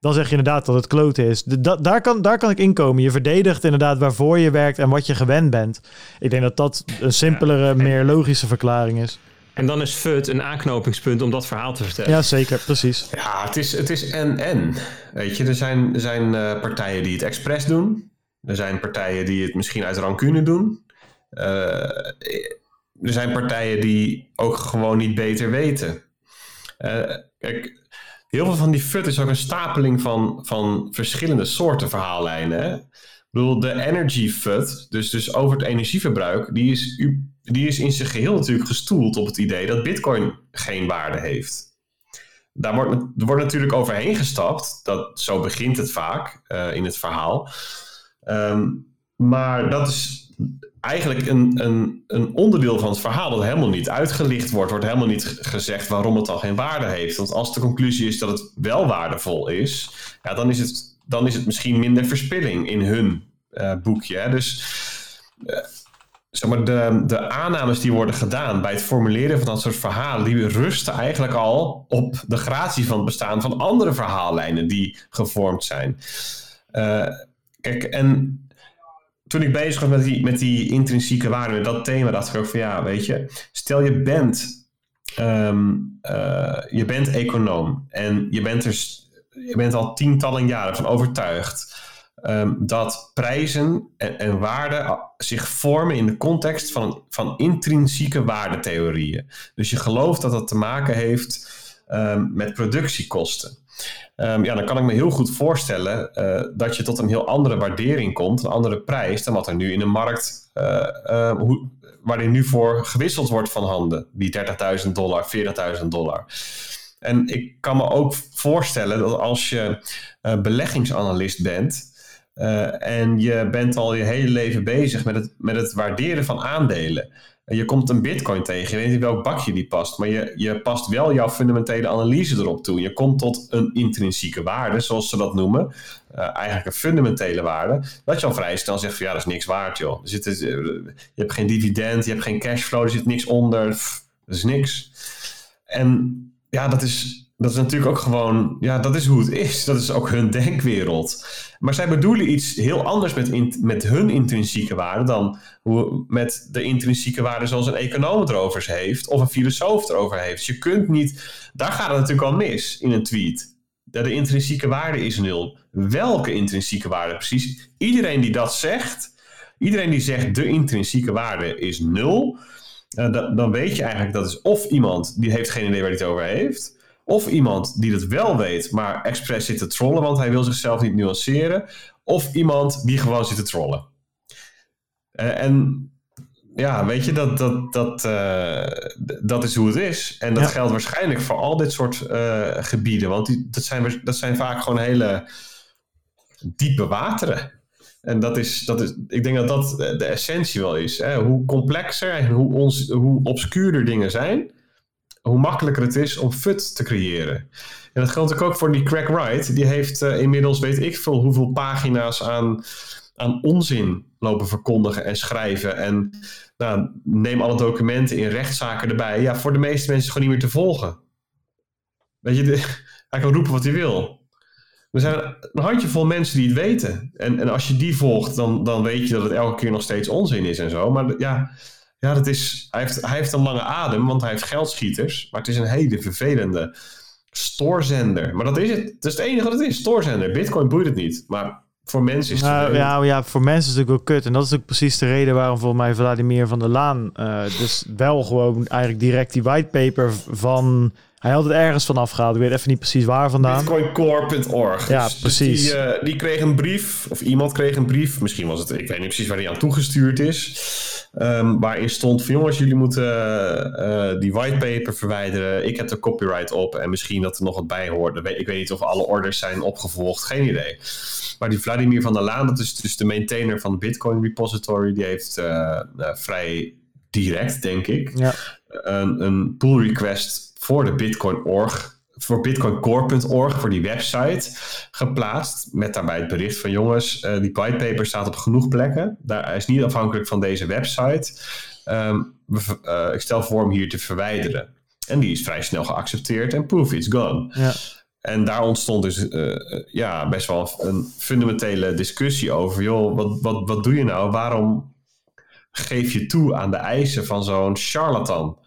Dan zeg je inderdaad dat het kloten is. Da- daar, kan, daar kan ik inkomen. Je verdedigt inderdaad waarvoor je werkt en wat je gewend bent. Ik denk dat dat een simpelere, meer logische verklaring is. En dan is FUT een aanknopingspunt om dat verhaal te vertellen. Ja, zeker. Precies. Ja, het is, het is en-en. Weet je, er zijn, er zijn eh, partijen die het expres doen. Er zijn partijen die het misschien uit rancune doen. Eh, er zijn partijen die ook gewoon niet beter weten. Eh, kijk, heel veel van die FUT is ook een stapeling van, van verschillende soorten verhaallijnen. Ik bedoel, de energy FUT, dus, dus over het energieverbruik, die is, die is in zijn geheel natuurlijk gestoeld op het idee dat Bitcoin geen waarde heeft daar wordt, er wordt natuurlijk overheen gestapt. Dat, zo begint het vaak eh, in het verhaal. Ehm, maar dat is eigenlijk een, een, een onderdeel van het verhaal dat helemaal niet uitgelicht wordt. Wordt helemaal niet gezegd waarom het al geen waarde heeft. Want als de conclusie is dat het wel waardevol is, ja, dan, is het, dan is het misschien minder verspilling in hun eh, boekje. Hè. Dus eh, zeg maar, de, de aannames die worden gedaan bij het formuleren van dat soort verhalen, die rusten eigenlijk al op de gratie van het bestaan van andere verhaallijnen die gevormd zijn. Eh, kijk, en toen ik bezig was met die, met die intrinsieke waarde, met dat thema, dacht ik ook van ja, weet je, stel je bent, ehm, eh, je bent econoom en je bent, er, je bent al tientallen jaren van overtuigd ehm, dat prijzen en, en waarden a- zich vormen in de context van, van intrinsieke waardetheorieën. Dus je gelooft dat dat te maken heeft ehm, met productiekosten. Ehm, ja, dan kan ik me heel goed voorstellen eh, dat je tot een heel andere waardering komt, een andere prijs dan wat er nu in de markt, eh, eh, hoe, waarin nu voor gewisseld wordt van handen, die 30.000 dollar, 40.000 dollar. En ik kan me ook voorstellen dat als je eh, beleggingsanalist bent en je bent al je hele leven bezig met het, met het waarderen van aandelen. Je komt een bitcoin tegen, je weet niet welk bakje die past, maar je, je past wel jouw fundamentele analyse erop toe. Je komt tot een intrinsieke waarde, zoals ze dat noemen. Eh, eigenlijk een fundamentele waarde. Dat je al vrij snel zegt van ja, dat is niks waard joh. Er zit, eh, je hebt geen dividend, je hebt geen cashflow, er zit niks onder. Pff, dat is niks. En ja, dat is, dat is natuurlijk ook gewoon, ja, dat is hoe het is. Dat is ook hun denkwereld. Maar zij bedoelen iets heel anders met, met hun intrinsieke waarde dan hoe, met de intrinsieke waarde zoals een econoom erover heeft of een filosoof erover heeft. Je kunt niet, daar gaat het natuurlijk al mis in een tweet. De, intrinsieke waarde is nul. Welke intrinsieke waarde precies? Iedereen die dat zegt, iedereen die zegt de intrinsieke waarde is nul, eh, da- dan weet je eigenlijk dat is of iemand die heeft geen idee waar hij het over heeft, of iemand die het wel weet, maar expres zit te trollen, want hij wil zichzelf niet nuanceren, of iemand die gewoon zit te trollen. Eh, en ja, weet je, dat, dat, dat, eh, dat is hoe het is. En dat Ja. geldt waarschijnlijk voor al dit soort eh, gebieden, want die, dat, zijn, dat zijn vaak gewoon hele diepe wateren. En dat is, dat is, ik denk dat dat de de essentie wel is. Hè? Hoe complexer en hoe, ons, hoe obscuurder dingen zijn, hoe makkelijker het is om FUT te creëren. En dat geldt ook voor die Craig Wright. Die heeft eh, inmiddels weet ik veel hoeveel pagina's aan, aan onzin lopen verkondigen en schrijven. En nou, neem alle documenten in rechtszaken erbij. Ja, voor de meeste mensen is het gewoon niet meer te volgen. Weet je, *laughs* hij kan roepen wat hij wil. Er zijn een handjevol mensen die het weten. En, en als je die volgt, dan, dan weet je dat het elke keer nog steeds onzin is en zo. Maar ja, ja dat is, hij, heeft, hij heeft een lange adem, want hij heeft geldschieters. Maar het is een hele vervelende stoorzender. Maar dat is het. Dat is het enige wat het is. Stoorzender. Bitcoin boeit het niet. Maar voor mensen is het... Nou, ja, ja, voor mensen is het natuurlijk wel kut. En dat is ook precies de reden waarom volgens mij Vladimir van der Laan... eh, dus wel gewoon eigenlijk direct die whitepaper van... Hij had het ergens van afgehaald. Ik weet even niet precies waar vandaan. Bitcoincore.org. Ja, Dus- dus precies. die, eh, die kreeg een brief, of iemand kreeg een brief. Misschien was het, ik weet niet precies waar die aan toegestuurd is. ehm, waarin stond van jongens, jullie moeten eh, die whitepaper verwijderen. Ik heb er copyright op en misschien dat er nog wat bij hoort. Ik weet niet of alle orders zijn opgevolgd, geen idee. Maar die Vladimir van der Laan, dat is dus de maintainer van de Bitcoin repository. Die heeft eh, vrij direct, denk ik, Ja. een, een pull request voor de Bitcoin.org, voor bitcoincore.org, voor die website geplaatst. Met daarbij het bericht van jongens, eh, die whitepaper staat op genoeg plekken. Daar is niet afhankelijk van deze website. Ehm, we eh, ik stel voor hem hier te verwijderen. En die is vrij snel geaccepteerd en poof, it's gone. Ja. En daar ontstond dus eh, ja, best wel een fundamentele discussie over. Joh, wat, wat, wat doe je nou? Waarom geef je toe aan de eisen van zo'n charlatan?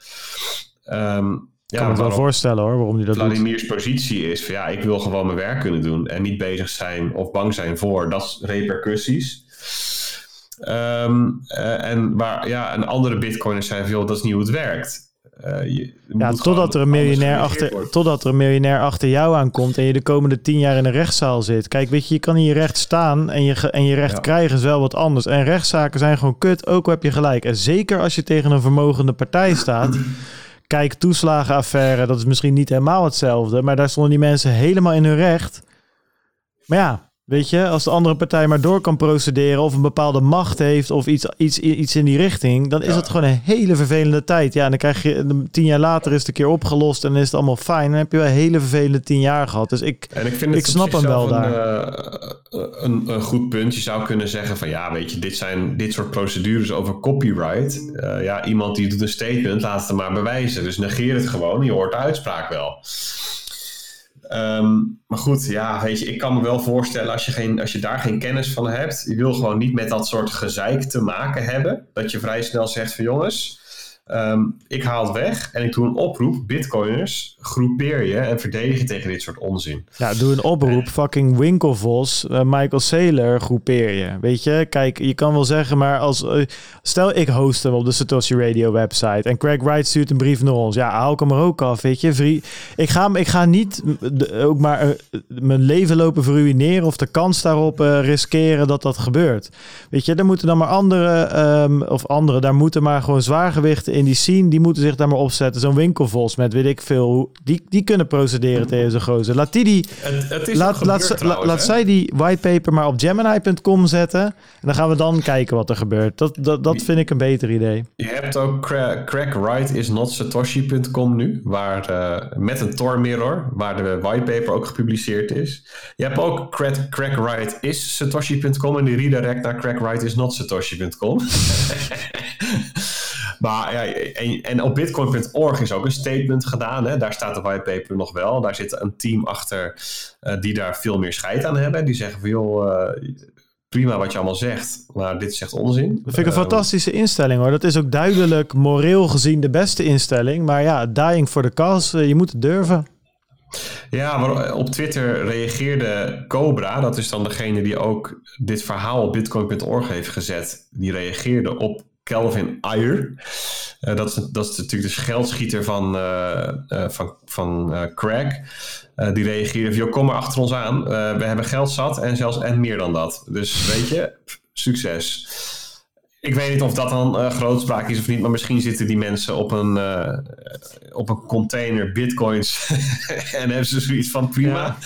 Ik ja, kan me wel voorstellen hoor, waarom hij dat doet. Vladimirs positie is van ja, ik wil gewoon mijn werk kunnen doen en niet bezig zijn of bang zijn voor dat repercussies. Eh, en waar ja, een andere bitcoiners zijn joh, dat is niet hoe het werkt. Eh, je- je Ja, totdat er, een miljonair achter, totdat er een miljonair achter jou aankomt en je de komende tien jaar in een rechtszaal zit. Kijk, weet je, je kan hier recht staan en je, en je recht Ja. krijgen is wel wat anders. En rechtszaken zijn gewoon kut, ook al heb je gelijk. En zeker als je tegen een vermogende partij staat. Kijk, toeslagenaffaire, dat is misschien niet helemaal hetzelfde. Maar daar stonden die mensen helemaal in hun recht. Maar ja, weet je, als de andere partij maar door kan procederen of een bepaalde macht heeft of iets, iets, iets in die richting, dan is Ja. het gewoon een hele vervelende tijd. Ja, en dan krijg je tien jaar later is het een keer opgelost en is het allemaal fijn. Dan heb je wel een hele vervelende tien jaar gehad. Dus ik, En ik vind Ik snap hem wel een, eh, een, een goed punt. Je zou kunnen zeggen van ja, weet je, dit zijn dit soort procedures over copyright. Eh, ja, iemand die doet een statement, laat het maar bewijzen. Dus negeer het gewoon, je hoort de uitspraak wel. Ehm, maar goed, ja, weet je, ik kan me wel voorstellen als je, geen, als je daar geen kennis van hebt, je wil gewoon niet met dat soort gezeik te maken hebben, dat je vrij snel zegt van jongens, ehm, ik haal het weg en ik doe een oproep, bitcoiners, groepeer je en verdedig je tegen dit soort onzin. ja, doe een oproep. Fucking Winkelvos, eh, Michael Saylor, groepeer je. Weet je, kijk, je kan wel zeggen, maar als... eh, stel, ik host hem op de Satoshi Radio website en Craig Wright stuurt een brief naar ons. Ja, haal ik hem er ook af, weet je. Vrie, ik, ga, ik ga niet de- ook maar eh, mijn leven lopen verruineren of de kans daarop riskeren dat dat gebeurt. Weet je, daar moeten dan maar anderen, ehm, of anderen, daar moeten maar gewoon zwaargewichten in die scene, die moeten zich daar maar opzetten. Zo'n winkelvos met weet ik veel, die, die kunnen procederen tegen zo'n gozer. Laat die die, Het, het is laat, gebeurd laat, trouwens, laat zij die whitepaper maar op gemini.com zetten. En dan gaan we dan kijken wat er gebeurt. Dat, dat, dat vind ik een beter idee. Je hebt ook cra crackwrightisnotsatoshi.com nu, waar, eh, met een Tor mirror, waar de whitepaper ook gepubliceerd is. Je hebt ook crack, crackwrightisatoshi.com en die redirect naar crackwrightisnotsatoshi.com. *laughs* Maar ja, en, en op bitcoin.org is ook een statement gedaan. Hè? Daar staat de whitepaper nog wel. Daar zit een team achter eh, die daar veel meer scheid aan hebben. Die zeggen van joh, eh, prima wat je allemaal zegt, maar dit is echt onzin. Dat vind ik een Eh, fantastische instelling hoor. Dat is ook duidelijk moreel gezien de beste instelling. Maar ja, dying for the cause, je moet het durven. Ja, maar op Twitter reageerde Cobra, dat is dan degene die ook dit verhaal op bitcoin.org heeft gezet, die reageerde op Kelvin Ayer. Eh, dat, is, dat is natuurlijk de geldschieter van, eh, eh, van, van Craig. Die reageerde van, kom maar achter ons aan. We hebben geld zat en zelfs en meer dan dat. Dus weet je, succes. Ik weet niet of dat dan grootspraak is of niet, maar misschien zitten die mensen op een, op een container bitcoins *laughs* en hebben ze zoiets van prima. Ja.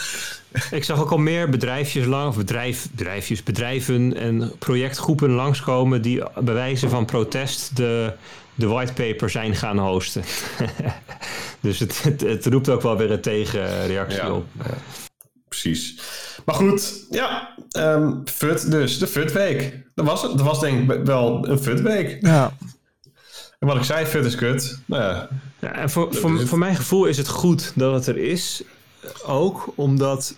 *laughs* Ik zag ook al meer bedrijfjes lang, of bedrijf, bedrijfjes, bedrijven en projectgroepen langskomen die bij wijze van protest de, de whitepaper zijn gaan hosten. *laughs* dus het, het, het roept ook wel weer een tegenreactie Ja. op. Precies. Maar goed, ja. ehm FUT dus, de FUT-week. Dat was het. Dat was denk ik wel een FUT-week. Ja. En wat ik zei, FUT is kut. Nou ja, Ja, en voor, voor, voor mijn gevoel is het goed dat het er is. Ook omdat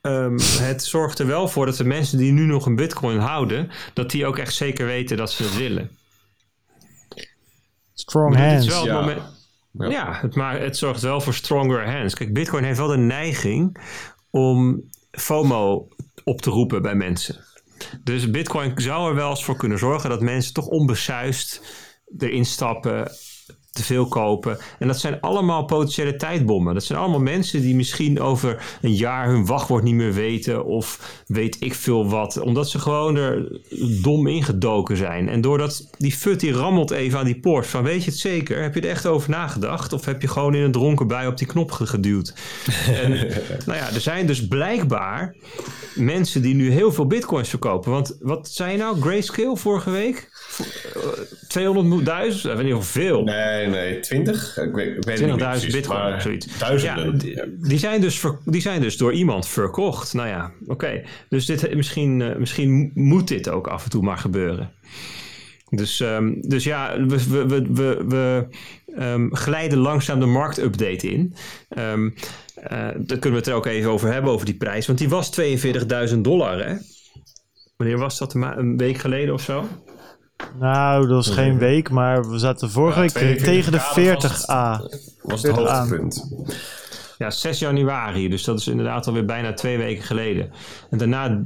ehm, het zorgt er wel voor dat de mensen die nu nog een bitcoin houden, dat die ook echt zeker weten dat ze het willen. Strong Maar hands. het Ja. moment- Ja. ja, het, maar het zorgt wel voor stronger hands. Kijk, bitcoin heeft wel de neiging om FOMO op te roepen bij mensen. Dus bitcoin zou er wel eens voor kunnen zorgen dat mensen toch onbesuist erin stappen, te veel kopen. En dat zijn allemaal potentiële tijdbommen. Dat zijn allemaal mensen die misschien over een jaar hun wachtwoord niet meer weten of weet ik veel wat. Omdat ze gewoon er dom ingedoken zijn. En doordat die fut die rammelt even aan die poort van weet je het zeker? Heb je er echt over nagedacht? Of heb je gewoon in een dronken bui op die knop ge- geduwd? *laughs* en nou ja, er zijn dus blijkbaar mensen die nu heel veel bitcoins verkopen. Want wat zei je nou? Grayscale vorige week? Eh, 200.000? Dat is in ieder geval veel. nee, nee, 20? Ik weet, ik weet het niet meer 20.000 precies, bitcoin, maar zoiets. Duizenden. Ja, die, die zijn dus ver- die zijn dus door iemand verkocht. Nou ja, oké. Dus dit, misschien, eh, misschien moet dit ook af en toe maar gebeuren. Dus, ehm, dus ja, we, we, we, we, we ehm, glijden langzaam de marktupdate in. Eh, daar kunnen we het er ook even over hebben, over die prijs. Want die was 42.000 dollar, hè? Wanneer was dat? Een week geleden of zo? Nou, dat was geen week, maar we zaten vorige Ja, week 42 tegen de was 40a. was het 40 hoogtepunt. Ja, 6 januari. Dus dat is inderdaad alweer bijna twee weken geleden. En daarna...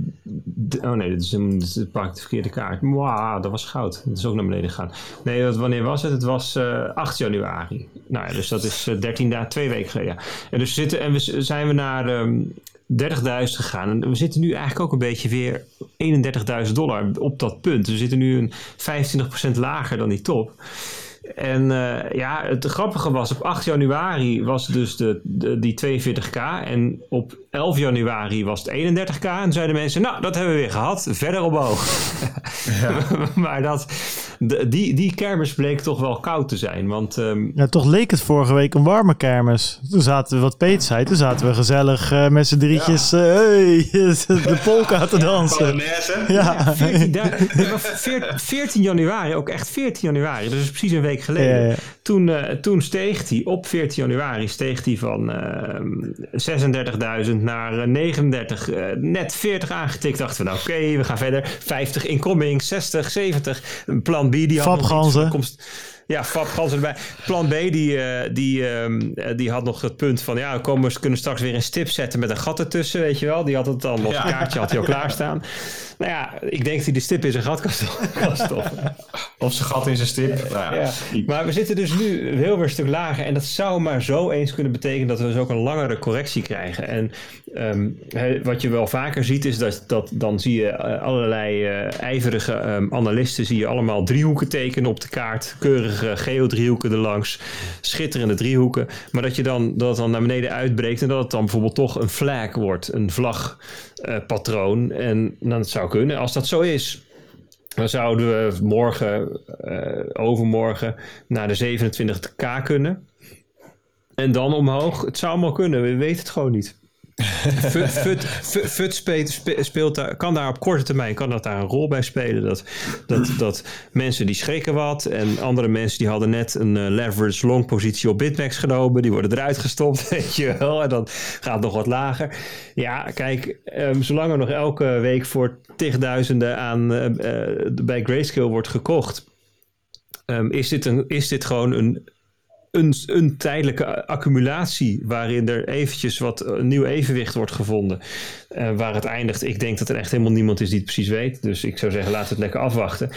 Oh nee, dat is een dat is- dat pak ik de verkeerde kaart. Mwah, dat was goud. Dat is ook naar beneden gegaan. Nee, dat, wanneer was het? Het was eh 8 januari. Nou ja, dus dat is eh, 13 dagen, twee weken geleden. Ja. En dus zitten, en we zijn we naar ehm 30.000 gegaan. En we zitten nu eigenlijk ook een beetje weer 31.000 dollar op dat punt. We zitten nu een 25% lager dan die top. En eh, ja, het grappige was, op 8 januari was dus de, die 42k. En op 11 januari was het 31k. En zeiden mensen, nou, dat hebben we weer gehad. Verder omhoog. *laughs* *laughs* maar dat, die, die kermis bleek toch wel koud te zijn. Want ehm, Ja, toch leek het vorige week een warme kermis. Toen zaten we, wat Peet zei, toen zaten we gezellig eh, met z'n drietjes eh, hey, *laughs* de polka te dansen. Ja, 14, da- het was veer- 14 januari, ook echt 14 januari, dus precies een week geleden. Ja, ja. Toen, eh, toen steeg hij op 14 januari steeg hij van eh 36.000 naar eh, 39, eh, net 40 aangetikt. Dachten we, nou oké, we gaan verder. 50 incoming, 60, 70. Plan B die had nog Ja, Fab Ganzen erbij. Plan B, die, eh, die, ehm, eh, die had nog het punt van... ja, we kunnen straks weer een stip zetten met een gat ertussen, weet je wel. Die had het dan Ja. een kaartje had hij al *laughs* klaarstaan. Nou ja, ik denk dat hij de stip in zijn gat kan *laughs* stoppen. Of zijn gat in zijn stip. Nou ja. Ja. Maar we zitten dus nu heel weer een stuk lager. En dat zou maar zo eens kunnen betekenen dat we dus ook een langere correctie krijgen. En ehm, wat je wel vaker ziet is dat, dat dan zie je eh, allerlei eh, ijverige ehm, analisten zie je allemaal driehoeken tekenen op de kaart. Keurige geodriehoeken erlangs. Schitterende driehoeken. Maar dat je dan dat het dan naar beneden uitbreekt en dat het dan bijvoorbeeld toch een flag wordt. Een vlagpatroon. en dan zou kunnen. Als dat zo is, dan zouden we morgen, eh, overmorgen, naar de 27k kunnen. En dan omhoog. Het zou allemaal kunnen, we weten het gewoon niet. *laughs* Fut, fut, fut, fut speelt, spe- speelt daar, kan daar op korte termijn kan dat daar een rol bij spelen. Dat, dat, dat mensen die schrikken wat en andere mensen die hadden net een eh, leverage long positie op Bitmax genomen. Die worden eruit gestopt, *laughs* weet je wel. En dan gaat het nog wat lager. Ja, kijk, ehm, zolang er nog elke week voor tigduizenden aan eh, eh, bij Grayscale wordt gekocht. ehm, is, dit een, is dit gewoon een, een, een tijdelijke accumulatie waarin er eventjes wat eh, nieuw evenwicht wordt gevonden. Eh, waar het eindigt, ik denk dat er echt helemaal niemand is die het precies weet. Dus ik zou zeggen, we het lekker afwachten.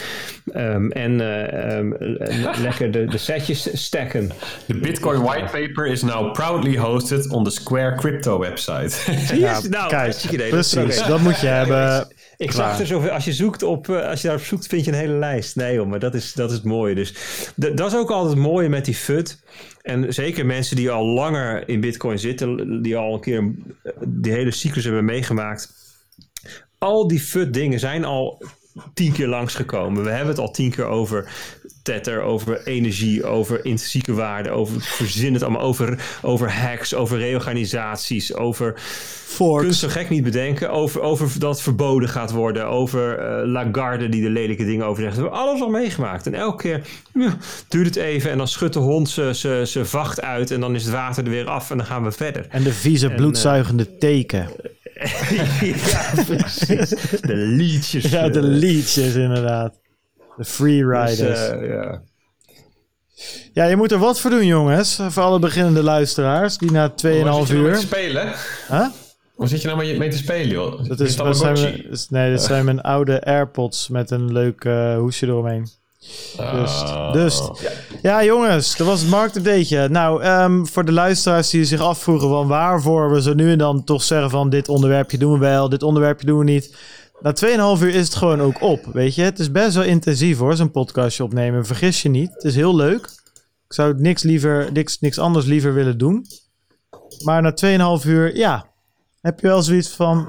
Ehm, en eh, ehm, le- *laughs* lekker de, de setjes stacken. The Bitcoin white paper is now proudly hosted on the Square crypto website. Zie je? Ja, nou, kijk, idee. Dat precies, een. dat moet je hebben. *laughs* Ik Klaar. zag er zoveel. Als je zoekt op, eh, als je daarop zoekt, vind je een hele lijst. Nee, joh, maar dat is, dat is het mooie. Dus dat is ook altijd het mooie met die FUD. En zeker mensen die al langer in Bitcoin zitten, die al een keer een- die hele cyclus hebben meegemaakt. Al die FUD dingen zijn al tien keer langsgekomen. We hebben het al tien keer over over energie, over intrinsieke waarde, over verzin het allemaal, over, over hacks, over reorganisaties, over Forks. Kun je zo gek niet bedenken. Over, over dat verboden gaat worden. Over eh, Lagarde die de lelijke dingen over zegt. We hebben alles al meegemaakt. En elke keer ja, duurt het even. En dan schudt de hond zijn vacht uit. En dan is het water er weer af. En dan gaan we verder. En de vieze En, bloedzuigende teken. *laughs* ja, precies. De liedjes. Ja, de eh, liedjes inderdaad. De freeriders. dus, eh, ja. ja, je moet er wat voor doen, jongens. Voor alle beginnende luisteraars die na 2,5 Waar zit je nou mee uur. te spelen? Huh? Waar zit je nou mee, mee te spelen, joh? Dat, is, dat zijn mijn, nee, dat zijn mijn oude AirPods met een leuk eh, hoesje eromheen. Dus, Ah. dus. Ja, jongens, dat was het marktupdateje. Nou, ehm, voor de luisteraars die zich afvroegen van waarvoor we zo nu en dan toch zeggen van dit onderwerpje doen we wel, dit onderwerpje doen we niet. Na 2,5 uur is het gewoon ook op, weet je. Het is best wel intensief hoor, zo'n podcastje opnemen. Vergis je niet, het is heel leuk. Ik zou niks, liever, niks, niks anders liever willen doen. Maar na 2,5 uur, ja, heb je wel zoiets van,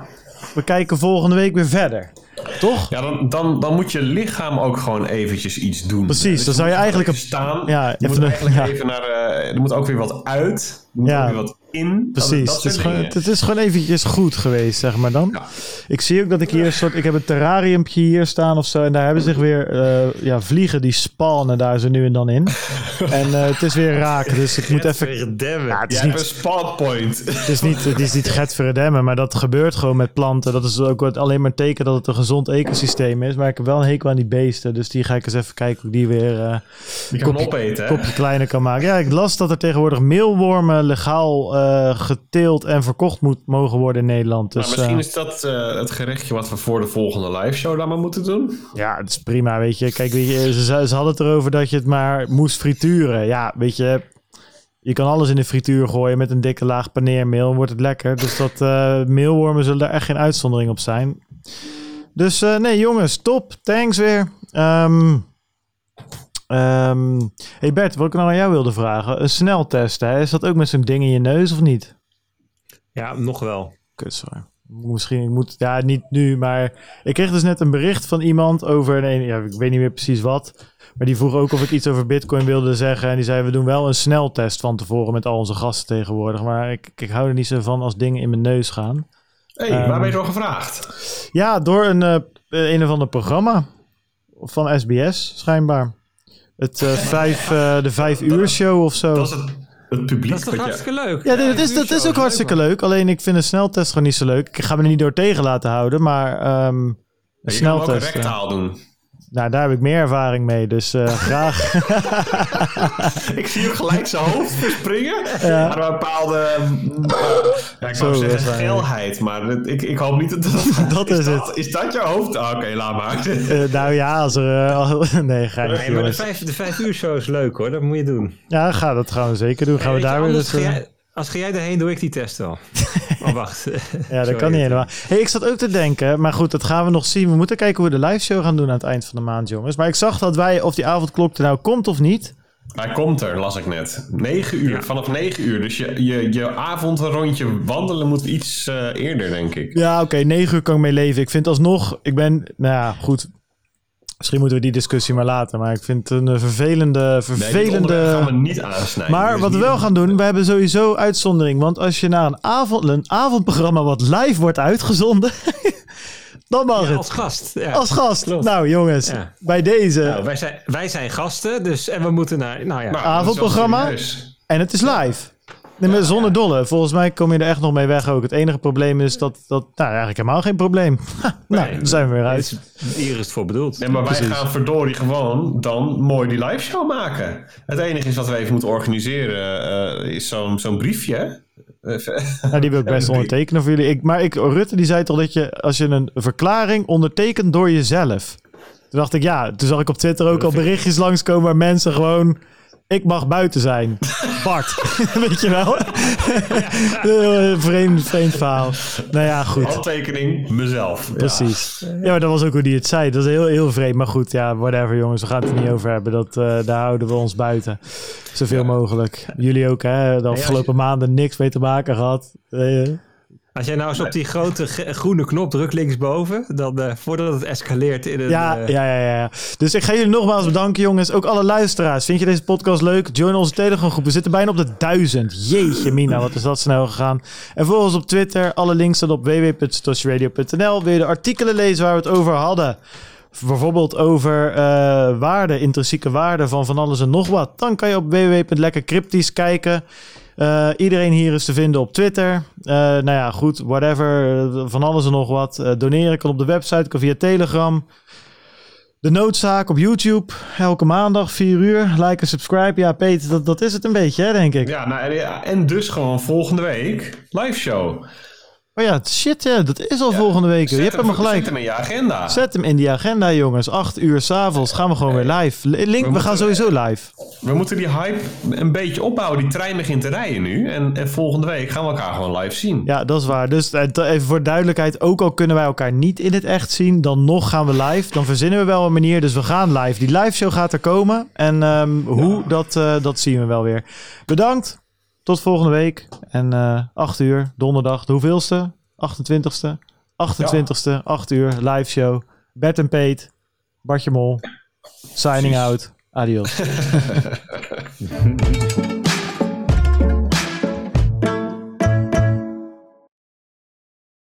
we kijken volgende week weer verder. Toch? Ja, dan, dan, dan moet je lichaam ook gewoon eventjes iets doen. Precies, Dus dan zou je eigenlijk even een- staan. ja, je moet eigenlijk ja. even naar... eh, er moet ook weer wat uit. Moet Ja. wat in. Precies, Dat, het, is gewoon, het is gewoon eventjes goed geweest, zeg maar dan. Ja. Ik zie ook dat ik hier een soort... Ik heb een terrariumpje hier staan of zo. En daar hebben zich weer eh, ja, vliegen die spannen daar zo nu en dan in. *laughs* en eh, het is weer raak, dus ik moet even... Ja, het, is niet, een spot point. het, is niet, het is niet Verdemmen, maar dat gebeurt gewoon met planten. Dat is ook alleen maar een teken dat het een gezond ecosysteem is. Maar ik heb wel een hekel aan die beesten. Dus die ga ik eens even kijken hoe ik die weer... Die kan Kopje- opeten, kopje kleiner kan maken. Ja, ik las dat er tegenwoordig meelwormen legaal eh, geteeld en verkocht moet mogen worden in Nederland. Maar Dus misschien eh, is dat eh, het gerechtje wat we voor de volgende live show dan maar moeten doen. ja, het is prima, weet je. Kijk, weet je, ze, ze hadden het erover dat je het maar moest frituren. Ja, weet je, je kan alles in de frituur gooien met een dikke laag paneermeel, wordt het lekker. Dus dat eh, meelwormen zullen daar echt geen uitzondering op zijn. Dus nee, jongens, top. Thanks weer. Ehm ehm, hey Bert, wat ik nou aan jou wilde vragen. Een sneltest, hè? Is dat ook met zo'n ding in je neus of niet? Ja, nog wel. Kut, sorry. Misschien, ik moet, ja, niet nu, maar ik kreeg dus net een bericht van iemand over, nee, ja, ik weet niet meer precies wat, maar die vroeg ook of ik iets over Bitcoin wilde zeggen. En die zei, we doen wel een sneltest van tevoren met al onze gasten tegenwoordig, maar ik, ik hou er niet zo van als dingen in mijn neus gaan. Hé, Ehm, waar ben je door gevraagd? Ja, door een, eh, een of ander programma van SBS, schijnbaar. Het eh, vijf, eh, de vijf uur show of zo. Dat is het, het publiek. Dat is toch wat je- hartstikke leuk? Ja, dat is, dat is ook hartstikke leuk. Alleen ik vind een sneltest gewoon niet zo leuk. Ik ga me er niet door tegen laten houden, maar ehm een Je kan ook een sneltest. rectaal doen. Nou, daar heb ik meer ervaring mee, dus eh, *laughs* graag. Ik zie ook gelijk zijn hoofd verspringen. Ja. Maar een bepaalde... mm, Ja, ik Zo, zou zeggen geelheid, maar het- ik, ik hoop niet dat dat... *laughs* Dat is dat, het. Is dat je hoofd? Ah, Oké, laat maar. Eh, nou ja, als er. eh, al- *laughs* nee, ga Nee, niet, maar de vijf, de vijf uur show is leuk hoor, dat moet je doen. Ja, ga, dat gaan we zeker doen. Gaan we je, daar weer dus. Als ga jij erheen, doe ik die test wel. *laughs* oh, wacht. Ja, dat Sorry. kan niet helemaal. Hey, ik zat ook te denken, maar goed, dat gaan we nog zien. We moeten kijken hoe we de live show gaan doen aan het eind van de maand, jongens. Maar ik zag dat wij, of die avondklok er nou komt of niet. Hij komt er, las ik net. 9 uur, Ja. vanaf 9 uur. Dus je, je, je avondrondje wandelen moet iets eh, eerder, denk ik. Ja, oké, negen uur kan ik mee leven. Ik vind alsnog, ik ben, nou ja, goed. Misschien moeten we die discussie maar laten. Maar ik vind het een eh, vervelende, Nee, dit vervelende. onderwerp gaan we niet aansnijden. Maar Dus wat we wel gaan doen, we hebben sowieso uitzondering. Want als je naar een, avond, een avondprogramma wat live wordt uitgezonden, *laughs* dan mag Ja, het. als gast. Ja. Als gast. Klopt. Nou jongens, Ja. bij deze. Nou, wij, zijn, wij zijn gasten, dus, en we moeten naar... Nou ja, Nou, avondprogramma? En het is live. Nee, maar zonder dolle. Volgens mij kom je er echt nog mee weg ook. Het enige probleem is dat... dat nou, eigenlijk helemaal geen probleem. *laughs* Nou, Nee. dan zijn we weer uit. hier is het voor bedoeld. Nee, maar wij Precies. gaan verdorie gewoon dan mooi die live show maken. Het enige is wat we even moeten organiseren, eh, is zo'n zo'n briefje. Nou, die wil ik best ondertekenen voor jullie. Ik, maar ik, Rutte die zei toch dat je... Als je een verklaring ondertekent door jezelf. Toen dacht ik, ja... Toen zag ik op Twitter ook al berichtjes langskomen... waar mensen gewoon... Ik mag buiten zijn. *laughs* Bart. *laughs* Weet je wel? Eh, vreemd, vreemd verhaal. Nou ja, goed. Handtekening, mezelf. Precies. Ja, maar dat was ook hoe die het zei. Dat is heel, heel vreemd. Maar goed, ja, whatever jongens. We gaan het er niet over hebben. Dat, eh, daar houden we ons buiten. Zoveel mogelijk. Jullie ook, hè? De afgelopen maanden niks mee te maken gehad. Eh, Nou Als jij nou eens op die grote groene knop drukt linksboven, dan eh, voordat het escaleert in een... Ja, eh, ja, ja, ja. Dus ik ga jullie nogmaals bedanken, jongens. Ook alle luisteraars. Vind je deze podcast leuk? Join onze Telegram groep. We zitten bijna op de duizend. Jeetje, Mina, wat is dat snel gegaan. En volg ons op Twitter. Alle links staan op www.satoshiradio.nl. Wil je de artikelen lezen waar we het over hadden? Bijvoorbeeld over eh waarde, intrinsieke waarde van van alles en nog wat. Dan kan je op www.lekkercryptisch kijken. Eh, iedereen hier is te vinden op Twitter. Eh, nou ja, goed, whatever. van alles en nog wat. Eh, doneren kan op de website, kan via Telegram. De noodzaak op YouTube. Elke maandag, 4 uur. Like en subscribe. Ja, Peter, dat, dat is het een beetje, hè, denk ik. Ja, nou, en dus gewoon volgende week live show. Oh ja, shit, dat is al volgende week. Je hebt hem gelijk. Zet hem in je agenda. Zet hem in die agenda, jongens. 8 uur s'avonds gaan we gewoon weer live. Link, we, gaan sowieso live. We moeten die hype een beetje opbouwen. Die trein begint te rijden nu. En, en volgende week gaan we elkaar gewoon live zien. Ja, dat is waar. Dus eh, even voor duidelijkheid, ook al kunnen wij elkaar niet in het echt zien, dan nog gaan we live. Dan verzinnen we wel een manier, dus we gaan live. Die live show gaat er komen. En ehm, hoe, dat, eh, dat zien we wel weer. Bedankt. Tot volgende week. En eh 8 uur, donderdag, de hoeveelste? 28ste. 28ste, 8 uur, live show. Bert en Peet, Bartje Mol, signing Precies. out. Adios. *laughs*